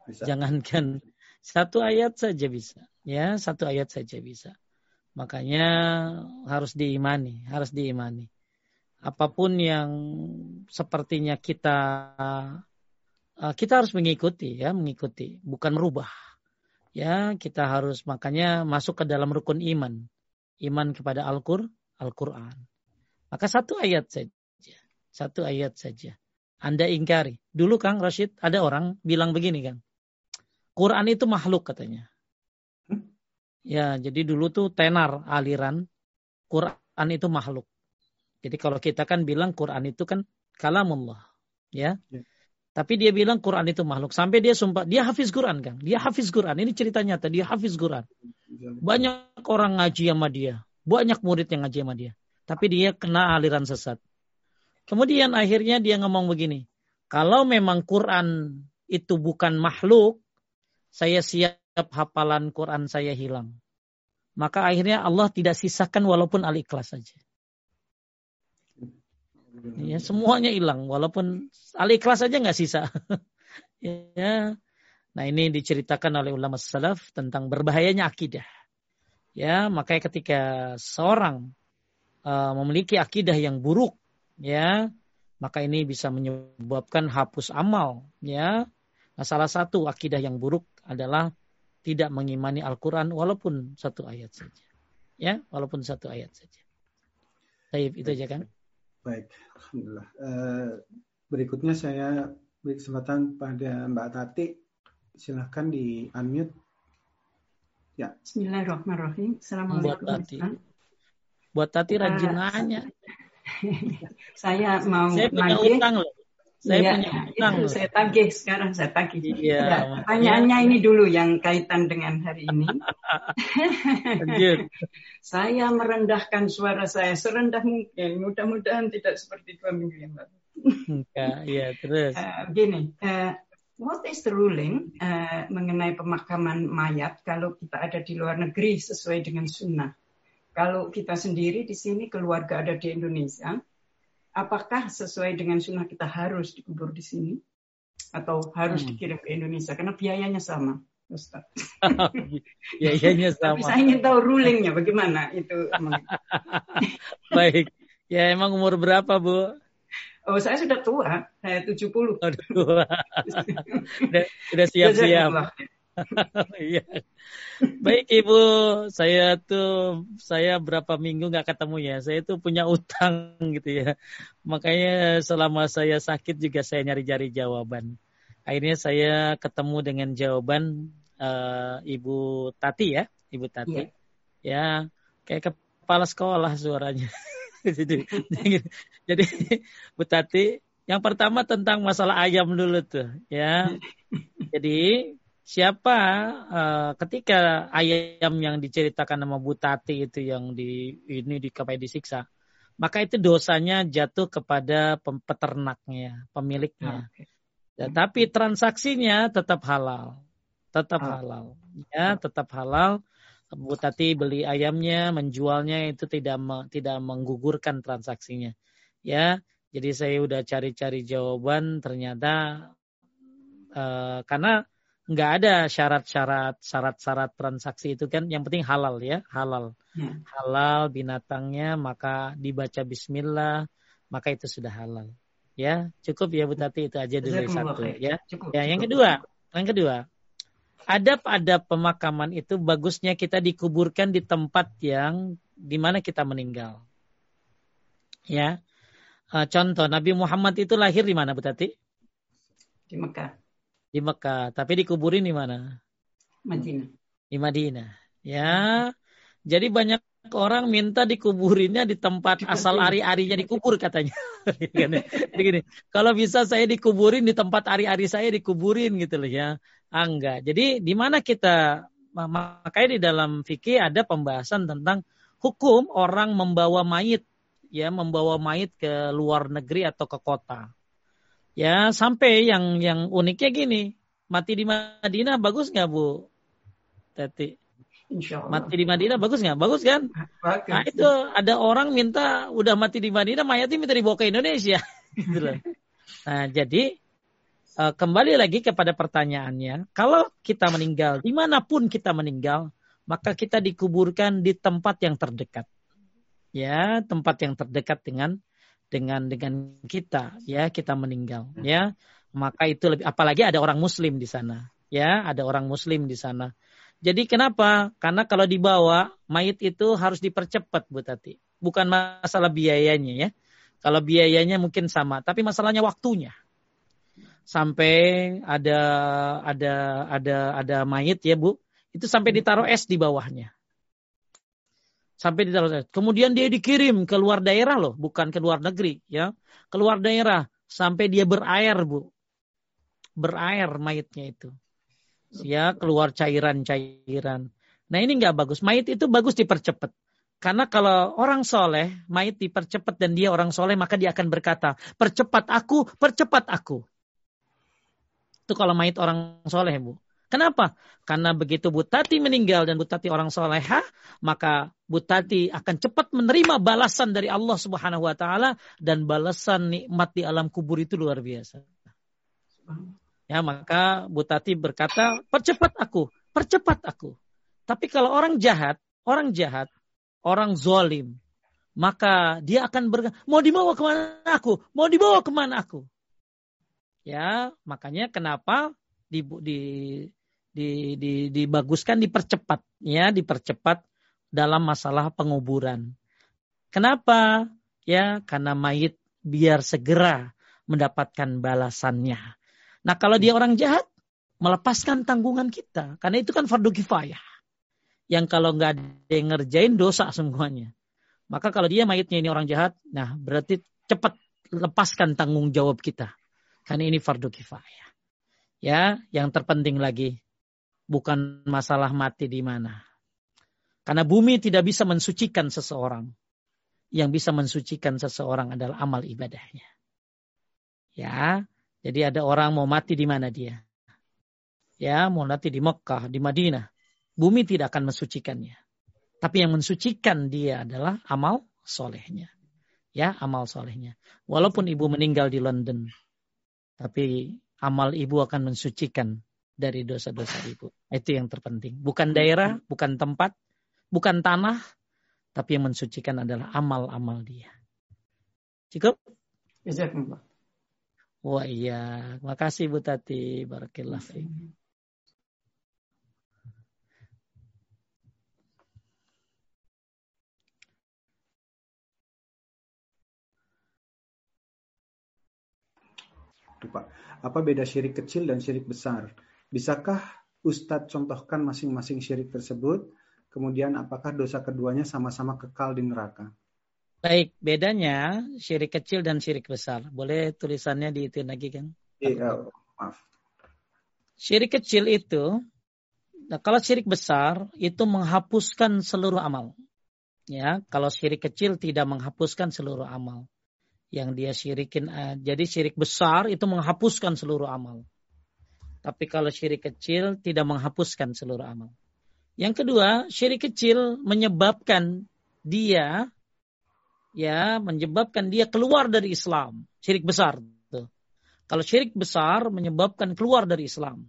bisa. Jangankan satu ayat saja bisa. Ya, satu ayat saja bisa. Makanya harus diimani, harus diimani. Apa pun yang sepertinya kita eh, kita harus mengikuti ya, mengikuti, bukan merubah. Ya, kita harus makanya masuk ke dalam rukun iman. Iman kepada Al-Qur'an. Al Maka satu ayat saja. Satu ayat saja. Anda ingkari. Dulu Kang Rashid ada orang bilang begini Kang. Quran itu makhluk katanya. Ya, jadi dulu tuh tenar aliran Quran itu makhluk. Jadi kalau kita kan bilang Quran itu kan kalamullah, ya. ya. Tapi dia bilang Quran itu makhluk. Sampai dia sumpah, dia hafiz Quran, kan? Dia hafiz Quran. Ini cerita nyata, dia hafiz Quran. Banyak orang ngaji sama dia. Banyak murid yang ngaji sama dia. Tapi dia kena aliran sesat. Kemudian akhirnya dia ngomong begini. Kalau memang Quran itu bukan makhluk, saya siap hafalan Quran saya hilang. Maka akhirnya Allah tidak sisakan walaupun al-ikhlas saja. Ya, semuanya hilang walaupun al-ikhlas saja nggak sisa. ya. Nah, ini diceritakan oleh ulama salaf tentang berbahayanya akidah. Ya, makanya ketika seorang uh, memiliki akidah yang buruk, ya, maka ini bisa menyebabkan hapus amal, ya. Nah, salah satu akidah yang buruk adalah tidak mengimani Al-Quran walaupun satu ayat saja. Ya, walaupun satu ayat saja. Baik, itu aja kan? Baik, Alhamdulillah. Uh, berikutnya saya beri kesempatan pada Mbak Tati. Silahkan di unmute. Ya. Bismillahirrahmanirrahim. Assalamualaikum. Buat Tati. Buat Tati rajin nanya. saya mau saya punya utang loh. Saya ya, punya utang. Itu saya tagih sekarang saya tagih. Iya. Ya, pertanyaannya ini dulu yang kaitan dengan hari ini. saya merendahkan suara saya serendah mungkin. Mudah-mudahan tidak seperti dua minggu yang lalu. Enggak, iya terus. Uh, gini, uh, what is the ruling uh, mengenai pemakaman mayat kalau kita ada di luar negeri sesuai dengan sunnah? Kalau kita sendiri di sini keluarga ada di Indonesia, apakah sesuai dengan sunnah kita harus dikubur di sini atau harus hmm. dikirim ke Indonesia? Karena biayanya sama. Ustaz. biayanya sama. Tapi saya ingin tahu rulingnya bagaimana itu. Baik. Ya emang umur berapa Bu? Oh, saya sudah tua, saya 70. Oh, tua. sudah, siap-siap. Iya. Baik Ibu, saya tuh saya berapa minggu nggak ketemu ya. Saya tuh punya utang gitu ya. Makanya selama saya sakit juga saya nyari-nyari jawaban. Akhirnya saya ketemu dengan jawaban uh, Ibu Tati ya, Ibu Tati. Yeah. Ya, kayak kepala sekolah suaranya. jadi, jadi Bu Tati, yang pertama tentang masalah ayam dulu tuh, ya. Jadi siapa uh, ketika ayam yang diceritakan nama Bu Tati itu yang di ini dikapai disiksa, maka itu dosanya jatuh kepada peternaknya, pemiliknya. Okay. Ya, tapi transaksinya tetap halal, tetap ah. halal, ya, tetap halal Bu Tati beli ayamnya, menjualnya itu tidak tidak menggugurkan transaksinya. Ya, jadi saya udah cari-cari jawaban ternyata uh, karena nggak ada syarat-syarat syarat-syarat transaksi itu kan yang penting halal ya halal hmm. halal binatangnya maka dibaca Bismillah maka itu sudah halal ya cukup ya Bu Tati itu aja dulu satu ya cukup, ya yang kedua yang kedua adab-adab pemakaman itu bagusnya kita dikuburkan di tempat yang di mana kita meninggal. Ya. Uh, contoh Nabi Muhammad itu lahir di mana Bu Tati? Di Mekah. Di Mekah, tapi dikuburin di mana? Madinah. Di Madinah. Ya. Jadi banyak orang minta dikuburinnya di tempat asal ari-arinya dikubur katanya. Jadi gini, kalau bisa saya dikuburin di tempat ari-ari saya dikuburin gitu loh ya. Ah, enggak. Jadi di mana kita makanya di dalam fikih ada pembahasan tentang hukum orang membawa mayit ya membawa mayit ke luar negeri atau ke kota. Ya sampai yang yang uniknya gini, mati di Madinah bagus nggak Bu? Teti. Mati di Madinah bagus nggak? Bagus kan? Bagus. Nah itu ada orang minta udah mati di Madinah, mayatnya minta dibawa ke Indonesia. gitu Nah jadi uh, kembali lagi kepada pertanyaannya, kalau kita meninggal, di mana pun kita meninggal, maka kita dikuburkan di tempat yang terdekat. Ya, tempat yang terdekat dengan dengan dengan kita, ya, kita meninggal, ya. Maka itu lebih apalagi ada orang muslim di sana, ya, ada orang muslim di sana. Jadi kenapa? Karena kalau dibawa mayit itu harus dipercepat Bu Tati. Bukan masalah biayanya ya. Kalau biayanya mungkin sama, tapi masalahnya waktunya sampai ada ada ada ada mayit ya Bu, itu sampai ditaruh es di bawahnya. Sampai ditaruh es. Kemudian dia dikirim ke luar daerah loh, bukan ke luar negeri ya. Keluar daerah sampai dia berair Bu. Berair mayitnya itu. Ya, keluar cairan-cairan. Nah ini nggak bagus. Mayit itu bagus dipercepat. Karena kalau orang soleh, mayit dipercepat dan dia orang soleh, maka dia akan berkata, percepat aku, percepat aku. Itu kalau mayit orang soleh, Bu. Kenapa? Karena begitu Bu Tati meninggal dan Bu Tati orang soleha, maka Bu Tati akan cepat menerima balasan dari Allah Subhanahu wa taala dan balasan nikmat di alam kubur itu luar biasa. Ya, maka Bu Tati berkata, "Percepat aku, percepat aku." Tapi kalau orang jahat, orang jahat, orang zolim, maka dia akan ber mau dibawa ke mana aku, mau dibawa ke mana aku. Ya, makanya kenapa di, di, di, di, dibaguskan dipercepat, ya, dipercepat dalam masalah penguburan. Kenapa? Ya, karena mayit biar segera mendapatkan balasannya. Nah, kalau dia orang jahat, melepaskan tanggungan kita. Karena itu kan fardu kifayah. Yang kalau nggak ada yang ngerjain dosa semuanya. Maka kalau dia mayitnya ini orang jahat, nah berarti cepat lepaskan tanggung jawab kita Kan ini fardu kifayah. Ya, yang terpenting lagi bukan masalah mati di mana. Karena bumi tidak bisa mensucikan seseorang. Yang bisa mensucikan seseorang adalah amal ibadahnya. Ya, jadi ada orang mau mati di mana dia? Ya, mau mati di Mekah, di Madinah. Bumi tidak akan mensucikannya. Tapi yang mensucikan dia adalah amal solehnya. Ya, amal solehnya. Walaupun ibu meninggal di London. Tapi amal ibu akan mensucikan dari dosa-dosa ibu. Itu yang terpenting. Bukan daerah, bukan tempat, bukan tanah, tapi yang mensucikan adalah amal-amal dia. Cukup? Jazakumullah. Wah iya, makasih Bu Tati, Barakillah Pak, apa beda syirik kecil dan syirik besar? Bisakah Ustadz contohkan masing-masing syirik tersebut? Kemudian apakah dosa keduanya sama-sama kekal di neraka? Baik, bedanya syirik kecil dan syirik besar. Boleh tulisannya diitin lagi kan? Iya, maaf. Syirik kecil itu, nah kalau syirik besar itu menghapuskan seluruh amal. Ya, kalau syirik kecil tidak menghapuskan seluruh amal yang dia syirikin. Eh, jadi syirik besar itu menghapuskan seluruh amal. Tapi kalau syirik kecil tidak menghapuskan seluruh amal. Yang kedua, syirik kecil menyebabkan dia ya menyebabkan dia keluar dari Islam. Syirik besar. Tuh. Kalau syirik besar menyebabkan keluar dari Islam.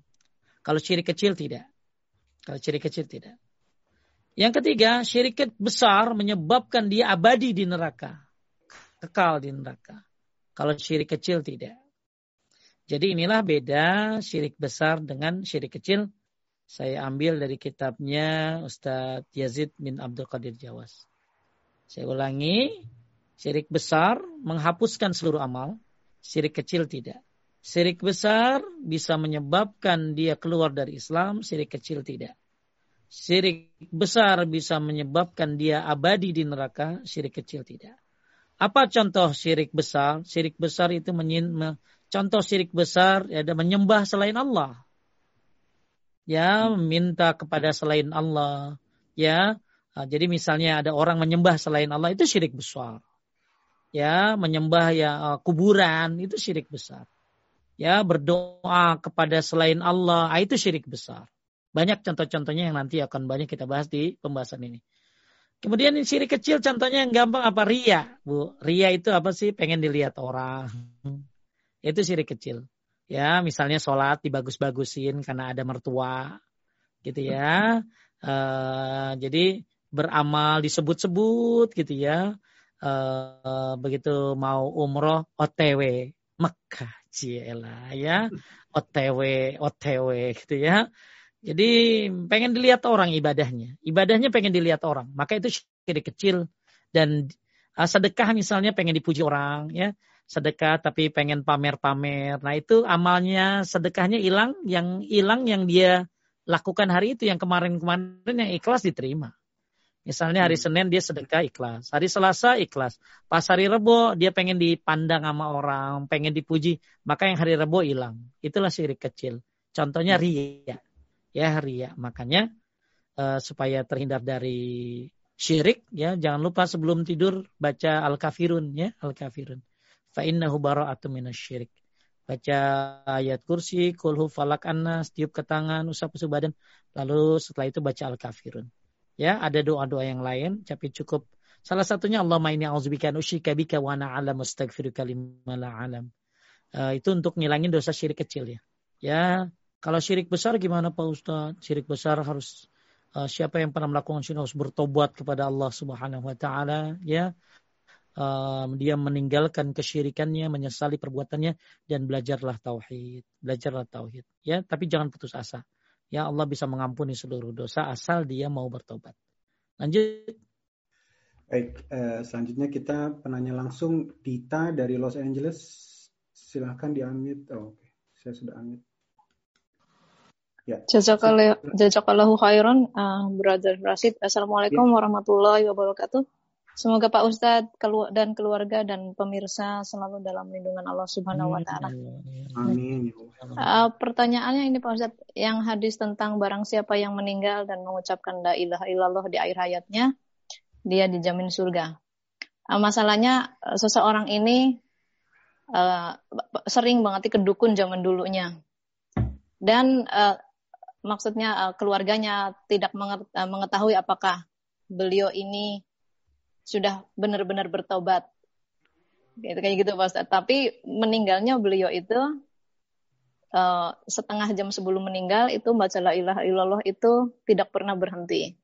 Kalau syirik kecil tidak. Kalau syirik kecil tidak. Yang ketiga, syirik besar menyebabkan dia abadi di neraka. Kekal di neraka. Kalau syirik kecil tidak. Jadi inilah beda syirik besar dengan syirik kecil. Saya ambil dari kitabnya Ustadz Yazid bin Abdul Qadir Jawas. Saya ulangi, syirik besar menghapuskan seluruh amal, syirik kecil tidak. Syirik besar bisa menyebabkan dia keluar dari Islam, syirik kecil tidak. Syirik besar bisa menyebabkan dia abadi di neraka, syirik kecil tidak. Apa contoh syirik besar? Syirik besar itu Contoh syirik besar ya, ada menyembah selain Allah. Ya, minta kepada selain Allah. Ya, jadi misalnya ada orang menyembah selain Allah itu syirik besar. Ya, menyembah ya kuburan itu syirik besar. Ya, berdoa kepada selain Allah ah, itu syirik besar. Banyak contoh-contohnya yang nanti akan banyak kita bahas di pembahasan ini. Kemudian syirik kecil contohnya yang gampang apa? Ria. Bu, ria itu apa sih? Pengen dilihat orang itu syirik kecil. Ya, misalnya sholat dibagus-bagusin karena ada mertua, gitu ya. Uh, jadi beramal disebut-sebut, gitu ya. Uh, begitu mau umroh OTW Mekah, ciela ya. OTW, OTW, gitu ya. Jadi pengen dilihat orang ibadahnya. Ibadahnya pengen dilihat orang. Maka itu syirik kecil. Dan uh, sedekah misalnya pengen dipuji orang. ya sedekah tapi pengen pamer-pamer. Nah itu amalnya sedekahnya hilang, yang hilang yang dia lakukan hari itu yang kemarin-kemarin yang ikhlas diterima. Misalnya hari hmm. Senin dia sedekah ikhlas, hari Selasa ikhlas, pas hari Rebo dia pengen dipandang sama orang, pengen dipuji, maka yang hari Rebo hilang. Itulah syirik kecil. Contohnya hmm. ria, ya ria. Makanya uh, supaya terhindar dari syirik, ya jangan lupa sebelum tidur baca al kafirun, ya al kafirun fa innahu bara'atun minasyirik. Baca ayat kursi, kulhu falak annas, tiup ke tangan, usap usap badan. Lalu setelah itu baca al-kafirun. Ya, ada doa-doa yang lain, tapi cukup. Salah satunya Allah ini a'udzubika an usyrika bika wa ana alam astaghfiruka la alam. Uh, itu untuk ngilangin dosa syirik kecil ya. Ya, kalau syirik besar gimana Pak Ustaz? Syirik besar harus uh, siapa yang pernah melakukan syirik harus bertobat kepada Allah Subhanahu wa taala ya um, dia meninggalkan kesyirikannya, menyesali perbuatannya dan belajarlah tauhid. Belajarlah tauhid. Ya, tapi jangan putus asa. Ya Allah bisa mengampuni seluruh dosa asal dia mau bertobat. Lanjut. Baik, eh, selanjutnya kita penanya langsung Dita dari Los Angeles. Silahkan di unmute. Oh, Oke, okay. saya sudah unmute. Ya. Jazakallahu khairan, uh, Brother Rasid. Assalamualaikum ya. warahmatullahi wabarakatuh. Semoga Pak Ustadz dan keluarga dan pemirsa selalu dalam lindungan Allah Subhanahu wa taala. Amin. Uh, pertanyaannya ini Pak Ustadz, yang hadis tentang barang siapa yang meninggal dan mengucapkan la ilaha illallah di akhir hayatnya, dia dijamin surga. Uh, masalahnya uh, seseorang ini uh, sering banget kedukun zaman dulunya. Dan uh, maksudnya uh, keluarganya tidak mengetahui apakah beliau ini sudah benar-benar bertobat. Gitu, kayak gitu Pak Ustaz. Tapi meninggalnya beliau itu uh, setengah jam sebelum meninggal itu baca la ilaha illallah itu tidak pernah berhenti.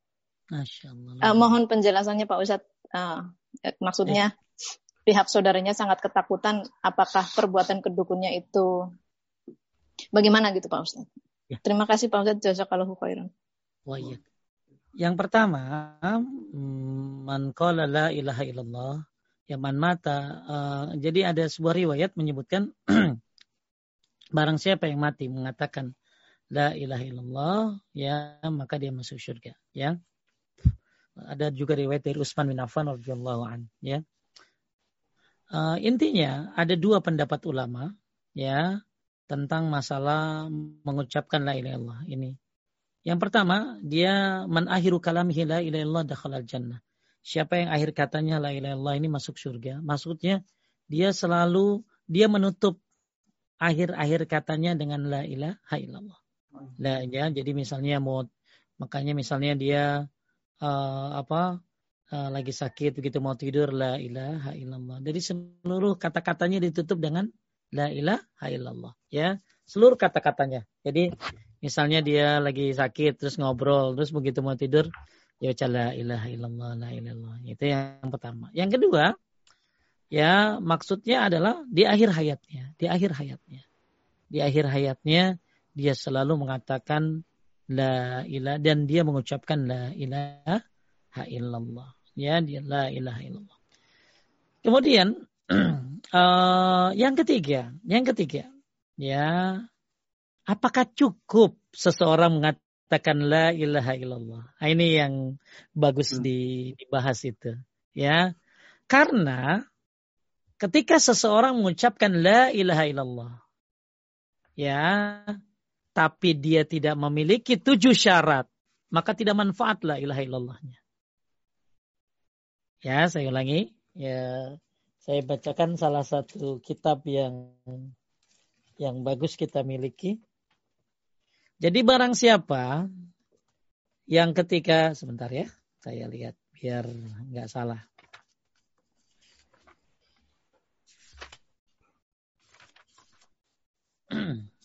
Masya Allah. Uh, mohon penjelasannya Pak Ustaz. Uh, maksudnya yes. pihak saudaranya sangat ketakutan apakah perbuatan kedukunnya itu bagaimana gitu Pak Ustaz. Ya. Terima kasih Pak Ustaz. Jazakallahu khairan. Wah, iya. Yang pertama, man qala la ilaha illallah, ya man mata. Uh, jadi ada sebuah riwayat menyebutkan barang siapa yang mati mengatakan la ilaha illallah, ya maka dia masuk surga, ya. Ada juga riwayat dari Utsman bin Affan radhiyallahu an, ya. Uh, intinya ada dua pendapat ulama, ya, tentang masalah mengucapkan la ilaha illallah ini. Yang pertama, dia man akhiru kalamihi la ilaha illallah jannah. Siapa yang akhir katanya la ilaha illallah ini masuk surga. Maksudnya dia selalu dia menutup akhir-akhir katanya dengan la ilaha illallah. La ya, jadi misalnya mau makanya misalnya dia uh, apa uh, lagi sakit begitu mau tidur la ilaha illallah. Jadi seluruh kata-katanya ditutup dengan la ilaha illallah ya. Seluruh kata-katanya. Jadi Misalnya dia lagi sakit terus ngobrol terus begitu mau tidur ya la ilaha illallah la ilallah. Itu yang pertama. Yang kedua ya maksudnya adalah di akhir hayatnya, di akhir hayatnya. Di akhir hayatnya dia selalu mengatakan la ilah dan dia mengucapkan la ilaha illallah. Ya, dia la ilaha illallah. Kemudian uh, yang ketiga, yang ketiga ya Apakah cukup seseorang mengatakan la ilaha illallah? Nah, ini yang bagus hmm. dibahas itu. Ya. Karena ketika seseorang mengucapkan la ilaha illallah ya, tapi dia tidak memiliki tujuh syarat, maka tidak manfaat la ilaha illallahnya. Ya, saya ulangi. Ya, saya bacakan salah satu kitab yang yang bagus kita miliki. Jadi barang siapa yang ketika sebentar ya, saya lihat biar nggak salah.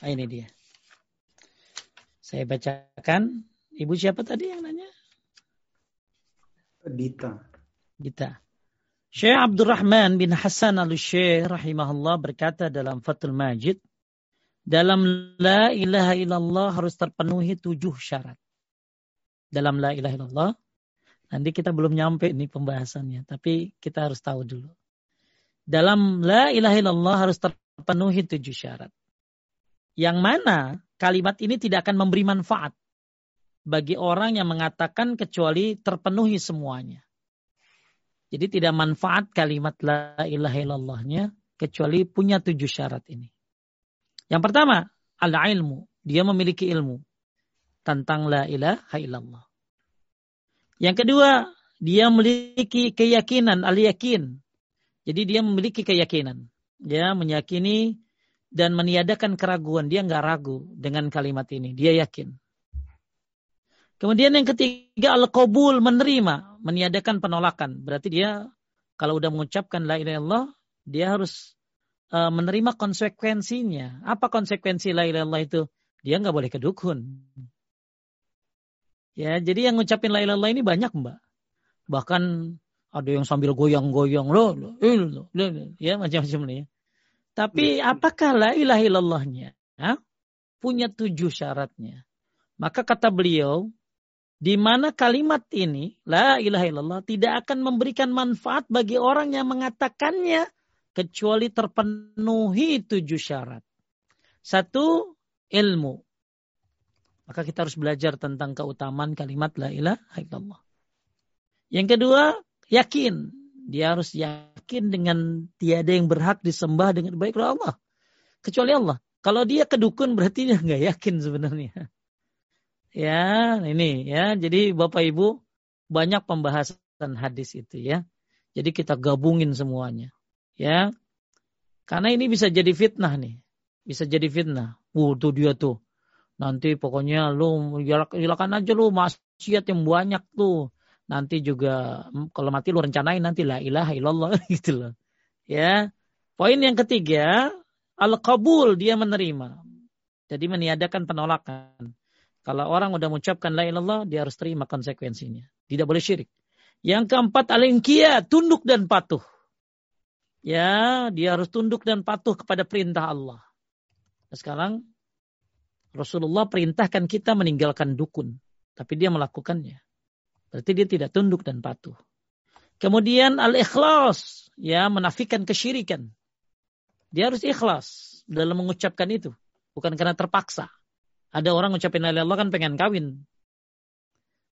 Nah, ini dia. Saya bacakan. Ibu siapa tadi yang nanya? Dita. Dita. Syekh Abdurrahman bin Hasan al-Syekh rahimahullah berkata dalam Fathul Majid, dalam la ilaha illallah harus terpenuhi tujuh syarat. Dalam la ilaha illallah, nanti kita belum nyampe nih pembahasannya, tapi kita harus tahu dulu. Dalam la ilaha illallah harus terpenuhi tujuh syarat yang mana kalimat ini tidak akan memberi manfaat bagi orang yang mengatakan kecuali terpenuhi semuanya. Jadi tidak manfaat kalimat la ilaha illallahnya kecuali punya tujuh syarat ini. Yang pertama, al-ilmu. Dia memiliki ilmu tentang la ilaha illallah. Yang kedua, dia memiliki keyakinan, al-yakin. Jadi dia memiliki keyakinan. Dia meyakini dan meniadakan keraguan. Dia nggak ragu dengan kalimat ini. Dia yakin. Kemudian yang ketiga al-qabul menerima, meniadakan penolakan. Berarti dia kalau udah mengucapkan la ilaha illallah, dia harus uh, menerima konsekuensinya. Apa konsekuensi la ilaha illallah itu? Dia nggak boleh kedukun. Ya, jadi yang ngucapin la ilaha illallah ini banyak, Mbak. Bahkan ada yang sambil goyang-goyang loh, loh, loh, loh, ya macam-macam nih. Ya. Tapi apakah la ilaha illallahnya? Ya? Punya tujuh syaratnya. Maka kata beliau, di mana kalimat ini la ilaha illallah tidak akan memberikan manfaat bagi orang yang mengatakannya kecuali terpenuhi tujuh syarat. Satu, ilmu. Maka kita harus belajar tentang keutamaan kalimat la ilaha illallah. Yang kedua, yakin. Dia harus yakin dengan tiada yang berhak disembah dengan baik oleh Allah. Kecuali Allah. Kalau dia kedukun berarti dia nggak yakin sebenarnya. Ya, ini ya. Jadi Bapak Ibu banyak pembahasan hadis itu ya. Jadi kita gabungin semuanya. Ya. Karena ini bisa jadi fitnah nih. Bisa jadi fitnah. Uh, tuh dia tuh. Nanti pokoknya lu silakan aja lu maksiat yang banyak tuh. Nanti juga kalau mati lu rencanain nanti la ilaha illallah gitu loh. Ya. Poin yang ketiga, al-qabul dia menerima. Jadi meniadakan penolakan. Kalau orang udah mengucapkan la ilallah, dia harus terima konsekuensinya. Tidak boleh syirik. Yang keempat, al tunduk dan patuh. Ya, dia harus tunduk dan patuh kepada perintah Allah. Nah, sekarang Rasulullah perintahkan kita meninggalkan dukun, tapi dia melakukannya. Berarti dia tidak tunduk dan patuh. Kemudian al-ikhlas, ya menafikan kesyirikan. Dia harus ikhlas dalam mengucapkan itu, bukan karena terpaksa. Ada orang ngucapin la Allah kan pengen kawin.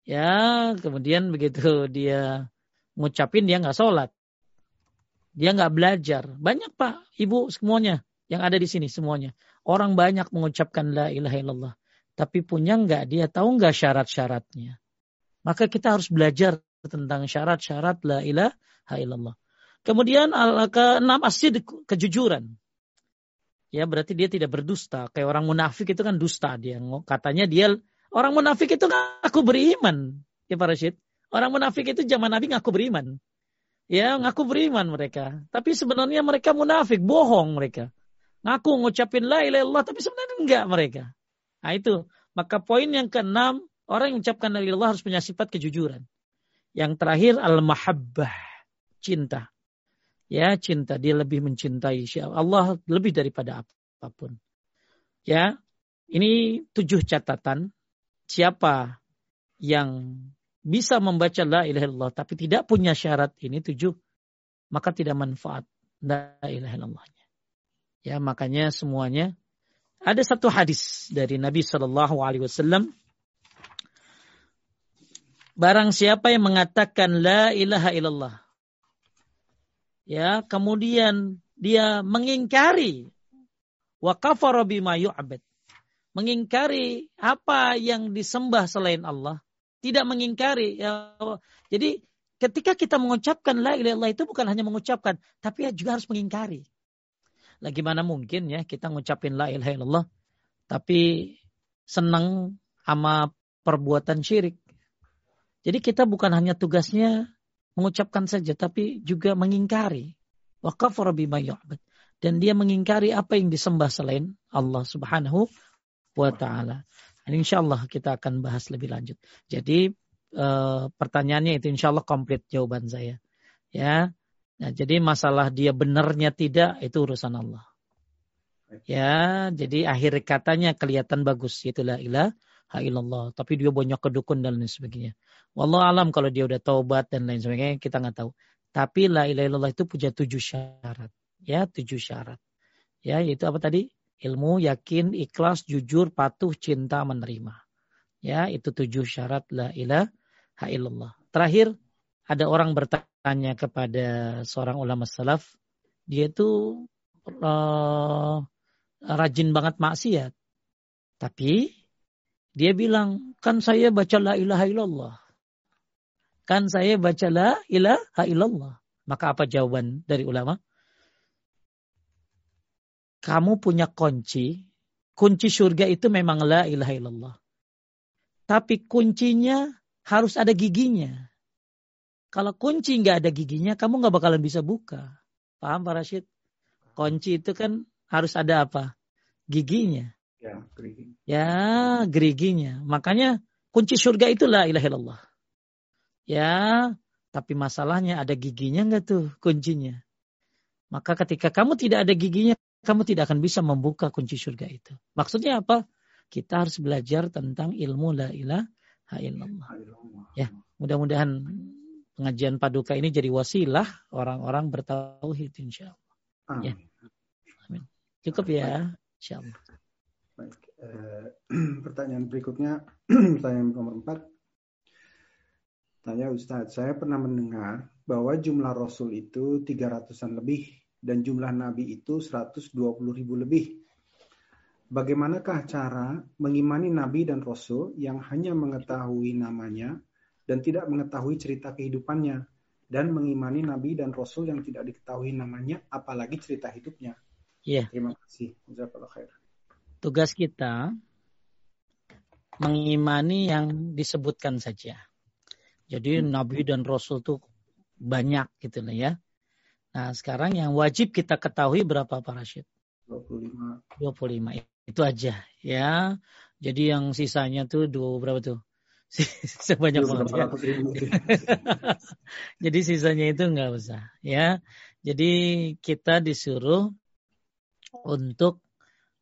Ya, kemudian begitu dia ngucapin dia nggak sholat. Dia nggak belajar. Banyak pak, ibu semuanya yang ada di sini semuanya. Orang banyak mengucapkan la ilaha illallah. Tapi punya nggak dia tahu nggak syarat-syaratnya. Maka kita harus belajar tentang syarat-syarat la ilaha illallah. Kemudian al keenam asid kejujuran. Ya berarti dia tidak berdusta. Kayak orang munafik itu kan dusta dia. Katanya dia orang munafik itu ngaku beriman. Ya Pak Rashid. Orang munafik itu zaman Nabi ngaku beriman. Ya, ngaku beriman mereka. Tapi sebenarnya mereka munafik, bohong mereka. Ngaku ngucapin la ilaha illallah, tapi sebenarnya enggak mereka. Nah itu. Maka poin yang keenam, orang yang mengucapkan la ilaha harus punya sifat kejujuran. Yang terakhir, al-mahabbah. Cinta. Ya, cinta. Dia lebih mencintai Allah lebih daripada apa pun. Ya, ini tujuh catatan. Siapa yang bisa membaca la ilaha illallah tapi tidak punya syarat ini tujuh maka tidak manfaat la ilaha illallahnya. Ya makanya semuanya ada satu hadis dari Nabi Shallallahu Alaihi Wasallam. Barang siapa yang mengatakan la ilaha illallah, ya kemudian dia mengingkari wa kafara bima yu'bad, mengingkari apa yang disembah selain Allah, tidak mengingkari. Ya. Jadi ketika kita mengucapkan la ilaha illallah itu bukan hanya mengucapkan, tapi juga harus mengingkari. Lah gimana mungkin ya kita ngucapin la ilaha illallah tapi senang sama perbuatan syirik. Jadi kita bukan hanya tugasnya mengucapkan saja tapi juga mengingkari. Dan dia mengingkari apa yang disembah selain Allah Subhanahu wa taala. Insya Allah kita akan bahas lebih lanjut. Jadi e, pertanyaannya itu insya Allah komplit jawaban saya. Ya, nah, jadi masalah dia benarnya tidak itu urusan Allah. Ya, jadi akhir katanya kelihatan bagus itulah ilah illallah. Tapi dia banyak kedukun dan lain sebagainya. Wallah alam kalau dia udah taubat dan lain sebagainya kita nggak tahu. Tapi la ilaha illallah itu punya tujuh syarat. Ya, tujuh syarat. Ya, itu apa tadi? ilmu, yakin, ikhlas, jujur, patuh, cinta, menerima. Ya, itu tujuh syarat la ilaha illallah. Terakhir, ada orang bertanya kepada seorang ulama salaf, dia itu uh, rajin banget maksiat. Tapi dia bilang, kan saya baca la ilaha illallah. Kan saya baca la ilaha illallah. Maka apa jawaban dari ulama? kamu punya kunci, kunci surga itu memang la ilaha illallah. Tapi kuncinya harus ada giginya. Kalau kunci nggak ada giginya, kamu nggak bakalan bisa buka. Paham Pak Rashid? Kunci itu kan harus ada apa? Giginya. Ya, gerigi. Ya, geriginya. Makanya kunci surga itu la ilaha illallah. Ya, tapi masalahnya ada giginya nggak tuh kuncinya? Maka ketika kamu tidak ada giginya, kamu tidak akan bisa membuka kunci surga itu. Maksudnya apa? Kita harus belajar tentang ilmu la ilaha illallah. Ya, mudah-mudahan pengajian paduka ini jadi wasilah orang-orang bertauhid insya Allah. Ya. Amin. Cukup ya, insya Allah. Baik. Eh, pertanyaan berikutnya, pertanyaan nomor empat. Tanya Ustadz, saya pernah mendengar bahwa jumlah Rasul itu 300-an lebih dan jumlah Nabi itu 120 ribu lebih. Bagaimanakah cara mengimani Nabi dan Rasul yang hanya mengetahui namanya dan tidak mengetahui cerita kehidupannya dan mengimani Nabi dan Rasul yang tidak diketahui namanya apalagi cerita hidupnya? Iya. Yeah. Terima kasih. Khair. Tugas kita mengimani yang disebutkan saja. Jadi hmm. Nabi dan Rasul tuh banyak gitu lah ya. Nah sekarang yang wajib kita ketahui berapa Pak Rashid? 25. 25 itu aja ya. Jadi yang sisanya tuh dua berapa tuh? Sebanyak banget ya. Jadi sisanya itu nggak usah ya. Jadi kita disuruh untuk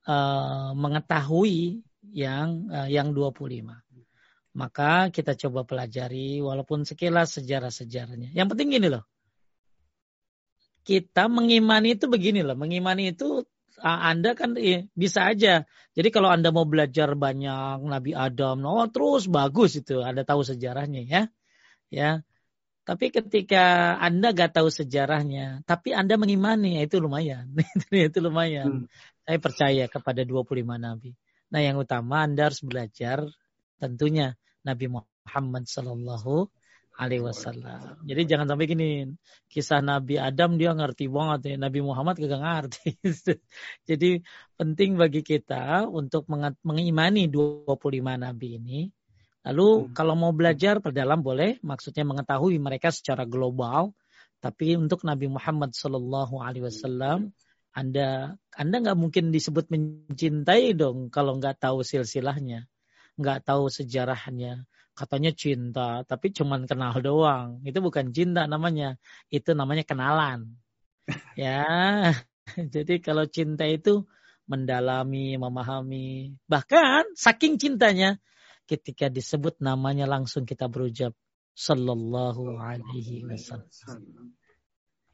uh, mengetahui yang uh, yang 25 maka kita coba pelajari walaupun sekilas sejarah-sejarahnya. Yang penting gini loh. Kita mengimani itu begini loh. Mengimani itu anda kan eh, bisa aja. Jadi kalau Anda mau belajar banyak Nabi Adam, oh terus bagus itu. Anda tahu sejarahnya ya. Ya. Tapi ketika Anda gak tahu sejarahnya, tapi Anda mengimani, ya itu lumayan. itu lumayan. Hmm. Saya percaya kepada 25 Nabi. Nah yang utama Anda harus belajar tentunya Nabi Muhammad Sallallahu Alaihi Wasallam. Jadi jangan sampai gini kisah Nabi Adam dia ngerti banget ya, Nabi Muhammad gak ngerti. Jadi penting bagi kita untuk mengimani 25 Nabi ini. Lalu hmm. kalau mau belajar perdalam boleh, maksudnya mengetahui mereka secara global. Tapi untuk Nabi Muhammad Sallallahu Alaihi Wasallam, anda Anda nggak mungkin disebut mencintai dong kalau nggak tahu silsilahnya nggak tahu sejarahnya. Katanya cinta, tapi cuman kenal doang. Itu bukan cinta namanya. Itu namanya kenalan. ya, jadi kalau cinta itu mendalami, memahami. Bahkan saking cintanya, ketika disebut namanya langsung kita berucap Sallallahu Alaihi Wasallam.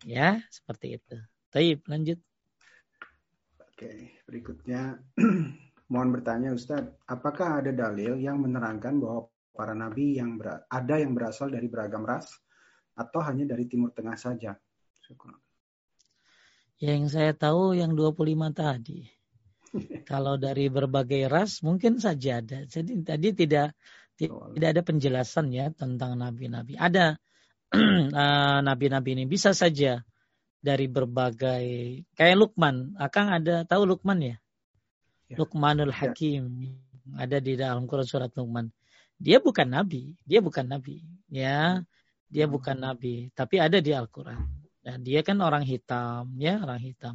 Ya, seperti itu. Taib, lanjut. Oke, berikutnya Mohon bertanya Ustadz, apakah ada dalil yang menerangkan bahwa para nabi yang ber, ada yang berasal dari beragam ras atau hanya dari Timur Tengah saja? Syukur. Yang saya tahu yang 25 tadi. Kalau dari berbagai ras mungkin saja ada. Jadi tadi tidak tidak ada penjelasan ya tentang nabi-nabi. Ada eh, nabi-nabi ini bisa saja dari berbagai kayak Lukman. Akang ada tahu Lukman ya? Ya. Luqmanul ya. Hakim ada di dalam Quran surat Luqman. Dia bukan nabi, dia bukan nabi, ya. Dia hmm. bukan nabi, tapi ada di Al-Qur'an. Dan dia kan orang hitam, ya, orang hitam.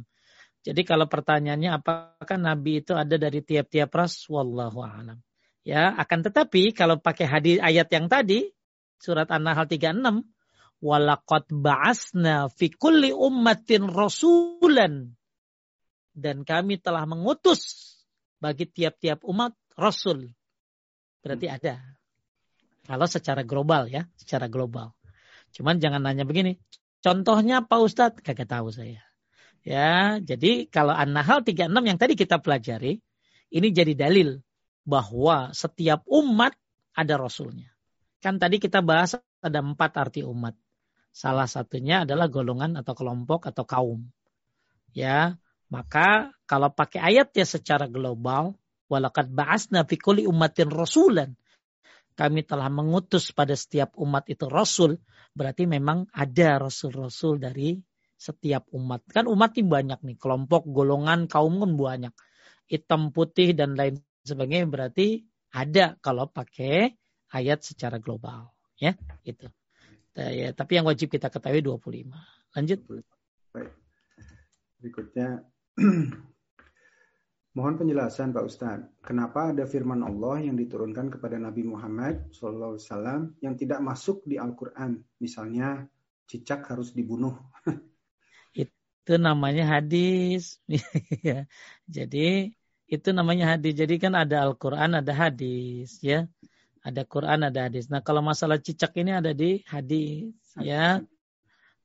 Jadi kalau pertanyaannya apakah nabi itu ada dari tiap-tiap ras? Wallahu a'lam. Ya, akan tetapi kalau pakai hadis ayat yang tadi surat An-Nahl 36 walaqad ba'asna fi kulli ummatin rasulan dan kami telah mengutus bagi tiap-tiap umat rasul. Berarti hmm. ada. Kalau secara global ya, secara global. Cuman jangan nanya begini. Contohnya Pak Ustadz, kagak tahu saya. Ya, jadi kalau An-Nahl 36 yang tadi kita pelajari, ini jadi dalil bahwa setiap umat ada rasulnya. Kan tadi kita bahas ada empat arti umat. Salah satunya adalah golongan atau kelompok atau kaum. Ya, maka kalau pakai ayatnya secara global, walakat ba'asna fi kulli ummatin rasulan. Kami telah mengutus pada setiap umat itu rasul, berarti memang ada rasul-rasul dari setiap umat. Kan umat ini banyak nih, kelompok, golongan, kaum pun banyak. Hitam, putih dan lain sebagainya berarti ada kalau pakai ayat secara global, ya, itu. Ya, tapi yang wajib kita ketahui 25. Lanjut. Baik. Berikutnya Mohon penjelasan Pak Ustadz, kenapa ada firman Allah yang diturunkan kepada Nabi Muhammad SAW yang tidak masuk di Al-Quran? Misalnya, cicak harus dibunuh. itu namanya hadis. Ya. Jadi, itu namanya hadis. Jadi kan ada Al-Quran, ada hadis. ya. Ada Quran, ada hadis. Nah kalau masalah cicak ini ada di hadis, ya.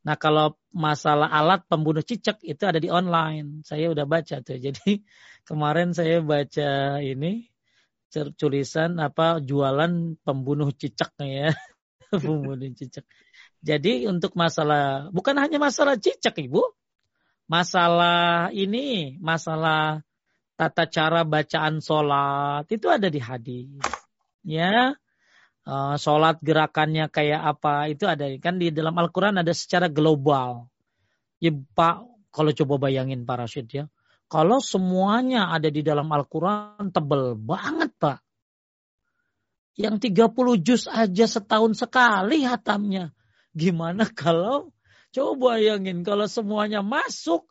Nah kalau masalah alat pembunuh cicak itu ada di online. Saya udah baca tuh. Jadi kemarin saya baca ini tulisan apa jualan pembunuh cicak ya. pembunuh cicak. Jadi untuk masalah bukan hanya masalah cicak ibu, masalah ini, masalah tata cara bacaan sholat itu ada di hadis. Ya, uh, sholat gerakannya kayak apa itu ada kan di dalam Al-Quran ada secara global. Ya Pak, kalau coba bayangin para Rashid ya, kalau semuanya ada di dalam Al-Quran tebel banget Pak. Yang 30 juz aja setahun sekali hatamnya. Gimana kalau coba bayangin kalau semuanya masuk,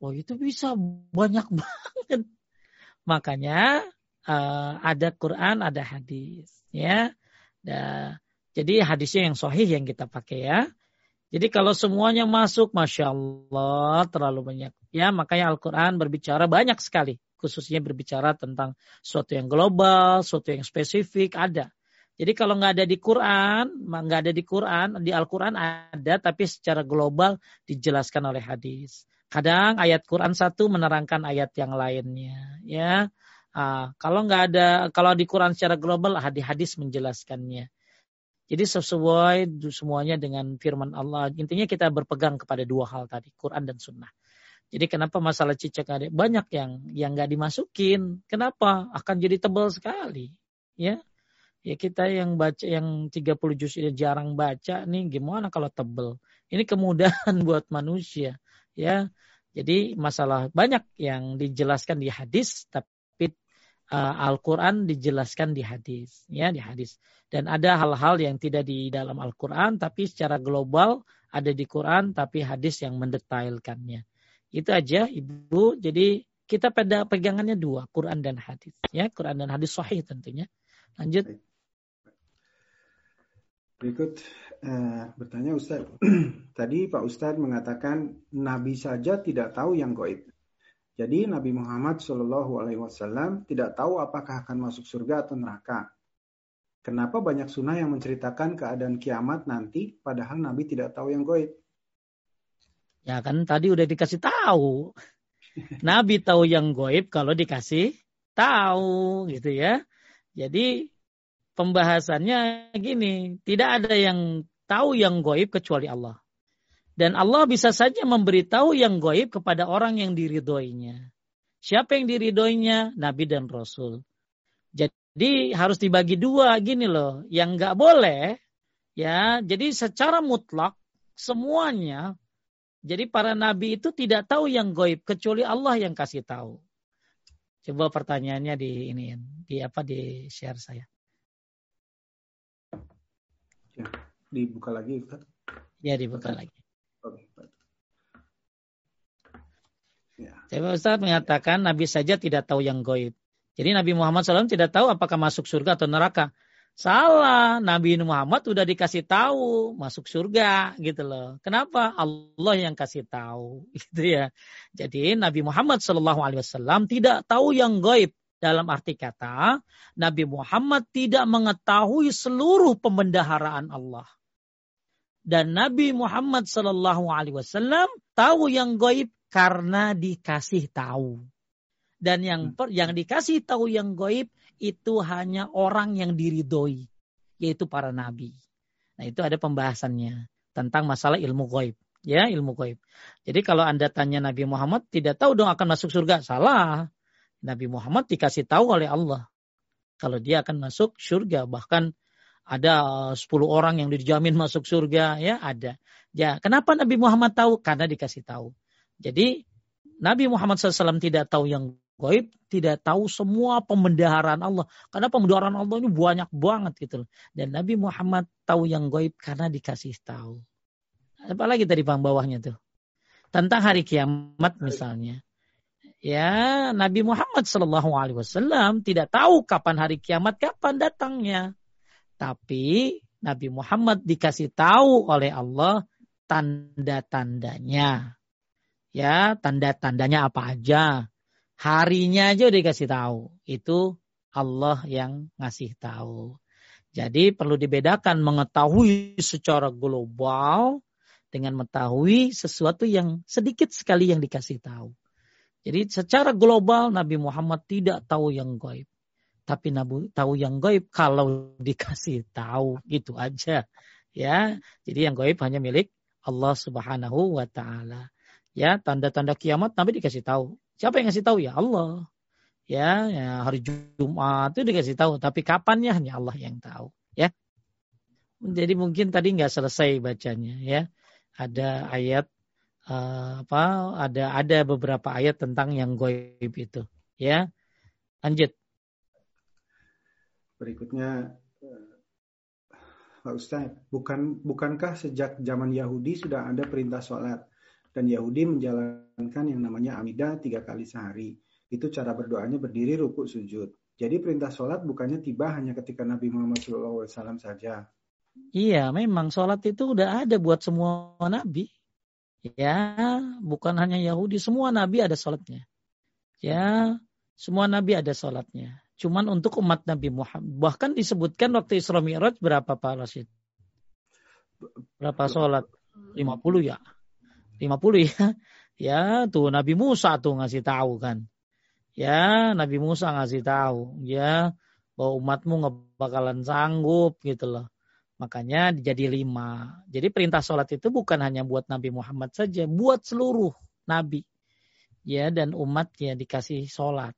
oh itu bisa banyak banget. Makanya uh, ada Quran, ada hadis, ya. Da, jadi hadisnya yang sahih yang kita pakai ya. Jadi kalau semuanya masuk, masya Allah terlalu banyak. Ya makanya Al-Quran berbicara banyak sekali, khususnya berbicara tentang sesuatu yang global, sesuatu yang spesifik ada. Jadi kalau nggak ada di Quran, nggak ada di Quran, di Al-Quran ada, tapi secara global dijelaskan oleh hadis. Kadang ayat Quran satu menerangkan ayat yang lainnya, ya. Uh, kalau nggak ada, kalau di Quran secara global, hadis-hadis menjelaskannya. Jadi sesuai semuanya dengan firman Allah. Intinya kita berpegang kepada dua hal tadi, Quran dan Sunnah. Jadi kenapa masalah cicak ada banyak yang yang nggak dimasukin? Kenapa? Akan jadi tebal sekali, ya ya kita yang baca yang 30 juz ini jarang baca nih gimana kalau tebel ini kemudahan buat manusia ya jadi masalah banyak yang dijelaskan di hadis tapi uh, Al-Qur'an dijelaskan di hadis ya di hadis. Dan ada hal-hal yang tidak di dalam Al-Qur'an tapi secara global ada di Quran tapi hadis yang mendetailkannya. Itu aja Ibu. Jadi kita pada pegangannya dua Quran dan hadis ya. Quran dan hadis sahih tentunya. Lanjut. Berikut eh, bertanya Ustaz. Tadi Pak Ustaz mengatakan Nabi saja tidak tahu yang goib. Jadi Nabi Muhammad Shallallahu Alaihi Wasallam tidak tahu apakah akan masuk surga atau neraka. Kenapa banyak sunnah yang menceritakan keadaan kiamat nanti, padahal Nabi tidak tahu yang goib? Ya kan tadi udah dikasih tahu. Nabi tahu yang goib kalau dikasih tahu gitu ya. Jadi pembahasannya gini, tidak ada yang tahu yang goib kecuali Allah. Dan Allah bisa saja memberitahu yang goib kepada orang yang diridhoinya. Siapa yang diridhoinya? Nabi dan Rasul. Jadi harus dibagi dua gini loh. Yang nggak boleh, ya. Jadi secara mutlak semuanya. Jadi para nabi itu tidak tahu yang goib kecuali Allah yang kasih tahu. Coba pertanyaannya di ini, di apa di share saya. Ya, dibuka lagi Ustaz. Ya, dibuka lagi. Oke, Ya. Ustaz mengatakan Nabi saja tidak tahu yang goib. Jadi Nabi Muhammad SAW tidak tahu apakah masuk surga atau neraka. Salah, Nabi Muhammad udah dikasih tahu masuk surga gitu loh. Kenapa? Allah yang kasih tahu gitu ya. Jadi Nabi Muhammad SAW tidak tahu yang goib. Dalam arti kata, Nabi Muhammad tidak mengetahui seluruh pembendaharaan Allah. Dan Nabi Muhammad Sallallahu Alaihi Wasallam tahu yang goib karena dikasih tahu. Dan yang per, yang dikasih tahu yang goib itu hanya orang yang diridhoi, yaitu para nabi. Nah itu ada pembahasannya tentang masalah ilmu goib. Ya ilmu goib. Jadi kalau anda tanya Nabi Muhammad tidak tahu dong akan masuk surga, salah. Nabi Muhammad dikasih tahu oleh Allah kalau dia akan masuk surga bahkan ada 10 orang yang dijamin masuk surga ya ada. Ya, kenapa Nabi Muhammad tahu? Karena dikasih tahu. Jadi Nabi Muhammad SAW tidak tahu yang goib, tidak tahu semua pembendaharaan Allah. Karena pembendaharaan Allah ini banyak banget gitu Dan Nabi Muhammad tahu yang goib karena dikasih tahu. Apalagi tadi bang bawahnya tuh. Tentang hari kiamat misalnya ya Nabi Muhammad Shallallahu Alaihi Wasallam tidak tahu kapan hari kiamat kapan datangnya, tapi Nabi Muhammad dikasih tahu oleh Allah tanda-tandanya. Ya, tanda-tandanya apa aja. Harinya aja udah dikasih tahu. Itu Allah yang ngasih tahu. Jadi perlu dibedakan mengetahui secara global dengan mengetahui sesuatu yang sedikit sekali yang dikasih tahu. Jadi secara global Nabi Muhammad tidak tahu yang gaib. Tapi Nabi tahu yang gaib kalau dikasih tahu gitu aja. Ya, jadi yang gaib hanya milik Allah Subhanahu wa taala. Ya, tanda-tanda kiamat Nabi dikasih tahu. Siapa yang kasih tahu ya Allah. Ya, ya hari Jumat itu dikasih tahu, tapi kapannya hanya Allah yang tahu, ya. Jadi mungkin tadi nggak selesai bacanya, ya. Ada ayat uh, apa? Ada ada beberapa ayat tentang yang goib itu, ya. Lanjut. Berikutnya eh, Pak Ustaz, bukan bukankah sejak zaman Yahudi sudah ada perintah sholat dan Yahudi menjalankan yang namanya amidah tiga kali sehari itu cara berdoanya berdiri, ruku, sujud. Jadi perintah sholat bukannya tiba hanya ketika Nabi Muhammad SAW saja. Iya, memang sholat itu udah ada buat semua nabi. Ya, bukan hanya Yahudi, semua nabi ada sholatnya. Ya, semua nabi ada sholatnya. Cuman untuk umat Nabi Muhammad. Bahkan disebutkan waktu Isra Mi'raj berapa Pak Rashid? Berapa sholat? 50 ya? 50 ya? Ya, tuh Nabi Musa tuh ngasih tahu kan ya Nabi Musa ngasih tahu ya bahwa umatmu nggak bakalan sanggup gitu loh. Makanya jadi lima. Jadi perintah sholat itu bukan hanya buat Nabi Muhammad saja, buat seluruh Nabi. Ya dan umatnya dikasih sholat.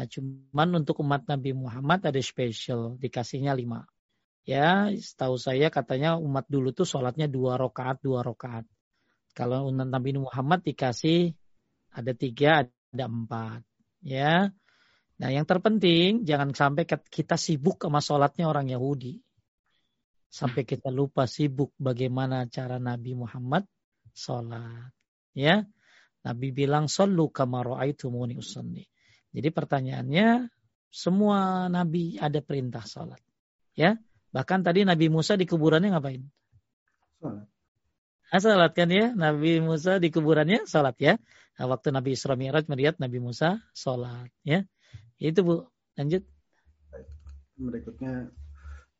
Nah cuman untuk umat Nabi Muhammad ada spesial, dikasihnya lima. Ya setahu saya katanya umat dulu tuh sholatnya dua rakaat dua rakaat. Kalau umat Nabi Muhammad dikasih ada tiga, ada empat ya. Nah yang terpenting jangan sampai kita sibuk sama sholatnya orang Yahudi. Sampai kita lupa sibuk bagaimana cara Nabi Muhammad sholat. Ya, Nabi bilang sallu kama usalli. Jadi pertanyaannya semua nabi ada perintah sholat. Ya, bahkan tadi Nabi Musa di kuburannya ngapain? Sholat. Ah, salat kan ya, Nabi Musa di kuburannya sholat ya. Nah, waktu Nabi Isra Mi'raj melihat Nabi Musa sholat. Ya. Itu Bu. Lanjut. Berikutnya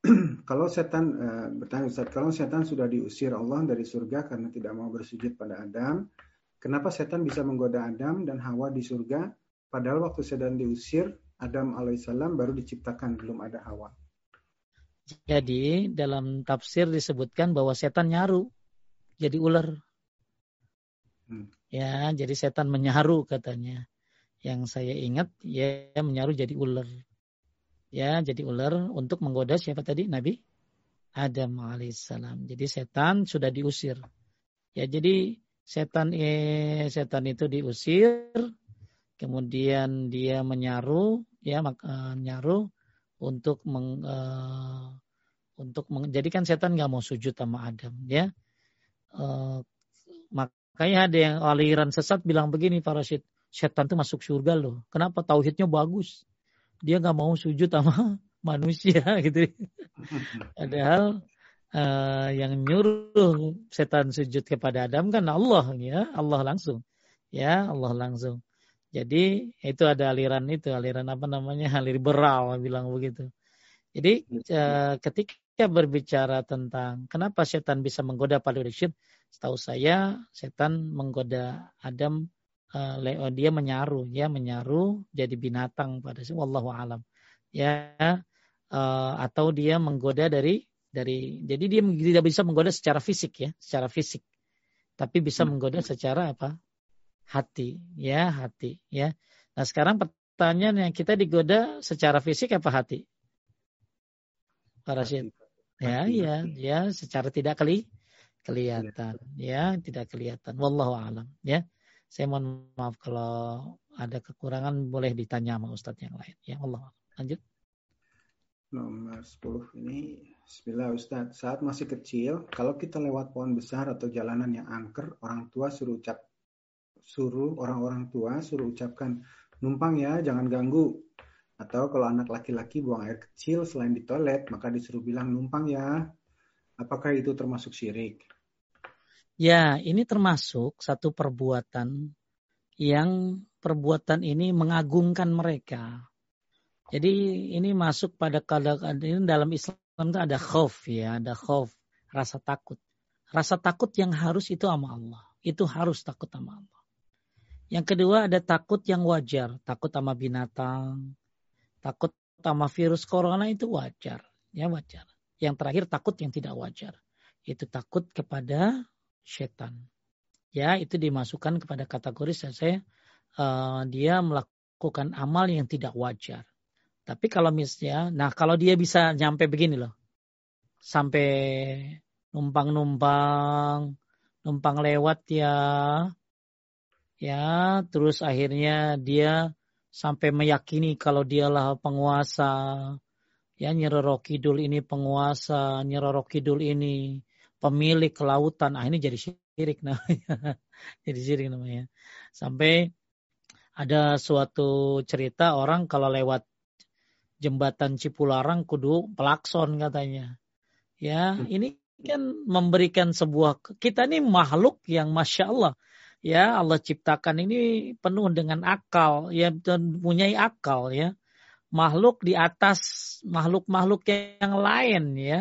kalau setan uh, bertanya Ustaz, kalau setan sudah diusir Allah dari surga karena tidak mau bersujud pada Adam, kenapa setan bisa menggoda Adam dan Hawa di surga? Padahal waktu setan diusir, Adam alaihissalam baru diciptakan, belum ada Hawa. Jadi dalam tafsir disebutkan bahwa setan nyaru jadi ular. Hmm. Ya, jadi setan menyaru katanya. Yang saya ingat ya menyaru jadi ular. Ya, jadi ular untuk menggoda siapa tadi? Nabi Adam alaihissalam. Jadi setan sudah diusir. Ya, jadi setan eh, setan itu diusir, kemudian dia menyaru, ya maka nyaru untuk meng, uh, untuk menjadikan setan nggak mau sujud sama Adam, ya. Uh, Makanya ada yang aliran sesat bilang begini Rashid, setan itu masuk surga loh. Kenapa? Tauhidnya bagus. Dia nggak mau sujud sama manusia gitu. Padahal uh, yang nyuruh setan sujud kepada Adam kan Allah ya, Allah langsung. Ya, Allah langsung. Jadi itu ada aliran itu, aliran apa namanya? Aliran liberal bilang begitu. Jadi uh, ketika berbicara tentang kenapa setan bisa menggoda pada Rashid, Setahu saya setan menggoda Adam uh, dia menyaru ya menyaru jadi binatang pada si wallahu alam. Ya uh, atau dia menggoda dari dari jadi dia tidak bisa menggoda secara fisik ya, secara fisik. Tapi bisa hmm. menggoda secara apa? Hati ya, hati ya. Nah, sekarang pertanyaan yang kita digoda secara fisik apa hati? Para Ya, ya, ya, secara tidak keli, kelihatan ya tidak kelihatan. Wallahu alam ya. Saya mohon maaf kalau ada kekurangan boleh ditanya sama ustadz yang lain ya. Allah lanjut. Nomor 10 ini. Bismillah Ustadz. Saat masih kecil kalau kita lewat pohon besar atau jalanan yang angker orang tua suruh ucap suruh orang-orang tua suruh ucapkan numpang ya jangan ganggu atau kalau anak laki-laki buang air kecil selain di toilet maka disuruh bilang numpang ya Apakah itu termasuk syirik? Ya, ini termasuk satu perbuatan yang perbuatan ini mengagungkan mereka. Jadi ini masuk pada kadang ini dalam Islam itu ada khauf ya, ada khauf, rasa takut. Rasa takut yang harus itu sama Allah. Itu harus takut sama Allah. Yang kedua ada takut yang wajar, takut sama binatang, takut sama virus corona itu wajar, ya wajar. Yang terakhir takut yang tidak wajar, itu takut kepada setan. Ya, itu dimasukkan kepada kategori saya uh, dia melakukan amal yang tidak wajar. Tapi kalau misalnya, nah kalau dia bisa nyampe begini loh, sampai numpang-numpang, numpang lewat ya, ya, terus akhirnya dia sampai meyakini kalau dialah penguasa, ya Nyeroro Kidul ini penguasa, Nyeroro Kidul ini pemilik kelautan, ah ini jadi syirik namanya, jadi syirik namanya. Sampai ada suatu cerita orang kalau lewat jembatan Cipularang kudu pelakson katanya. Ya, hmm. ini kan memberikan sebuah kita ini makhluk yang masya Allah ya Allah ciptakan ini penuh dengan akal ya dan punya akal ya makhluk di atas makhluk-makhluk yang lain ya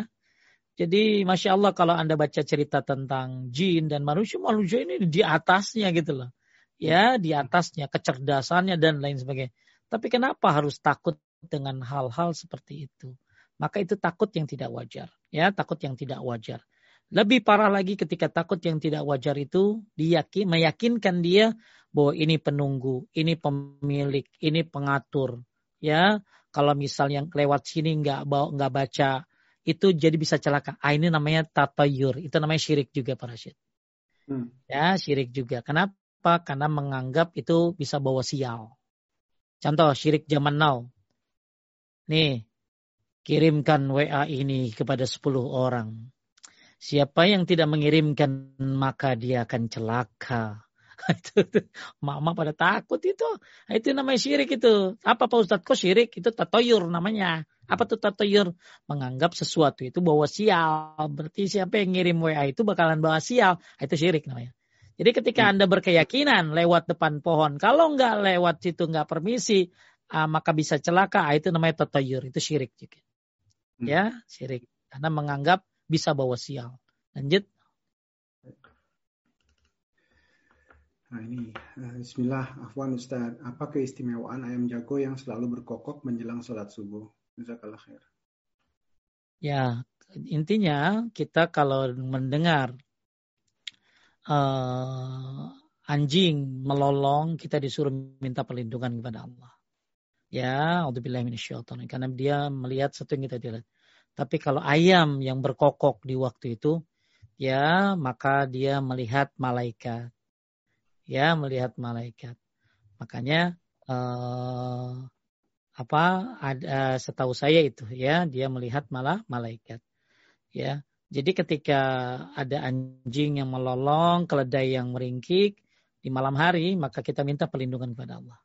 jadi masya Allah kalau anda baca cerita tentang jin dan manusia manusia ini di atasnya gitu loh ya di atasnya kecerdasannya dan lain sebagainya tapi kenapa harus takut dengan hal-hal seperti itu. Maka itu takut yang tidak wajar. Ya, takut yang tidak wajar. Lebih parah lagi ketika takut yang tidak wajar itu diyakin, meyakinkan dia bahwa ini penunggu, ini pemilik, ini pengatur. Ya, kalau misalnya lewat sini nggak nggak baca itu jadi bisa celaka. Ah, ini namanya tatayur, itu namanya syirik juga para syed. Hmm. Ya, syirik juga. Kenapa? Karena menganggap itu bisa bawa sial. Contoh syirik zaman now. Nih, kirimkan WA ini kepada 10 orang. Siapa yang tidak mengirimkan maka dia akan celaka. itu, mama pada takut itu. Itu namanya syirik itu. Apa Pak Ustadz? Kok syirik? Itu tatoyur namanya. Apa tuh tatoyur? Menganggap sesuatu itu bawa sial. Berarti siapa yang ngirim WA itu bakalan bawa sial. Itu syirik namanya. Jadi ketika hmm. Anda berkeyakinan lewat depan pohon, kalau nggak lewat situ nggak permisi, uh, maka bisa celaka. Ah, itu namanya tatayur, itu syirik juga. Hmm. Ya, syirik. Karena menganggap bisa bawa sial. Lanjut. Nah ini, uh, Bismillah, Afwan Ustaz. Apa keistimewaan ayam jago yang selalu berkokok menjelang sholat subuh? Jazakallah khair. Ya, intinya kita kalau mendengar uh, anjing melolong, kita disuruh minta perlindungan kepada Allah. Ya, auzubillahi minasyaitonir karena dia melihat sesuatu yang kita tidak. Tapi kalau ayam yang berkokok di waktu itu, ya maka dia melihat malaikat. Ya, melihat malaikat. Makanya eh, apa ada setahu saya itu ya, dia melihat malah malaikat. Ya. Jadi ketika ada anjing yang melolong, keledai yang meringkik di malam hari, maka kita minta perlindungan kepada Allah.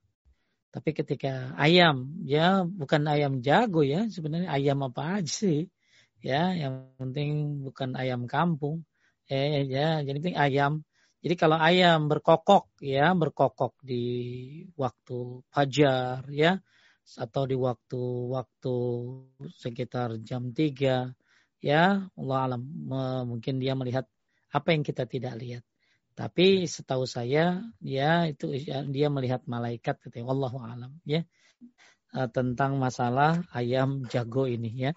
Tapi ketika ayam, ya bukan ayam jago ya, sebenarnya ayam apa aja sih. Ya, yang penting bukan ayam kampung. Eh ya, jadi penting ayam. Jadi kalau ayam berkokok ya, berkokok di waktu fajar ya, atau di waktu-waktu sekitar jam 3 ya, Allah alam mungkin dia melihat apa yang kita tidak lihat. Tapi setahu saya ya itu dia melihat malaikat gitu ya. Wallahu alam ya. Eh, tentang masalah ayam jago ini ya.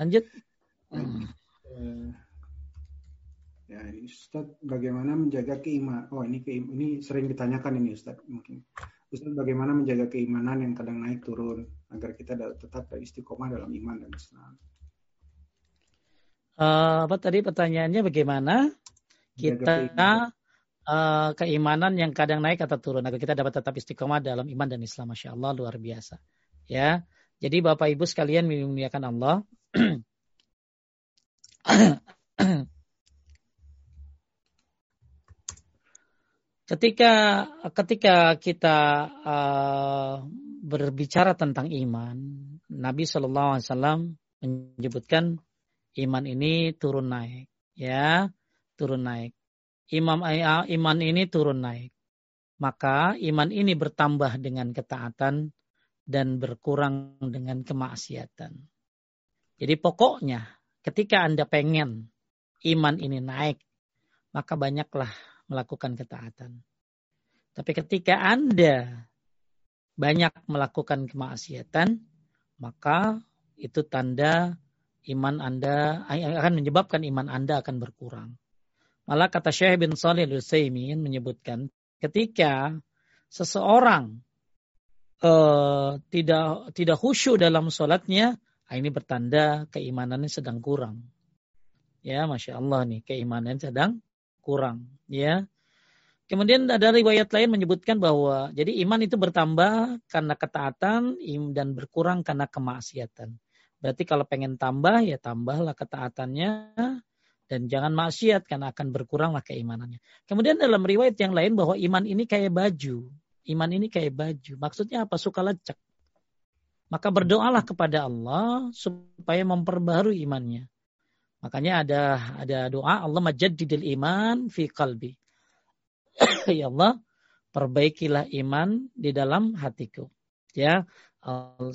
Lanjut. Ya, ini Ustaz bagaimana menjaga keimanan? Oh, ini keim ini sering ditanyakan ini Ustaz mungkin. Ustaz bagaimana menjaga keimanan yang kadang naik turun agar kita tetap istiqomah dalam iman dan Islam? Uh, apa tadi pertanyaannya bagaimana? Kita uh, keimanan yang kadang naik atau turun agar kita dapat tetap istiqomah dalam iman dan Islam. Masya Allah luar biasa. Ya, jadi Bapak Ibu sekalian memuliakan Allah. ketika ketika kita uh, berbicara tentang iman, Nabi Shallallahu Alaihi Wasallam menyebutkan iman ini turun naik. Ya, turun naik. Imam iman ini turun naik. Maka iman ini bertambah dengan ketaatan dan berkurang dengan kemaksiatan. Jadi pokoknya ketika Anda pengen iman ini naik, maka banyaklah melakukan ketaatan. Tapi ketika Anda banyak melakukan kemaksiatan, maka itu tanda iman Anda akan menyebabkan iman Anda akan berkurang. Malah kata Syekh bin Salih al-Utsaimin menyebutkan ketika seseorang uh, tidak tidak khusyuk dalam sholatnya, ah, ini bertanda keimanannya sedang kurang. Ya, masya Allah nih keimanan sedang kurang. Ya, Kemudian ada riwayat lain menyebutkan bahwa jadi iman itu bertambah karena ketaatan dan berkurang karena kemaksiatan. Berarti kalau pengen tambah ya tambahlah ketaatannya dan jangan maksiat karena akan berkuranglah keimanannya. Kemudian dalam riwayat yang lain bahwa iman ini kayak baju. Iman ini kayak baju. Maksudnya apa? Suka lecek. Maka berdoalah kepada Allah supaya memperbaharui imannya. Makanya ada ada doa Allah majaddidil iman fi qalbi. ya Allah, perbaikilah iman di dalam hatiku. Ya,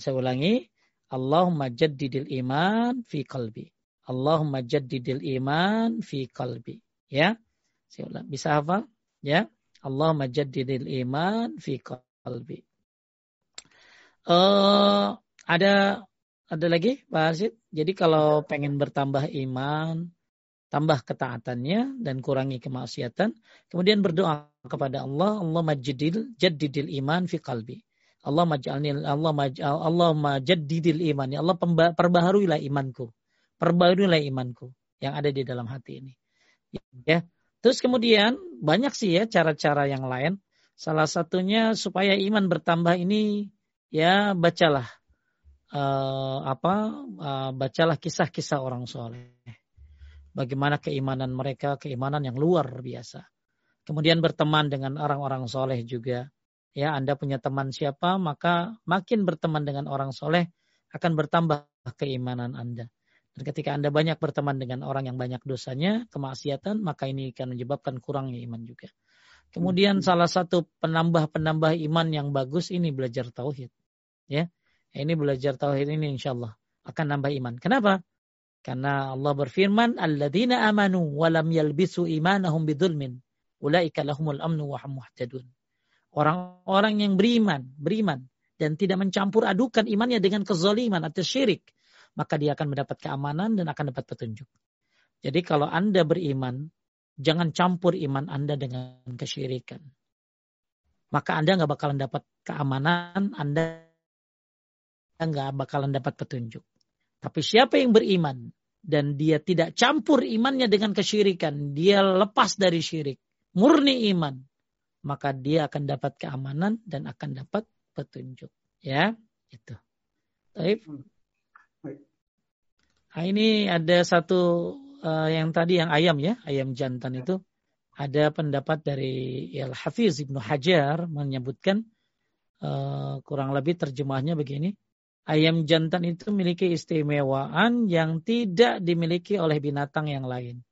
saya ulangi, Allahumma jaddidil iman fi qalbi. Allahumma jaddidil iman fi qalbi. Ya. Bisa hafal? Ya, Allahumma jaddidil iman fi qalbi. Uh, ada ada lagi Pak Arsid? Jadi kalau pengen bertambah iman, tambah ketaatannya dan kurangi kemaksiatan. Kemudian berdoa kepada Allah, Allah majidil jaddidil iman fi qalbi. Allah maj'alni Allah maj'al Allah majaddidil iman. Ya Allah perbaharuilah imanku. Perbaharuilah imanku yang ada di dalam hati ini. Ya. Terus kemudian banyak sih ya cara-cara yang lain. Salah satunya supaya iman bertambah ini ya bacalah uh, apa uh, bacalah kisah-kisah orang soleh bagaimana keimanan mereka, keimanan yang luar biasa. Kemudian berteman dengan orang-orang soleh juga. Ya, Anda punya teman siapa, maka makin berteman dengan orang soleh akan bertambah keimanan Anda. Dan ketika Anda banyak berteman dengan orang yang banyak dosanya, kemaksiatan, maka ini akan menyebabkan kurangnya iman juga. Kemudian salah satu penambah-penambah iman yang bagus ini belajar tauhid. Ya, ini belajar tauhid ini insya Allah akan nambah iman. Kenapa? Karena Allah berfirman, "Alladzina amanu wa lam yalbisu imanahum bidzulmin, ulaika lahumul amnu wa hum muhtadun." Orang-orang yang beriman, beriman dan tidak mencampur adukan imannya dengan kezaliman atau syirik, maka dia akan mendapat keamanan dan akan dapat petunjuk. Jadi kalau Anda beriman, jangan campur iman Anda dengan kesyirikan. Maka Anda nggak bakalan dapat keamanan, Anda nggak bakalan dapat petunjuk. Tapi siapa yang beriman dan dia tidak campur imannya dengan kesyirikan, dia lepas dari syirik, murni iman, maka dia akan dapat keamanan dan akan dapat petunjuk. Ya, itu. Baik. Nah, ini ada satu uh, yang tadi yang ayam ya, ayam jantan itu ada pendapat dari Al Hafiz Ibnu Hajar menyebutkan uh, kurang lebih terjemahnya begini ayam jantan itu memiliki istimewaan yang tidak dimiliki oleh binatang yang lain.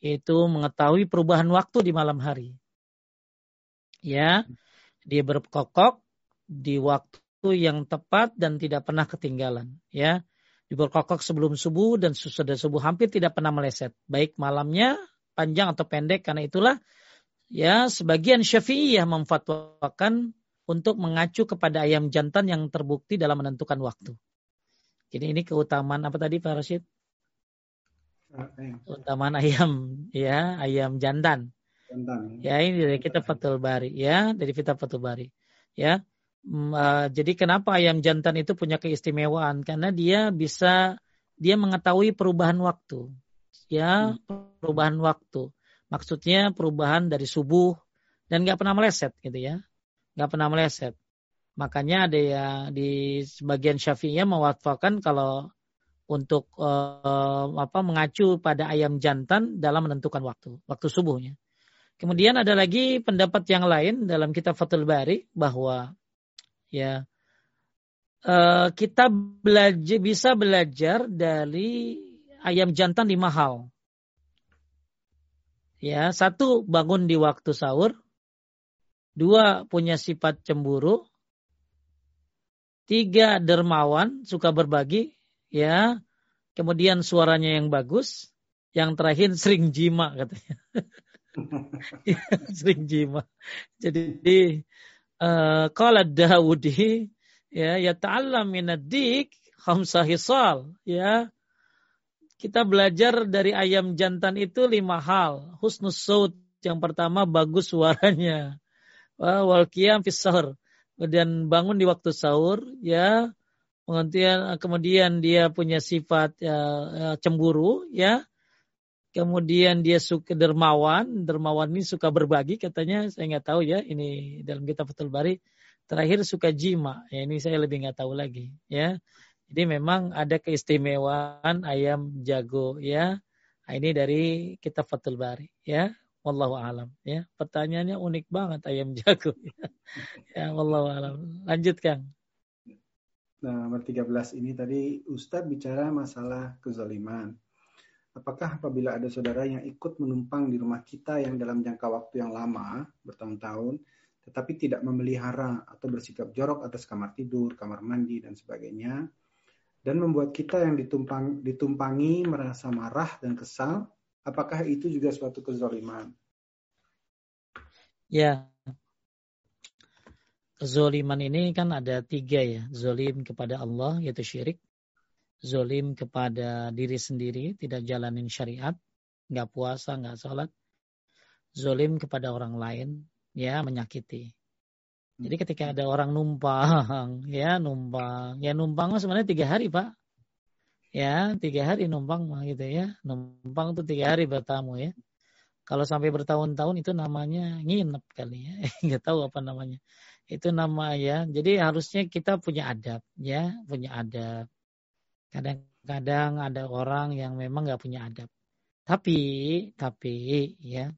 Itu mengetahui perubahan waktu di malam hari. Ya, dia berkokok di waktu yang tepat dan tidak pernah ketinggalan. Ya, dia berkokok sebelum subuh dan sesudah subuh hampir tidak pernah meleset. Baik malamnya panjang atau pendek karena itulah ya sebagian syafi'iyah memfatwakan untuk mengacu kepada ayam jantan yang terbukti dalam menentukan waktu. Jadi ini keutamaan apa tadi Pak Rashid? Keutamaan ayam ya, ayam jantan. Jantan. Ya ini dari kita Fatul Bari ya, dari kita Fatul Bari. Ya. Uh, jadi kenapa ayam jantan itu punya keistimewaan? Karena dia bisa dia mengetahui perubahan waktu. Ya, hmm. perubahan waktu. Maksudnya perubahan dari subuh dan nggak pernah meleset gitu ya nggak pernah meleset. Makanya ada ya di sebagian syafi'iyah mewatfakan kalau untuk uh, apa mengacu pada ayam jantan dalam menentukan waktu, waktu subuhnya. Kemudian ada lagi pendapat yang lain dalam kitab Fathul Bari bahwa ya uh, kita belajar bisa belajar dari ayam jantan di mahal. Ya, satu bangun di waktu sahur, Dua, punya sifat cemburu. Tiga, dermawan, suka berbagi. Ya. kemudian suaranya yang bagus, yang terakhir sering jima katanya. sering jima. Jadi kalau uh, Dawudi ya ya ta'allam minadik khamsa hisal ya. Kita belajar dari ayam jantan itu lima hal. Husnus saut yang pertama bagus suaranya. Wal qiyam fis kemudian bangun di waktu sahur ya. Kemudian kemudian dia punya sifat ya, ya, cemburu ya kemudian dia suka dermawan. Dermawan ini suka berbagi katanya. Saya nggak tahu ya ini dalam kitab Fathul Bari. Terakhir suka jima. Ya ini saya lebih nggak tahu lagi ya. Jadi memang ada keistimewaan ayam jago ya. Nah, ini dari kitab Fathul Bari ya. Wallahu alam ya. Pertanyaannya unik banget ayam jago ya, ya Wallahu alam. Lanjut Kang. Nah, nomor 13 ini tadi Ustadz bicara masalah kezaliman. Apakah apabila ada saudara yang ikut menumpang di rumah kita yang dalam jangka waktu yang lama, bertahun-tahun, tetapi tidak memelihara atau bersikap jorok atas kamar tidur, kamar mandi, dan sebagainya, dan membuat kita yang ditumpang, ditumpangi merasa marah dan kesal, apakah itu juga suatu kezaliman? Ya, kezoliman ini kan ada tiga ya. Zolim kepada Allah yaitu syirik. Zolim kepada diri sendiri, tidak jalanin syariat. Nggak puasa, nggak sholat. Zolim kepada orang lain, ya menyakiti. Jadi ketika ada orang numpang, ya numpang, ya numpang sebenarnya tiga hari pak, ya tiga hari numpang mah gitu ya, numpang tuh tiga hari bertamu ya. Kalau sampai bertahun-tahun itu namanya nginep kali ya, nggak tahu apa namanya itu nama ya. Jadi harusnya kita punya adab ya, punya adab. Kadang-kadang ada orang yang memang nggak punya adab. Tapi, tapi ya,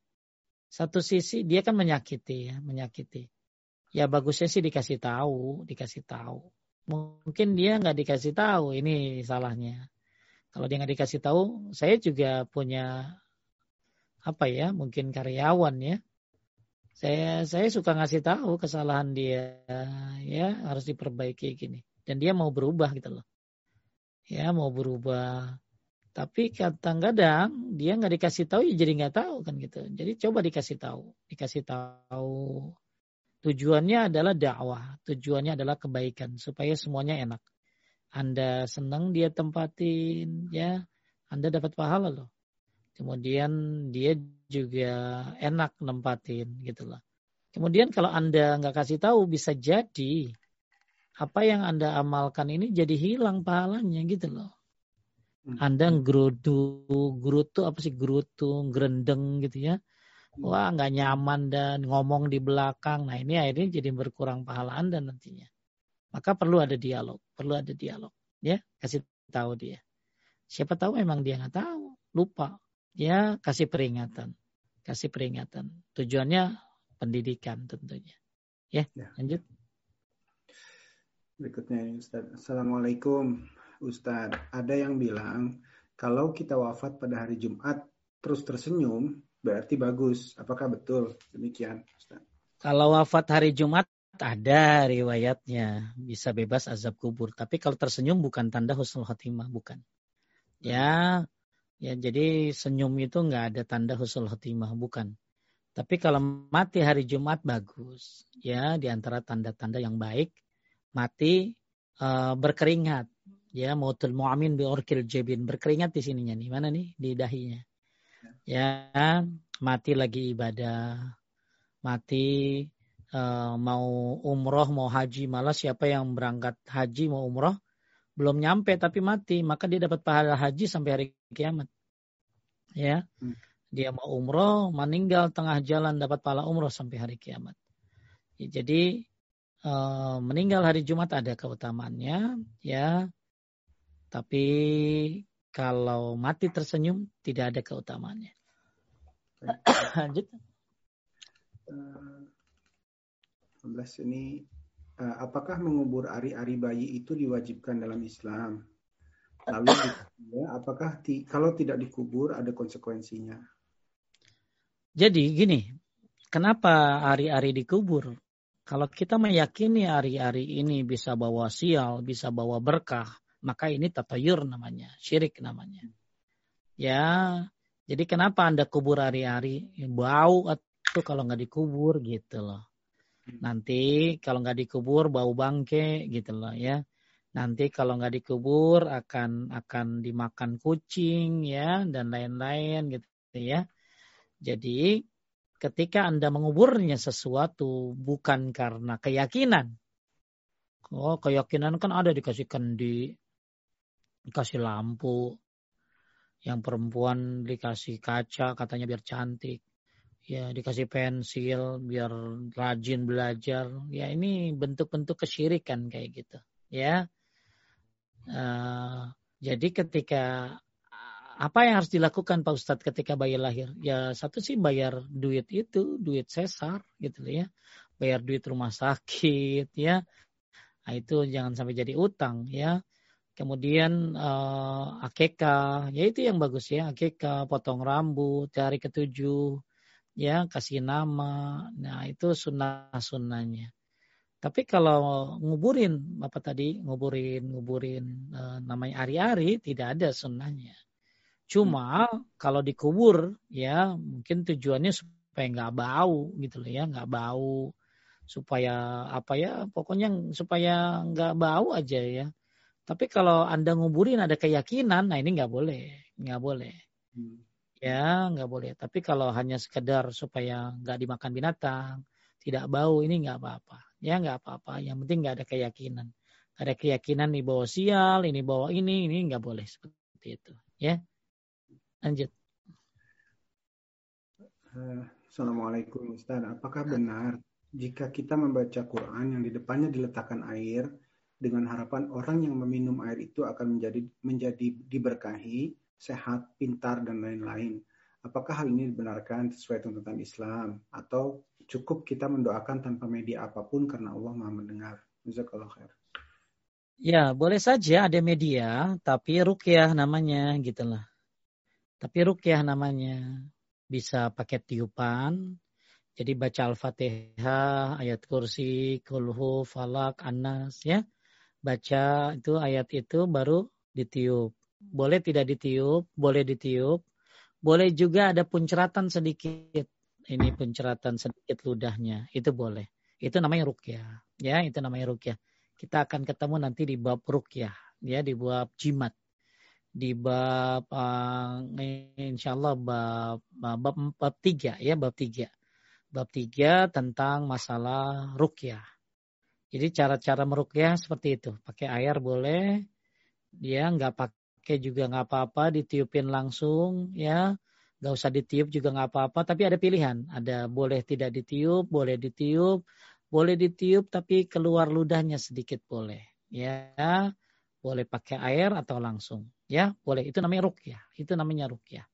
satu sisi dia kan menyakiti ya, menyakiti. Ya bagusnya sih dikasih tahu, dikasih tahu. Mungkin dia nggak dikasih tahu, ini salahnya. Kalau dia nggak dikasih tahu, saya juga punya apa ya, mungkin karyawan ya, saya saya suka ngasih tahu kesalahan dia ya harus diperbaiki gini dan dia mau berubah gitu loh ya mau berubah. Tapi kadang-kadang dia nggak dikasih tahu ya jadi nggak tahu kan gitu. Jadi coba dikasih tahu. Dikasih tahu. Tujuannya adalah dakwah. Tujuannya adalah kebaikan supaya semuanya enak. Anda senang dia tempatin ya. Anda dapat pahala loh. Kemudian dia juga enak nempatin gitu loh. Kemudian kalau Anda nggak kasih tahu bisa jadi apa yang Anda amalkan ini jadi hilang pahalanya gitu loh. Hmm. Anda gerutu, gerutu apa sih gerutu, gerendeng gitu ya. Hmm. Wah nggak nyaman dan ngomong di belakang. Nah ini akhirnya jadi berkurang pahala Anda nantinya. Maka perlu ada dialog, perlu ada dialog. Ya, kasih tahu dia. Siapa tahu memang dia nggak tahu, lupa. Ya, kasih peringatan kasih peringatan. Tujuannya pendidikan tentunya. Ya, ya. lanjut. Berikutnya Ustaz. Assalamualaikum Ustaz. Ada yang bilang kalau kita wafat pada hari Jumat terus tersenyum berarti bagus. Apakah betul? Demikian Ustaz. Kalau wafat hari Jumat ada riwayatnya bisa bebas azab kubur. Tapi kalau tersenyum bukan tanda husnul khotimah, bukan. Ya, Ya, jadi senyum itu nggak ada tanda husnul khotimah, bukan. Tapi kalau mati hari Jumat bagus, ya di antara tanda-tanda yang baik mati uh, berkeringat, ya mautul mu'min bi orkil jebin berkeringat di sininya nih, mana nih di dahinya. Ya, mati lagi ibadah, mati uh, mau umroh mau haji malah siapa yang berangkat haji mau umroh belum nyampe tapi mati, maka dia dapat pahala haji sampai hari kiamat. Ya. Hmm. Dia mau umroh, meninggal tengah jalan dapat pahala umroh sampai hari kiamat. Ya, jadi uh, meninggal hari Jumat ada keutamaannya, ya. Tapi kalau mati tersenyum tidak ada keutamaannya. Lanjut. Uh, ini uh, apakah mengubur ari-ari bayi itu diwajibkan dalam Islam? Lalu ya, apakah ti, kalau tidak dikubur ada konsekuensinya? Jadi gini, kenapa ari-ari dikubur? Kalau kita meyakini ari-ari ini bisa bawa sial, bisa bawa berkah, maka ini tatayur namanya, syirik namanya. Ya, jadi kenapa Anda kubur hari-hari? Bau atau kalau nggak dikubur gitu loh. Nanti kalau nggak dikubur bau bangke gitu loh ya. Nanti kalau nggak dikubur akan akan dimakan kucing ya dan lain-lain gitu ya. Jadi ketika Anda menguburnya sesuatu bukan karena keyakinan. Oh, keyakinan kan ada dikasih kendi, dikasih lampu, yang perempuan dikasih kaca katanya biar cantik. Ya dikasih pensil biar rajin belajar. Ya ini bentuk-bentuk kesyirikan kayak gitu ya. Uh, jadi ketika apa yang harus dilakukan Pak Ustadz ketika bayi lahir ya satu sih bayar duit itu duit sesar gitu ya bayar duit rumah sakit ya nah, itu jangan sampai jadi utang ya Kemudian uh, akeka, ya itu yang bagus ya, akeka, potong rambut, cari ketujuh, ya kasih nama. Nah itu sunnah-sunnahnya. Tapi kalau nguburin, apa tadi nguburin, nguburin uh, namanya ari-ari, tidak ada sunnahnya. Cuma hmm. kalau dikubur, ya mungkin tujuannya supaya nggak bau gitu loh ya, nggak bau, supaya apa ya, pokoknya supaya nggak bau aja ya tapi kalau Anda nguburin ada keyakinan, nah ini nggak boleh. Nggak boleh. Hmm. Ya, nggak boleh. Tapi kalau hanya sekedar supaya nggak dimakan binatang, tidak bau, ini nggak apa-apa. Ya, nggak apa-apa. Yang penting nggak ada keyakinan. Ada keyakinan ini bawa sial, ini bawa ini, ini nggak boleh seperti itu. Ya, lanjut. Eh, Assalamualaikum Ustaz. Apakah benar jika kita membaca Quran yang di depannya diletakkan air, dengan harapan orang yang meminum air itu akan menjadi menjadi diberkahi, sehat, pintar dan lain-lain. Apakah hal ini dibenarkan sesuai tuntutan Islam atau cukup kita mendoakan tanpa media apa pun karena Allah Maha mendengar? Jazakallah khair. Ya, boleh saja ada media, tapi rukyah namanya gitu lah. Tapi rukyah namanya. Bisa pakai tiupan, jadi baca Al-Fatihah, ayat kursi, kulhu, falak, anas, ya baca itu ayat itu baru ditiup. Boleh tidak ditiup, boleh ditiup. Boleh juga ada punceratan sedikit. Ini punceratan sedikit ludahnya, itu boleh. Itu namanya rukyah. Ya, itu namanya rukyah. Kita akan ketemu nanti di bab rukyah, ya, di bab jimat. Di bab uh, insya Allah bab, bab, bab tiga ya, bab tiga. Bab tiga tentang masalah rukyah jadi cara-cara merukyah seperti itu. Pakai air boleh, dia nggak pakai juga nggak apa-apa, ditiupin langsung, ya nggak usah ditiup juga nggak apa-apa. Tapi ada pilihan, ada boleh tidak ditiup, boleh ditiup, boleh ditiup tapi keluar ludahnya sedikit boleh, ya boleh pakai air atau langsung, ya boleh. Itu namanya rukyah, itu namanya rukyah.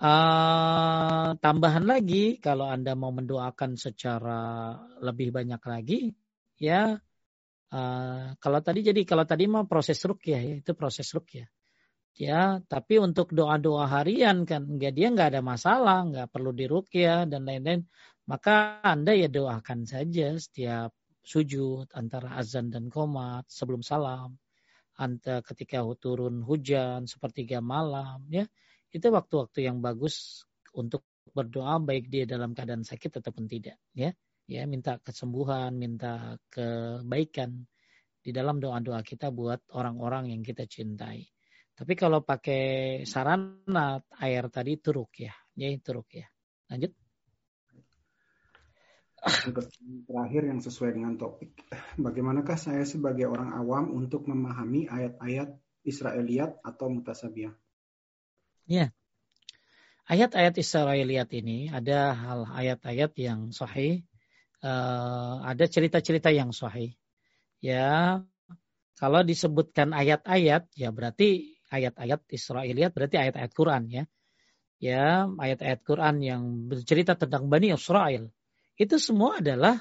Uh, tambahan lagi kalau anda mau mendoakan secara lebih banyak lagi ya uh, kalau tadi jadi kalau tadi mah proses rukyah ya itu proses rukyah ya tapi untuk doa-doa harian kan enggak dia nggak ada masalah nggak perlu dirukyah dan lain-lain maka anda ya doakan saja setiap sujud antara azan dan komat sebelum salam anta ketika turun hujan sepertiga malam ya itu waktu-waktu yang bagus untuk berdoa baik dia dalam keadaan sakit ataupun tidak ya ya minta kesembuhan, minta kebaikan di dalam doa-doa kita buat orang-orang yang kita cintai. Tapi kalau pakai sarana air tadi itu ya, ya itu ya. Lanjut. Terakhir yang sesuai dengan topik, bagaimanakah saya sebagai orang awam untuk memahami ayat-ayat Israeliat atau Mutasabiyah? Ya, ayat-ayat Israeliat ini ada hal ayat-ayat yang sahih uh, ada cerita-cerita yang sahih. Ya, kalau disebutkan ayat-ayat, ya berarti ayat-ayat Israeliat berarti ayat-ayat Quran ya. Ya, ayat-ayat Quran yang bercerita tentang Bani Israel. Itu semua adalah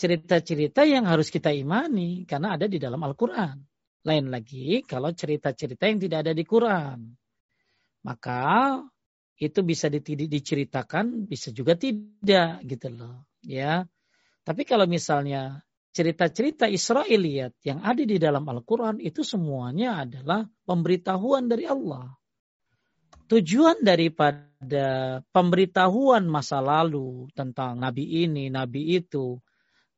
cerita-cerita yang harus kita imani karena ada di dalam Al-Quran. Lain lagi kalau cerita-cerita yang tidak ada di Quran. Maka itu bisa diceritakan, bisa juga tidak gitu loh ya. Tapi kalau misalnya cerita-cerita Israeliat yang ada di dalam Al-Quran itu semuanya adalah pemberitahuan dari Allah. Tujuan daripada pemberitahuan masa lalu tentang nabi ini, nabi itu,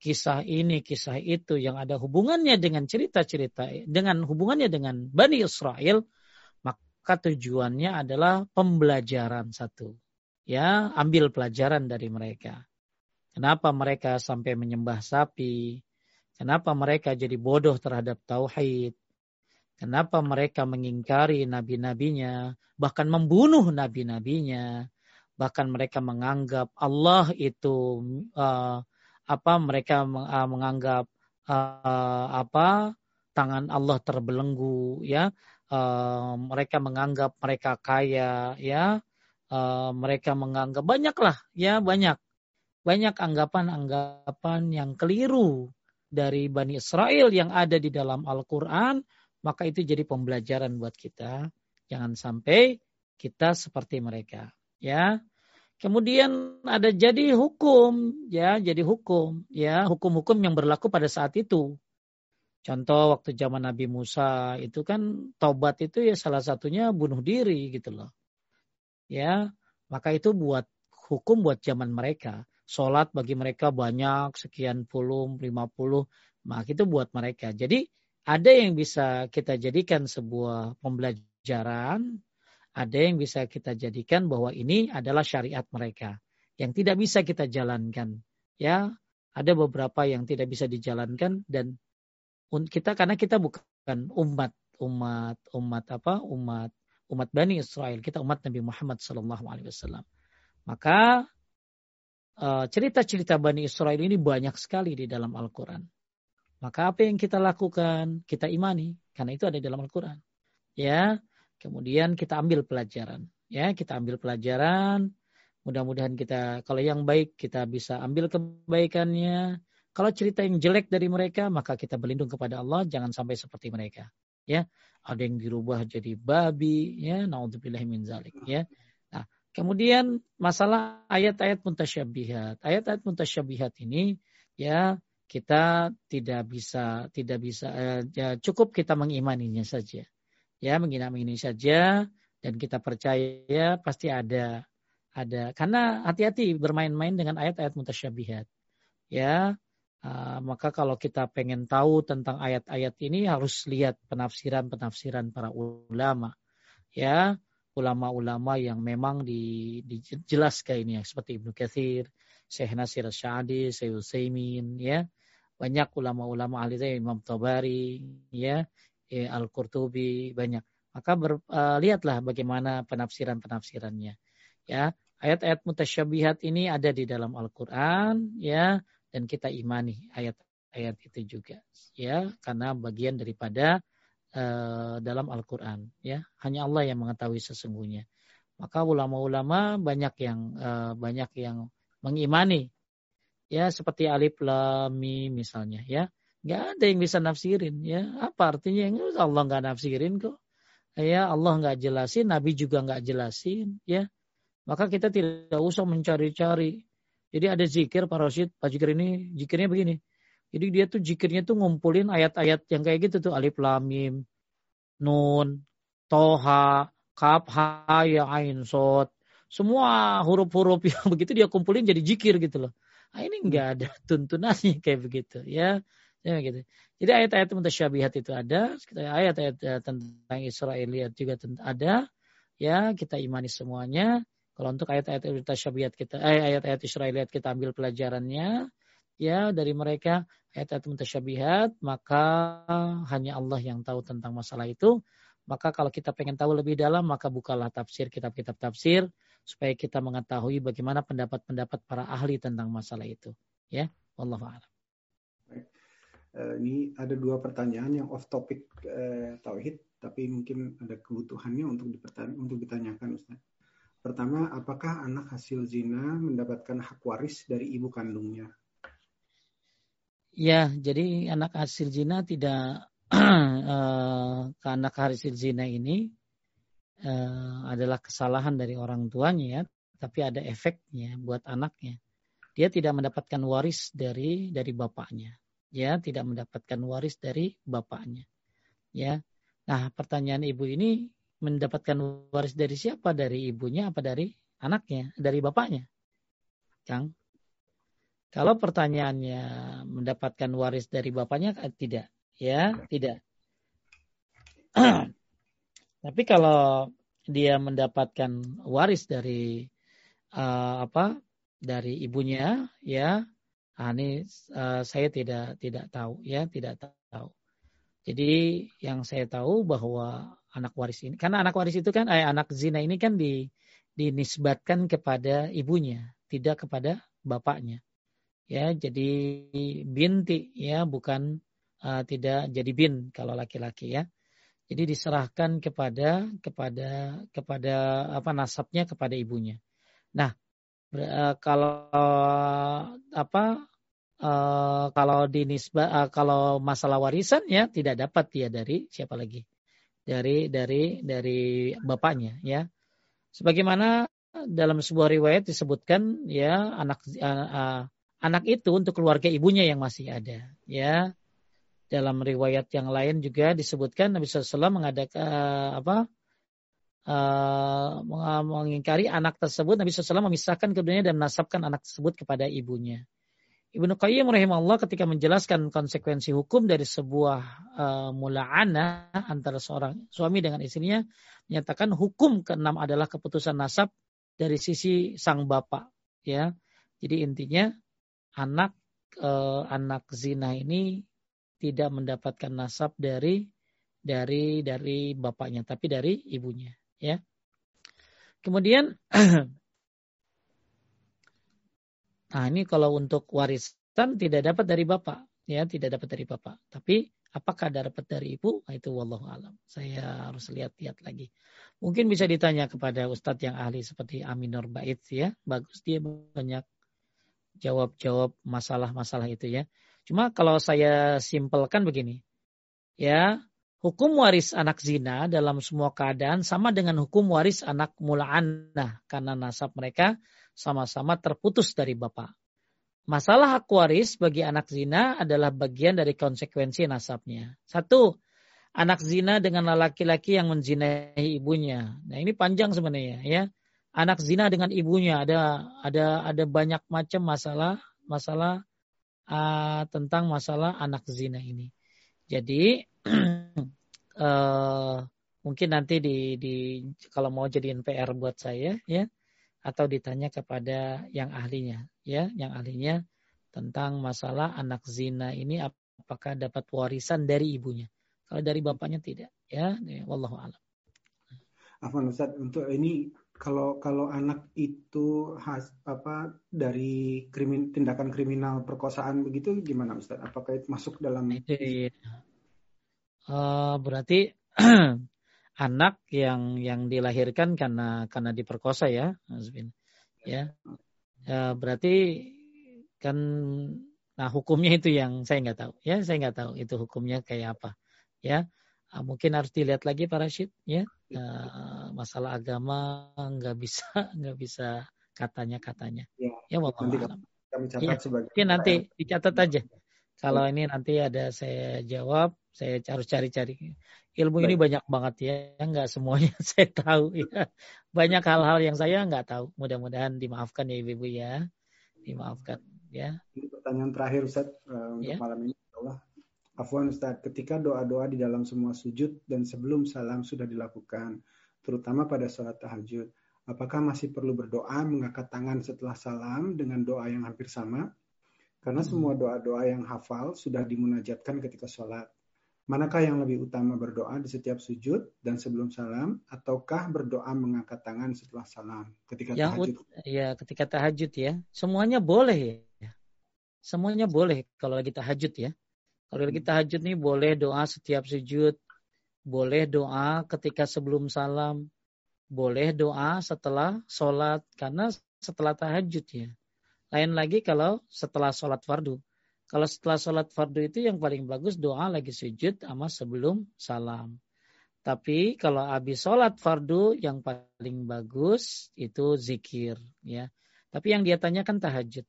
kisah ini, kisah itu yang ada hubungannya dengan cerita-cerita, dengan hubungannya dengan Bani Israel, maka tujuannya adalah pembelajaran satu. Ya, ambil pelajaran dari mereka. Kenapa mereka sampai menyembah sapi? Kenapa mereka jadi bodoh terhadap tauhid? Kenapa mereka mengingkari nabi-nabinya, bahkan membunuh nabi-nabinya, bahkan mereka menganggap Allah itu uh, apa mereka uh, menganggap uh, apa tangan Allah terbelenggu ya uh, mereka menganggap mereka kaya ya uh, mereka menganggap banyaklah ya banyak banyak anggapan-anggapan yang keliru dari Bani Israel yang ada di dalam Al-Quran, maka itu jadi pembelajaran buat kita. Jangan sampai kita seperti mereka. Ya, Kemudian ada jadi hukum, ya, jadi hukum, ya, hukum-hukum yang berlaku pada saat itu. Contoh waktu zaman Nabi Musa itu kan taubat itu ya salah satunya bunuh diri gitu loh. Ya, maka itu buat hukum buat zaman mereka. Sholat bagi mereka banyak, sekian puluh, lima puluh, maka itu buat mereka. Jadi ada yang bisa kita jadikan sebuah pembelajaran ada yang bisa kita jadikan bahwa ini adalah syariat mereka yang tidak bisa kita jalankan. Ya, ada beberapa yang tidak bisa dijalankan dan kita karena kita bukan umat umat umat apa umat umat Bani Israel kita umat Nabi Muhammad Sallallahu Alaihi Wasallam maka eh, cerita-cerita Bani Israel ini banyak sekali di dalam Al-Quran maka apa yang kita lakukan kita imani karena itu ada dalam Al-Quran ya Kemudian kita ambil pelajaran. Ya, kita ambil pelajaran. Mudah-mudahan kita, kalau yang baik kita bisa ambil kebaikannya. Kalau cerita yang jelek dari mereka, maka kita berlindung kepada Allah. Jangan sampai seperti mereka. Ya, ada yang dirubah jadi babi. Ya, naudzubillah min zalik. Ya. Nah, kemudian masalah ayat-ayat muntasyabihat. Ayat-ayat muntasyabihat ini, ya, kita tidak bisa tidak bisa eh, ya, cukup kita mengimaninya saja. Ya menghina ini saja dan kita percaya pasti ada ada. Karena hati-hati bermain-main dengan ayat-ayat mutasyabihat. Ya uh, maka kalau kita pengen tahu tentang ayat-ayat ini harus lihat penafsiran-penafsiran para ulama. Ya ulama-ulama yang memang di, dijelaskan ini ya seperti Ibnu Katsir, Syekh Nasir Syadi, Syekh Utsaimin ya banyak ulama-ulama ahli Imam Tabari ya ya, Al-Qurtubi banyak. Maka ber, uh, lihatlah bagaimana penafsiran-penafsirannya. Ya, ayat-ayat mutasyabihat ini ada di dalam Al-Qur'an ya dan kita imani ayat-ayat itu juga ya karena bagian daripada uh, dalam Al-Qur'an ya. Hanya Allah yang mengetahui sesungguhnya. Maka ulama-ulama banyak yang uh, banyak yang mengimani ya seperti alif lam mim misalnya ya Nggak ada yang bisa nafsirin ya. Apa artinya? Allah nggak nafsirin kok. Ya Allah nggak jelasin, Nabi juga nggak jelasin ya. Maka kita tidak usah mencari-cari. Jadi ada zikir Pak Rosid, Pak Zikir ini zikirnya begini. Jadi dia tuh zikirnya tuh ngumpulin ayat-ayat yang kayak gitu tuh alif lam mim, nun, toha, kaf, ha, ya, ain, sot. Semua huruf-huruf yang begitu dia kumpulin jadi zikir gitu loh. Nah, ini nggak ada tuntunannya kayak begitu ya. Ya gitu. Jadi ayat-ayat mutasyabihat itu ada, ayat-ayat eh, tentang Israeliat juga ada. Ya, kita imani semuanya. Kalau untuk ayat-ayat mutasyabihat kita eh, ayat-ayat Israeliat kita ambil pelajarannya ya dari mereka ayat-ayat mutasyabihat, maka hanya Allah yang tahu tentang masalah itu. Maka kalau kita pengen tahu lebih dalam, maka bukalah tafsir kitab-kitab tafsir supaya kita mengetahui bagaimana pendapat-pendapat para ahli tentang masalah itu. Ya, Allah a'lam. Uh, ini ada dua pertanyaan yang off topic uh, tauhid, tapi mungkin ada kebutuhannya untuk untuk ditanyakan Ustaz. Pertama, apakah anak hasil zina mendapatkan hak waris dari ibu kandungnya? Ya, jadi anak hasil zina tidak uh, anak hasil zina ini uh, adalah kesalahan dari orang tuanya ya, tapi ada efeknya buat anaknya. Dia tidak mendapatkan waris dari dari bapaknya ya tidak mendapatkan waris dari bapaknya. Ya. Nah, pertanyaan ibu ini mendapatkan waris dari siapa? Dari ibunya apa dari anaknya? Dari bapaknya? Kang? Kalau pertanyaannya mendapatkan waris dari bapaknya eh, tidak, ya, tidak. Tapi kalau dia mendapatkan waris dari uh, apa? dari ibunya, ya, nah, ini uh, saya tidak tidak tahu, ya, tidak tahu. Jadi yang saya tahu bahwa anak waris ini, karena anak waris itu kan, eh, anak zina ini kan di, dinisbatkan kepada ibunya, tidak kepada bapaknya. Ya, jadi binti ya, bukan uh, tidak jadi bin kalau laki-laki ya. Jadi diserahkan kepada kepada kepada apa nasabnya kepada ibunya. Nah, uh, kalau apa uh, kalau dinisbah uh, kalau masalah warisan ya tidak dapat dia dari siapa lagi? Dari dari dari bapaknya ya. Sebagaimana dalam sebuah riwayat disebutkan ya anak anak itu untuk keluarga ibunya yang masih ada ya dalam riwayat yang lain juga disebutkan Nabi SAW mengadakan uh, apa uh, mengingkari anak tersebut Nabi SAW memisahkan keduanya dan menasabkan anak tersebut kepada ibunya. Ibnu Qayyim rahimahullah ketika menjelaskan konsekuensi hukum dari sebuah uh, mula'ana antara seorang suami dengan istrinya menyatakan hukum keenam adalah keputusan nasab dari sisi sang bapak ya. Jadi intinya anak uh, anak zina ini tidak mendapatkan nasab dari dari dari bapaknya tapi dari ibunya ya. Kemudian Nah ini kalau untuk warisan tidak dapat dari bapak, ya tidak dapat dari bapak. Tapi apakah dapat dari ibu? Nah, itu wallahu alam. Saya harus lihat-lihat lagi. Mungkin bisa ditanya kepada ustadz yang ahli seperti Aminur Bait ya. Bagus dia banyak jawab-jawab masalah-masalah itu ya. Cuma kalau saya simpelkan begini. Ya, hukum waris anak zina dalam semua keadaan sama dengan hukum waris anak mula'anah karena nasab mereka sama-sama terputus dari bapak. Masalah hak waris bagi anak zina adalah bagian dari konsekuensi nasabnya. Satu, anak zina dengan laki-laki yang menzinai ibunya. Nah ini panjang sebenarnya ya. Anak zina dengan ibunya ada ada ada banyak macam masalah masalah uh, tentang masalah anak zina ini. Jadi uh, mungkin nanti di, di kalau mau jadiin PR buat saya ya atau ditanya kepada yang ahlinya ya yang ahlinya tentang masalah anak zina ini apakah dapat warisan dari ibunya kalau dari bapaknya tidak ya, ya wallahu alam Ustaz untuk ini kalau kalau anak itu has, apa dari krimin, tindakan kriminal perkosaan begitu gimana Ustaz? Apakah itu masuk dalam itu ya. uh, berarti anak yang yang dilahirkan karena karena diperkosa ya, Azbin. Ya. ya. berarti kan nah hukumnya itu yang saya nggak tahu ya, saya nggak tahu itu hukumnya kayak apa. Ya. Ah, mungkin harus dilihat lagi para syid ya. Uh, masalah agama nggak bisa nggak bisa katanya katanya. Ya, ya nanti kami catat ya, sebagai mungkin nanti dicatat aja. Kalau ini nanti ada saya jawab, saya harus cari-cari ilmu ini banyak banget ya, nggak semuanya saya tahu ya. Banyak hal-hal yang saya nggak tahu. Mudah-mudahan dimaafkan ya ibu-ibu ya, dimaafkan ya. Ini pertanyaan terakhir Ustaz uh, untuk ya. malam ini. Allah. Afwan Ustaz, ketika doa-doa di dalam semua sujud dan sebelum salam sudah dilakukan, terutama pada sholat tahajud, apakah masih perlu berdoa mengangkat tangan setelah salam dengan doa yang hampir sama? Karena hmm. semua doa-doa yang hafal sudah dimunajatkan ketika sholat. Manakah yang lebih utama berdoa di setiap sujud dan sebelum salam ataukah berdoa mengangkat tangan setelah salam ketika yang tahajud? Ya, ketika tahajud ya. Semuanya boleh ya. Semuanya boleh kalau lagi tahajud ya. Kalau hmm. tahajud nih boleh doa setiap sujud, boleh doa ketika sebelum salam, boleh doa setelah sholat karena setelah tahajud ya. Lain lagi kalau setelah sholat fardu. Kalau setelah sholat fardu itu yang paling bagus doa lagi sujud sama sebelum salam. Tapi kalau habis sholat fardu yang paling bagus itu zikir ya. Tapi yang dia tanyakan tahajud.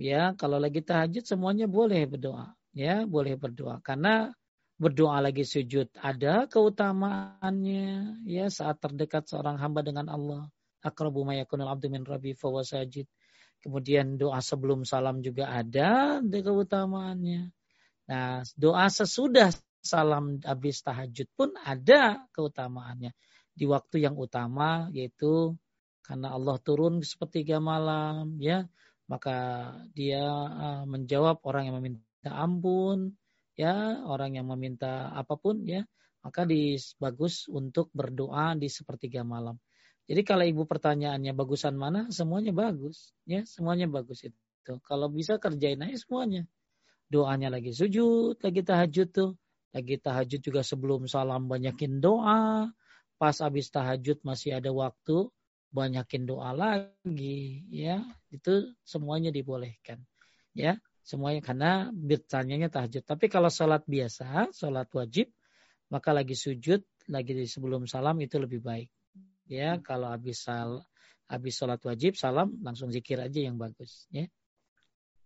Ya, kalau lagi tahajud semuanya boleh berdoa. Ya boleh berdoa. Karena berdoa lagi sujud ada keutamaannya. Ya saat terdekat seorang hamba dengan Allah. Akrabu mayakunul abdu min rabbi fawasajid kemudian doa sebelum salam juga ada keutamaannya. Nah doa sesudah salam habis tahajud pun ada keutamaannya. Di waktu yang utama yaitu karena Allah turun sepertiga malam ya maka dia uh, menjawab orang yang meminta ampun ya orang yang meminta apa pun ya maka di, bagus untuk berdoa di sepertiga malam. Jadi kalau ibu pertanyaannya bagusan mana, semuanya bagus, ya semuanya bagus itu. Kalau bisa kerjain aja semuanya. Doanya lagi sujud, lagi tahajud tuh, lagi tahajud juga sebelum salam banyakin doa. Pas habis tahajud masih ada waktu, banyakin doa lagi, ya itu semuanya dibolehkan, ya semuanya karena bertanyanya tahajud. Tapi kalau sholat biasa, sholat wajib, maka lagi sujud, lagi di sebelum salam itu lebih baik. Ya, kalau habis sal, habis sholat wajib, salam langsung zikir aja yang bagus. Ya.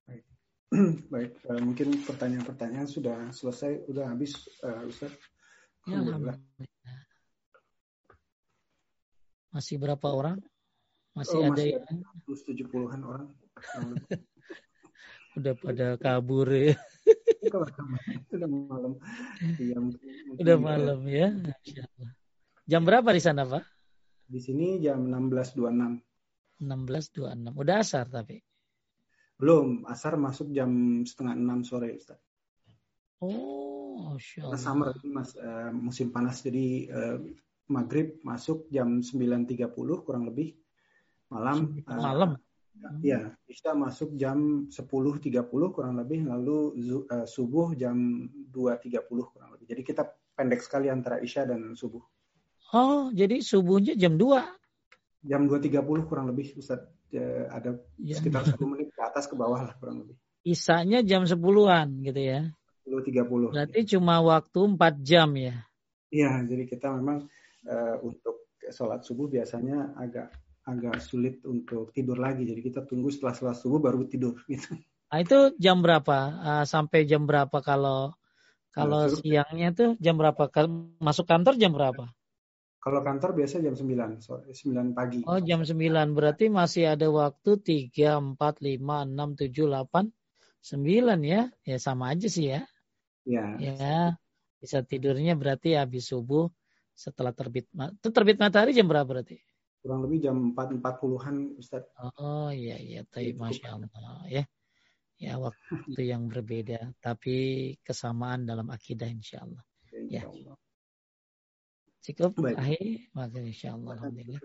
Baik, baik. Uh, mungkin pertanyaan-pertanyaan sudah selesai, sudah habis, uh, Ustaz. Ya, Alhamdulillah. Masih berapa orang? Masih oh, ada masih yang 70-an orang. udah pada kabur ya. Udah malam. Ya, udah malam ya. Jam berapa di sana, Pak? Di sini jam 16.26. 16.26. Udah asar tapi? Belum. Asar masuk jam setengah enam sore, Ustaz. Oh, Masya Allah. summer, mas, uh, musim panas. Jadi uh, maghrib masuk jam 9.30 kurang lebih. Malam. Uh, malam? Ya, Isya masuk jam 10.30 kurang lebih, lalu uh, subuh jam 2.30 kurang lebih. Jadi kita pendek sekali antara Isya dan subuh. Oh, jadi subuhnya jam 2? Jam 2.30 kurang lebih, Ustaz. Ya, ada ya. sekitar 10 menit ke atas ke bawah lah kurang lebih. Isanya jam 10-an gitu ya? 10.30. Berarti ya. cuma waktu 4 jam ya? Iya, jadi kita memang uh, untuk sholat subuh biasanya agak agak sulit untuk tidur lagi. Jadi kita tunggu setelah sholat subuh baru tidur gitu. Nah, itu jam berapa? Uh, sampai jam berapa kalau kalau nah, siangnya tuh jam berapa? Masuk kantor jam berapa? Kalau kantor biasa jam 9, sore 9 pagi. Oh, jam 9. Berarti masih ada waktu 3, 4, 5, 6, 7, 8, 9 ya. Ya sama aja sih ya. Ya. Ya. Bisa tidurnya berarti habis subuh setelah terbit. Itu terbit matahari jam berapa berarti? Kurang lebih jam 4 40-an Ustaz. Oh iya iya, tapi masya Allah ya. Ya waktu yang berbeda, tapi kesamaan dalam akidah insya Allah. Ya. Cukup Baik. akhir, maka insya Allah. Alhamdulillah.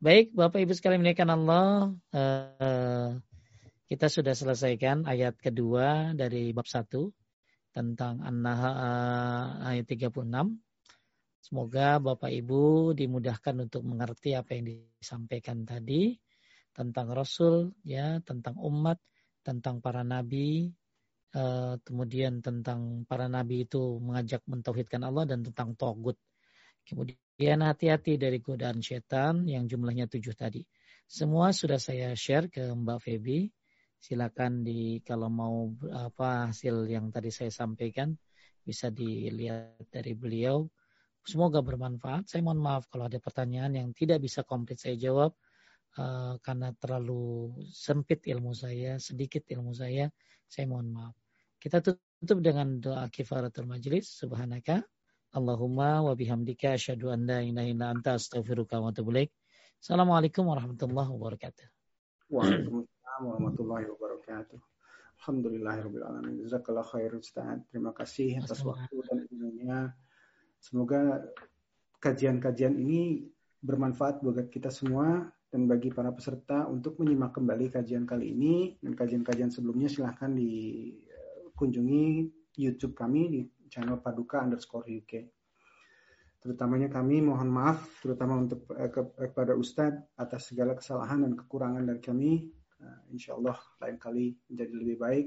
Baik, Bapak Ibu sekalian menaikkan Allah, uh, kita sudah selesaikan ayat kedua dari bab satu tentang An-Nahl ayat 36 Semoga Bapak Ibu dimudahkan untuk mengerti apa yang disampaikan tadi tentang Rasul, ya, tentang umat, tentang para nabi, uh, kemudian tentang para nabi itu mengajak mentauhidkan Allah dan tentang togut. Kemudian hati-hati dari godaan setan yang jumlahnya tujuh tadi. Semua sudah saya share ke Mbak Feby. Silakan di kalau mau apa hasil yang tadi saya sampaikan bisa dilihat dari beliau Semoga bermanfaat. Saya mohon maaf kalau ada pertanyaan yang tidak bisa komplit saya jawab uh, karena terlalu sempit ilmu saya, sedikit ilmu saya. Saya mohon maaf. Kita tutup dengan doa kifaratul majlis. Subhanaka Allahumma wa bihamdika asyhadu an la ilaha illa anta astaghfiruka wa atubu ilaik. Assalamualaikum warahmatullahi wabarakatuh. Waalaikumsalam warahmatullahi wabarakatuh. Alhamdulillahirabbil alamin. Jazakallahu khair Ustaz. Terima kasih atas waktu dan ilmunya. Semoga kajian-kajian ini bermanfaat buat kita semua dan bagi para peserta untuk menyimak kembali kajian kali ini dan kajian-kajian sebelumnya silahkan dikunjungi YouTube kami di channel Paduka underscore UK. Terutamanya kami mohon maaf terutama untuk eh, kepada Ustadz atas segala kesalahan dan kekurangan dari kami. Eh, insya Allah lain kali menjadi lebih baik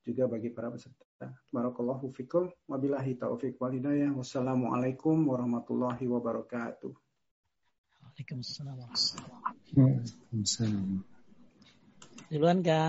juga bagi para peserta. Barakallahu fikum. Wabillahi taufiq wal hidayah. Wassalamualaikum warahmatullahi wabarakatuh. Waalaikumsalam. Waalaikumsalam. Duluan, Kak.